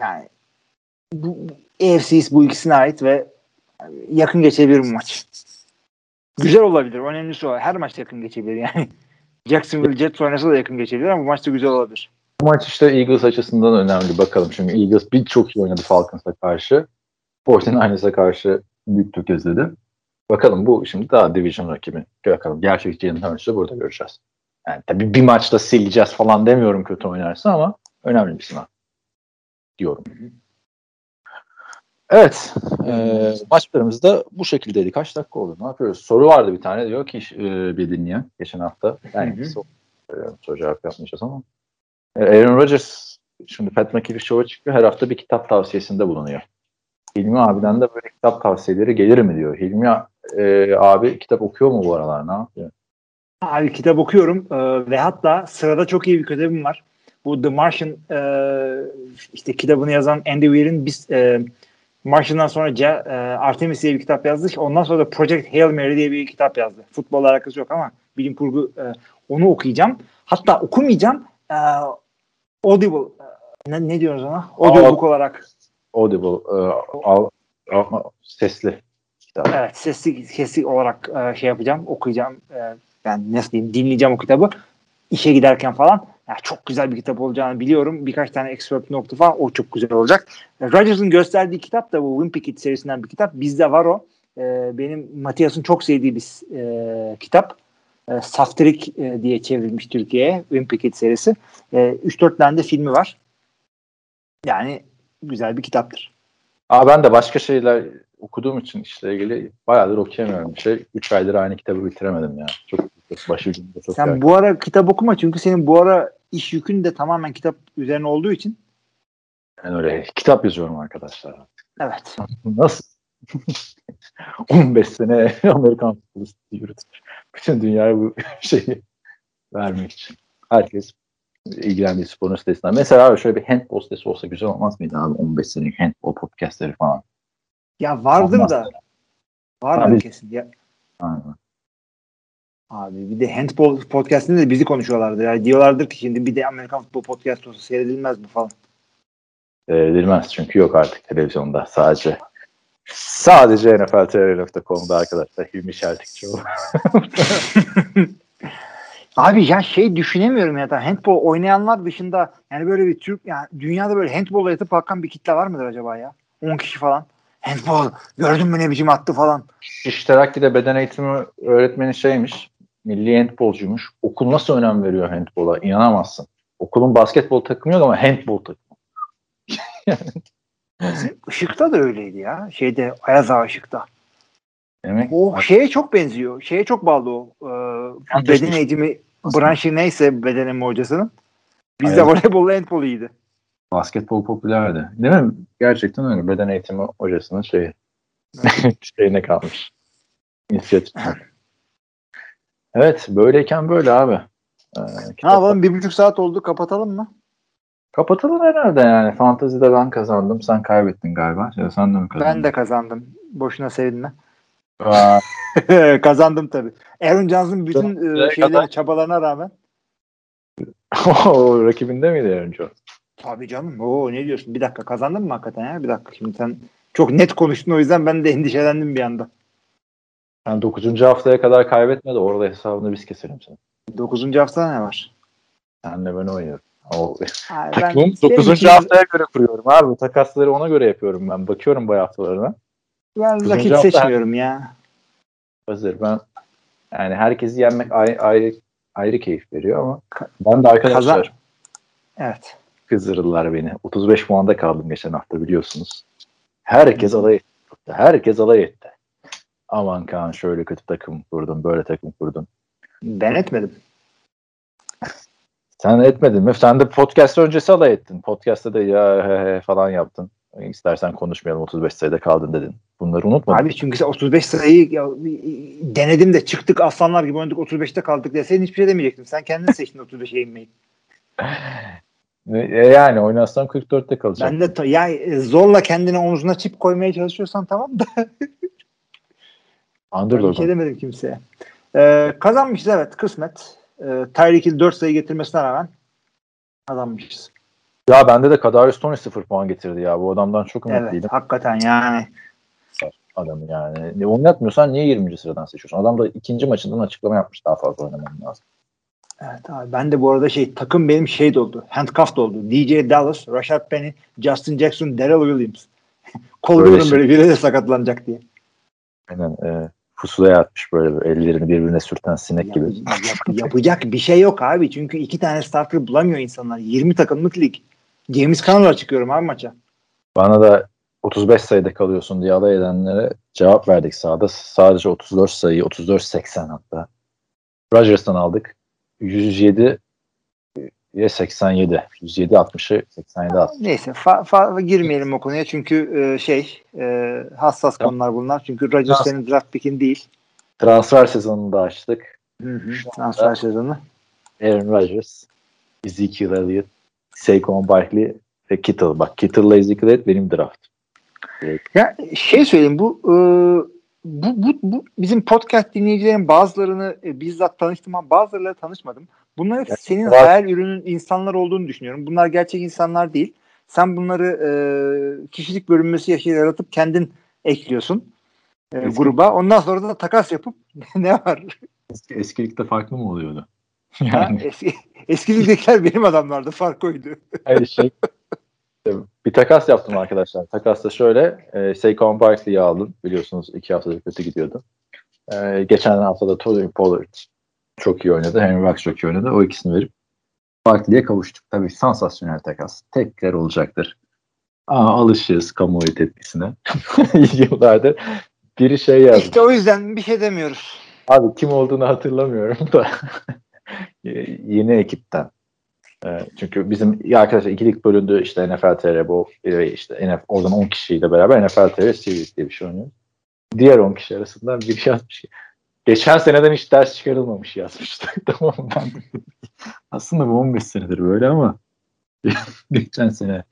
yani bu, AFC bu ikisine ait ve yakın geçebilir bu maç. Güzel olabilir. Önemlisi o. Her maç yakın geçebilir yani. Jacksonville Jets oynasa da yakın geçebilir ama bu maç da güzel olabilir. Bu maç işte Eagles açısından önemli. Bakalım çünkü Eagles bir çok iyi oynadı Falcons'a karşı. 49ers'a karşı büyük tökezledi. Bakalım bu şimdi daha division rakibi. Bakalım gerçek Jalen Hurts'ı burada göreceğiz. Yani tabii bir maçta sileceğiz falan demiyorum kötü oynarsa ama önemli bir sınav diyorum. Evet. E, maçlarımız da bu şekildeydi. Kaç dakika oldu? Ne yapıyoruz? Soru vardı bir tane diyor ki e, bir dinleyen geçen hafta. Yani soru, e, soru cevap yapmayacağız ama. E, Aaron Rodgers şimdi Pat McAfee Show'a çıkıyor. Her hafta bir kitap tavsiyesinde bulunuyor. Hilmi abiden de böyle kitap tavsiyeleri gelir mi diyor. Hilmi e, abi kitap okuyor mu bu aralar? Ne yapıyor? Abi kitap okuyorum e, ve hatta sırada çok iyi bir kitabım var. Bu The Martian e, işte kitabını yazan Andy Weir'in biz e, Martian'dan sonra C, e, Artemis diye bir kitap yazdı. Ondan sonra da Project Hail Mary diye bir kitap yazdı. Futbolla alakası yok ama bilim kurgu e, onu okuyacağım. Hatta okumayacağım. E, Audible e, ne, ne diyoruz ona? Audiobook olarak. Audible e, al, al, sesli kitap. Evet sesli, sesli olarak e, şey yapacağım. Okuyacağım. E, yani nasıl diyeyim dinleyeceğim o kitabı. İşe giderken falan. Yani çok güzel bir kitap olacağını biliyorum. Birkaç tane excerpt nokta falan o çok güzel olacak. Rodgers'ın gösterdiği kitap da bu Wimpy serisinden bir kitap. Bizde var o. Ee, benim Matias'ın çok sevdiği bir e, kitap. E, Saftirik e, diye çevrilmiş Türkiye'ye Wimpy serisi. E, 3-4 tane de filmi var. Yani güzel bir kitaptır. Aa, ben de başka şeyler okuduğum için işle ilgili bayağıdır okuyamıyorum bir şey. 3 aydır aynı kitabı bitiremedim ya. Çok başı çok Sen yani. bu ara kitap okuma çünkü senin bu ara iş yükün de tamamen kitap üzerine olduğu için. Ben öyle kitap yazıyorum arkadaşlar. Evet. Nasıl? 15 sene Amerikan futbolu yürütür. Bütün dünyaya bu şeyi vermek için. Herkes ilgilendiği sporun sitesinden. Mesela şöyle bir handball sitesi olsa güzel olmaz mıydı abi? 15 senelik handball podcastleri falan. Ya vardır Olmaz da. Vardır abi, kesin. Ya. Aynen. Abi bir de handball podcastinde de bizi konuşuyorlardı. Yani diyorlardır ki şimdi bir de Amerikan futbol podcast olsa seyredilmez mi falan. Seyredilmez çünkü yok artık televizyonda sadece. Sadece NFLTR.com'da arkadaşlar Hilmi Şeltikçioğlu. Abi ya şey düşünemiyorum ya da handball oynayanlar dışında yani böyle bir Türk yani dünyada böyle handball'a yatıp kalkan bir kitle var mıdır acaba ya? 10 kişi falan. Handball gördün mü ne biçim attı falan. İşterakli'de beden eğitimi öğretmeni şeymiş milli handbolcuymuş. Okul nasıl önem veriyor handbola? İnanamazsın. Okulun basketbol takımı yok ama handbol takımı. Işıkta da öyleydi ya. Şeyde Ayaz Ağa Işık'ta. Demek. O şeye çok benziyor. Şeye çok bağlı o. Ee, beden eğitimi branşı neyse beden eğitimi hocasının. Bizde Ayaz. voleybol handbol iyiydi. Basketbol popülerdi. Değil mi? Gerçekten öyle. Beden eğitimi hocasının şeyi. şeyine kalmış. İnisiyatif. Evet böyleyken böyle abi. Ee, ne yapalım bir buçuk saat oldu kapatalım mı? Kapatalım herhalde yani. Fantazide ben kazandım. Sen kaybettin galiba. Ya sen de mi kazandın? Ben de kazandım. Boşuna sevinme. kazandım tabii. Aaron Jones'un bütün e, şeyleri, çabalarına rağmen. o rakibinde miydi Aaron Jones? Tabii canım. Oo ne diyorsun? Bir dakika kazandın mı hakikaten ya? Bir dakika şimdi sen çok net konuştun o yüzden ben de endişelendim bir anda. Yani 9. haftaya kadar kaybetme de orada hesabını biz keselim sana. 9. haftada ne var? Senle ben oynuyorum. O, takımım 9. haftaya göre kuruyorum abi. Takasları ona göre yapıyorum ben. Bakıyorum bu haftalarına. Ben rakip seçmiyorum ya. Hazır ben yani herkesi yenmek ayrı, ayrı, ayrı keyif veriyor ama ben de arkadaşlar Kazan. evet. Kızdırdılar beni. 35 puanda kaldım geçen hafta biliyorsunuz. Herkes alay etti. Herkes alay etti. Aman Kaan şöyle kötü takım kurdun, böyle takım kurdun. Ben etmedim. Sen etmedin mi? Sen de podcast öncesi alay ettin. Podcast'ta da ya he he falan yaptın. İstersen konuşmayalım 35 sayıda kaldın dedin. Bunları unutma. Abi çünkü 35 sayıyı ya, denedim de çıktık aslanlar gibi oynadık 35'te kaldık deseydin hiçbir şey demeyecektim. Sen kendin seçtin 35'e inmeyi. E, yani oynasam 44'te kalacak. Ben de ya e, zorla kendine omzuna çip koymaya çalışıyorsan tamam da ben bir Underdog. şey demedim kimseye. Ee, kazanmışız evet kısmet. Ee, Tyreek Hill 4 sayı getirmesine rağmen kazanmışız. Ya bende de Kadarius Tony 0 puan getirdi ya. Bu adamdan çok Evet ümitliydim. hakikaten yani. Adamı yani. Ne oynatmıyorsan niye 20. sıradan seçiyorsun? Adam da ikinci maçından açıklama yapmış daha fazla oynamam lazım. Evet abi ben de bu arada şey takım benim şey doldu. Handcuff doldu. DJ Dallas, Rashad Penny, Justin Jackson, Darrell Williams. Kolluyorum şey. böyle biri de sakatlanacak diye. Aynen. E, pusulaya atmış böyle ellerini birbirine sürten sinek gibi. Yap- yap- yapacak bir şey yok abi. Çünkü iki tane starter bulamıyor insanlar. 20 takımlık lig. James Conner'la çıkıyorum abi maça. Bana da 35 sayıda kalıyorsun diye alay edenlere cevap verdik sahada. Sadece 34 sayı, 34-80 hatta. Rodgers'tan aldık. 107 ya 87. 107 60'ı 87 60. Neyse fa- fa- girmeyelim o konuya çünkü e, şey e, hassas Tamam. konular bunlar. Çünkü Rodgers senin draft pick'in değil. Transfer sezonunu da açtık. Transfer sezonu. Aaron Rodgers, Ezekiel Elliott, Saquon Barkley ve Kittle. Bak Kittle'la Ezekiel Elliott benim draft. Ya şey söyleyeyim bu e, bu, bu, bu bizim podcast dinleyicilerin bazılarını e, bizzat tanıştım ama bazılarıyla tanışmadım. Bunlar hep senin var. hayal ürünün insanlar olduğunu düşünüyorum. Bunlar gerçek insanlar değil. Sen bunları e, kişilik bölünmesi yaşı yaratıp kendin ekliyorsun e, Eski- gruba. Ondan sonra da takas yapıp ne var? Eski, eskilikte farklı mı oluyordu? Ha, eski, eski ligdekiler benim adamlardı. Fark oydu. Hayır şey bir takas yaptım arkadaşlar. Takas da şöyle e, Saquon Barkley'i aldım. Biliyorsunuz iki haftadır kötü gidiyordu. E, geçen hafta da Tony Pollard çok iyi oynadı. Henry Rux çok iyi oynadı. O ikisini verip Barkley'e kavuştuk. Tabii sansasyonel takas. Tekrar olacaktır. Aa, alışığız kamuoyu tepkisine. Yıllardır biri şey yazdı. İşte o yüzden bir şey demiyoruz. Abi kim olduğunu hatırlamıyorum da yeni ekipten. Ee, çünkü bizim ya arkadaşlar ikilik bölündü işte NFL TR bu e, işte NFL, oradan 10 kişiyle beraber NFL TR Series diye bir şey oynuyoruz. Diğer 10 kişi arasından biri yazmış ki geçen seneden hiç ders çıkarılmamış yazmıştı. tamam mı? ben aslında bu 15 senedir böyle ama geçen sene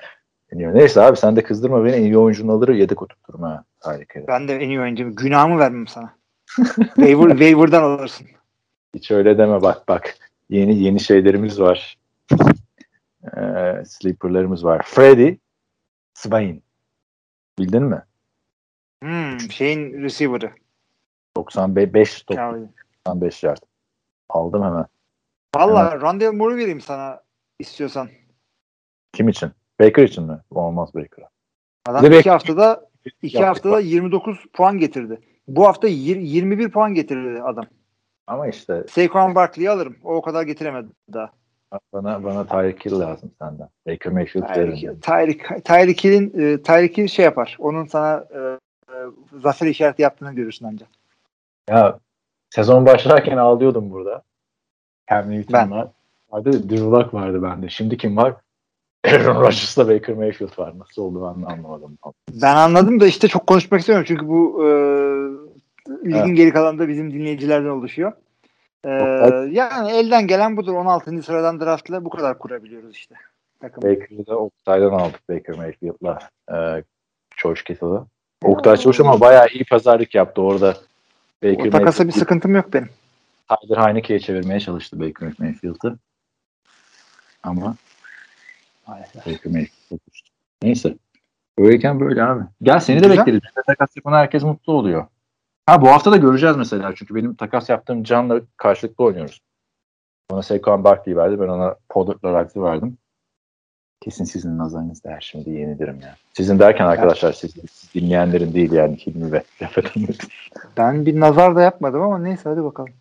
Neyse abi sen de kızdırma beni en iyi oyuncunu alır yedek oturtturma. ha. Harika. Ben de en iyi oyuncuyum. Günahımı vermem sana. Waiver, waiver'dan alırsın. Hiç öyle deme bak bak. Yeni yeni şeylerimiz var. Ee, sleeper'larımız var. Freddy Swain. Bildin mi? Hmm, şeyin receiver'ı. 95 top, Ya, 95 yard. Aldım hemen. Valla Rondale Moore'u vereyim sana istiyorsan. Kim için? Baker için mi? Olmaz Baker'a. Adam iki haftada iki Yaptık haftada 29 puan getirdi. Bu hafta yir- 21 puan getirdi adam. Ama işte Saquon Barkley'i alırım. O o kadar getiremedi daha. Bana bana Tyreek Hill lazım senden. Baker Mayfield veririm. Tyreek- Tyreek Hill'in e, Tyreek Hill şey yapar. Onun sana e, e, zafer işareti yaptığını görürsün ancak. Ya sezon başlarken ağlıyordum burada. Cam Newton var. Vardı, Drew Luck vardı bende. Şimdi kim var? Aaron Rodgers'la Baker Mayfield var. Nasıl oldu ben de anlamadım. Ben anladım da işte çok konuşmak istemiyorum çünkü bu e, ligin Evet. geri kalanında bizim dinleyicilerden oluşuyor. E, yani elden gelen budur. 16. sıradan draftla bu kadar kurabiliyoruz işte. Takım. Baker'ı da Oktay'dan aldık Baker Mayfield'la. E, Kittle'ı. Oktay Çavuş ama bayağı iyi pazarlık yaptı orada. Baker O takasa bir Mayfield, sıkıntım yok benim. Tyler Heineke'ye çevirmeye çalıştı Baker Mayfield'ı. Ama maalesef Baker Mayfield. Neyse. Böyleyken böyle abi. Gel seni de Güzel. bekleriz. Takas yapan herkes mutlu oluyor. Ha bu hafta da göreceğiz mesela. Çünkü benim takas yaptığım Can'la karşılıklı oynuyoruz. Bana Saquon Barkley verdi. Ben ona Pollard'la Ruggs'ı verdim. Kesin sizin nazarınızda her şimdi yenidirim ya. Sizin derken arkadaşlar siz, siz dinleyenlerin değil yani Hilmi ve. Ben bir nazar da yapmadım ama neyse hadi bakalım.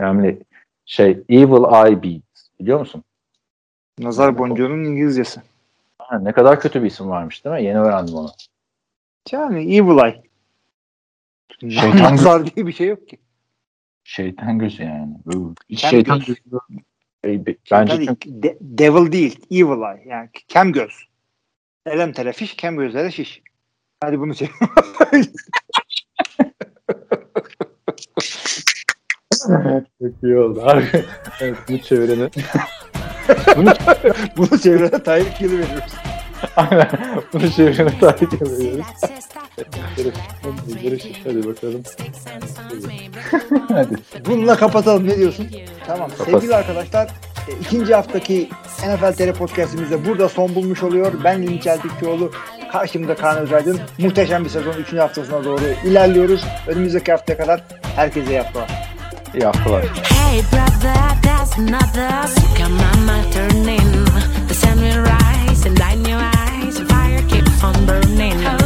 Yani şey Evil Eye Beats biliyor musun? Nazar boncuğunun İngilizcesi. Ha, ne kadar kötü bir isim varmış değil mi? Yeni öğrendim onu. Yani Evil Eye. Şeytan Nazar diye bir şey yok ki. Şeytan gözü yani. Kem şeytan göz. gözü. Be- Şeytan Bence değil, çünkü de- devil değil. Evil Eye. Yani kem göz. Elem tele fiş, kem gözlere şiş. Hadi bunu çek. çok iyi oldu abi. evet, bu çevirinin Bunu, Bunu çevrede Tayyip Yılı veriyoruz. Aynen. Bunu çevrene takip ediyoruz. Görüşürüz. Hadi bakalım. Hadi. Bununla kapatalım ne diyorsun? Tamam Kapat. sevgili arkadaşlar e, ikinci haftaki NFL TR podcastimizde burada son bulmuş oluyor. Ben Linç Eltikçioğlu. Karşımda Kaan Özaydın. Muhteşem bir sezon 3. haftasına doğru ilerliyoruz. Önümüzdeki haftaya kadar herkese iyi haftalar. İyi haftalar. Hey brother, there's another of mama turning. The right and I in your eyes. Fire keeps on burning.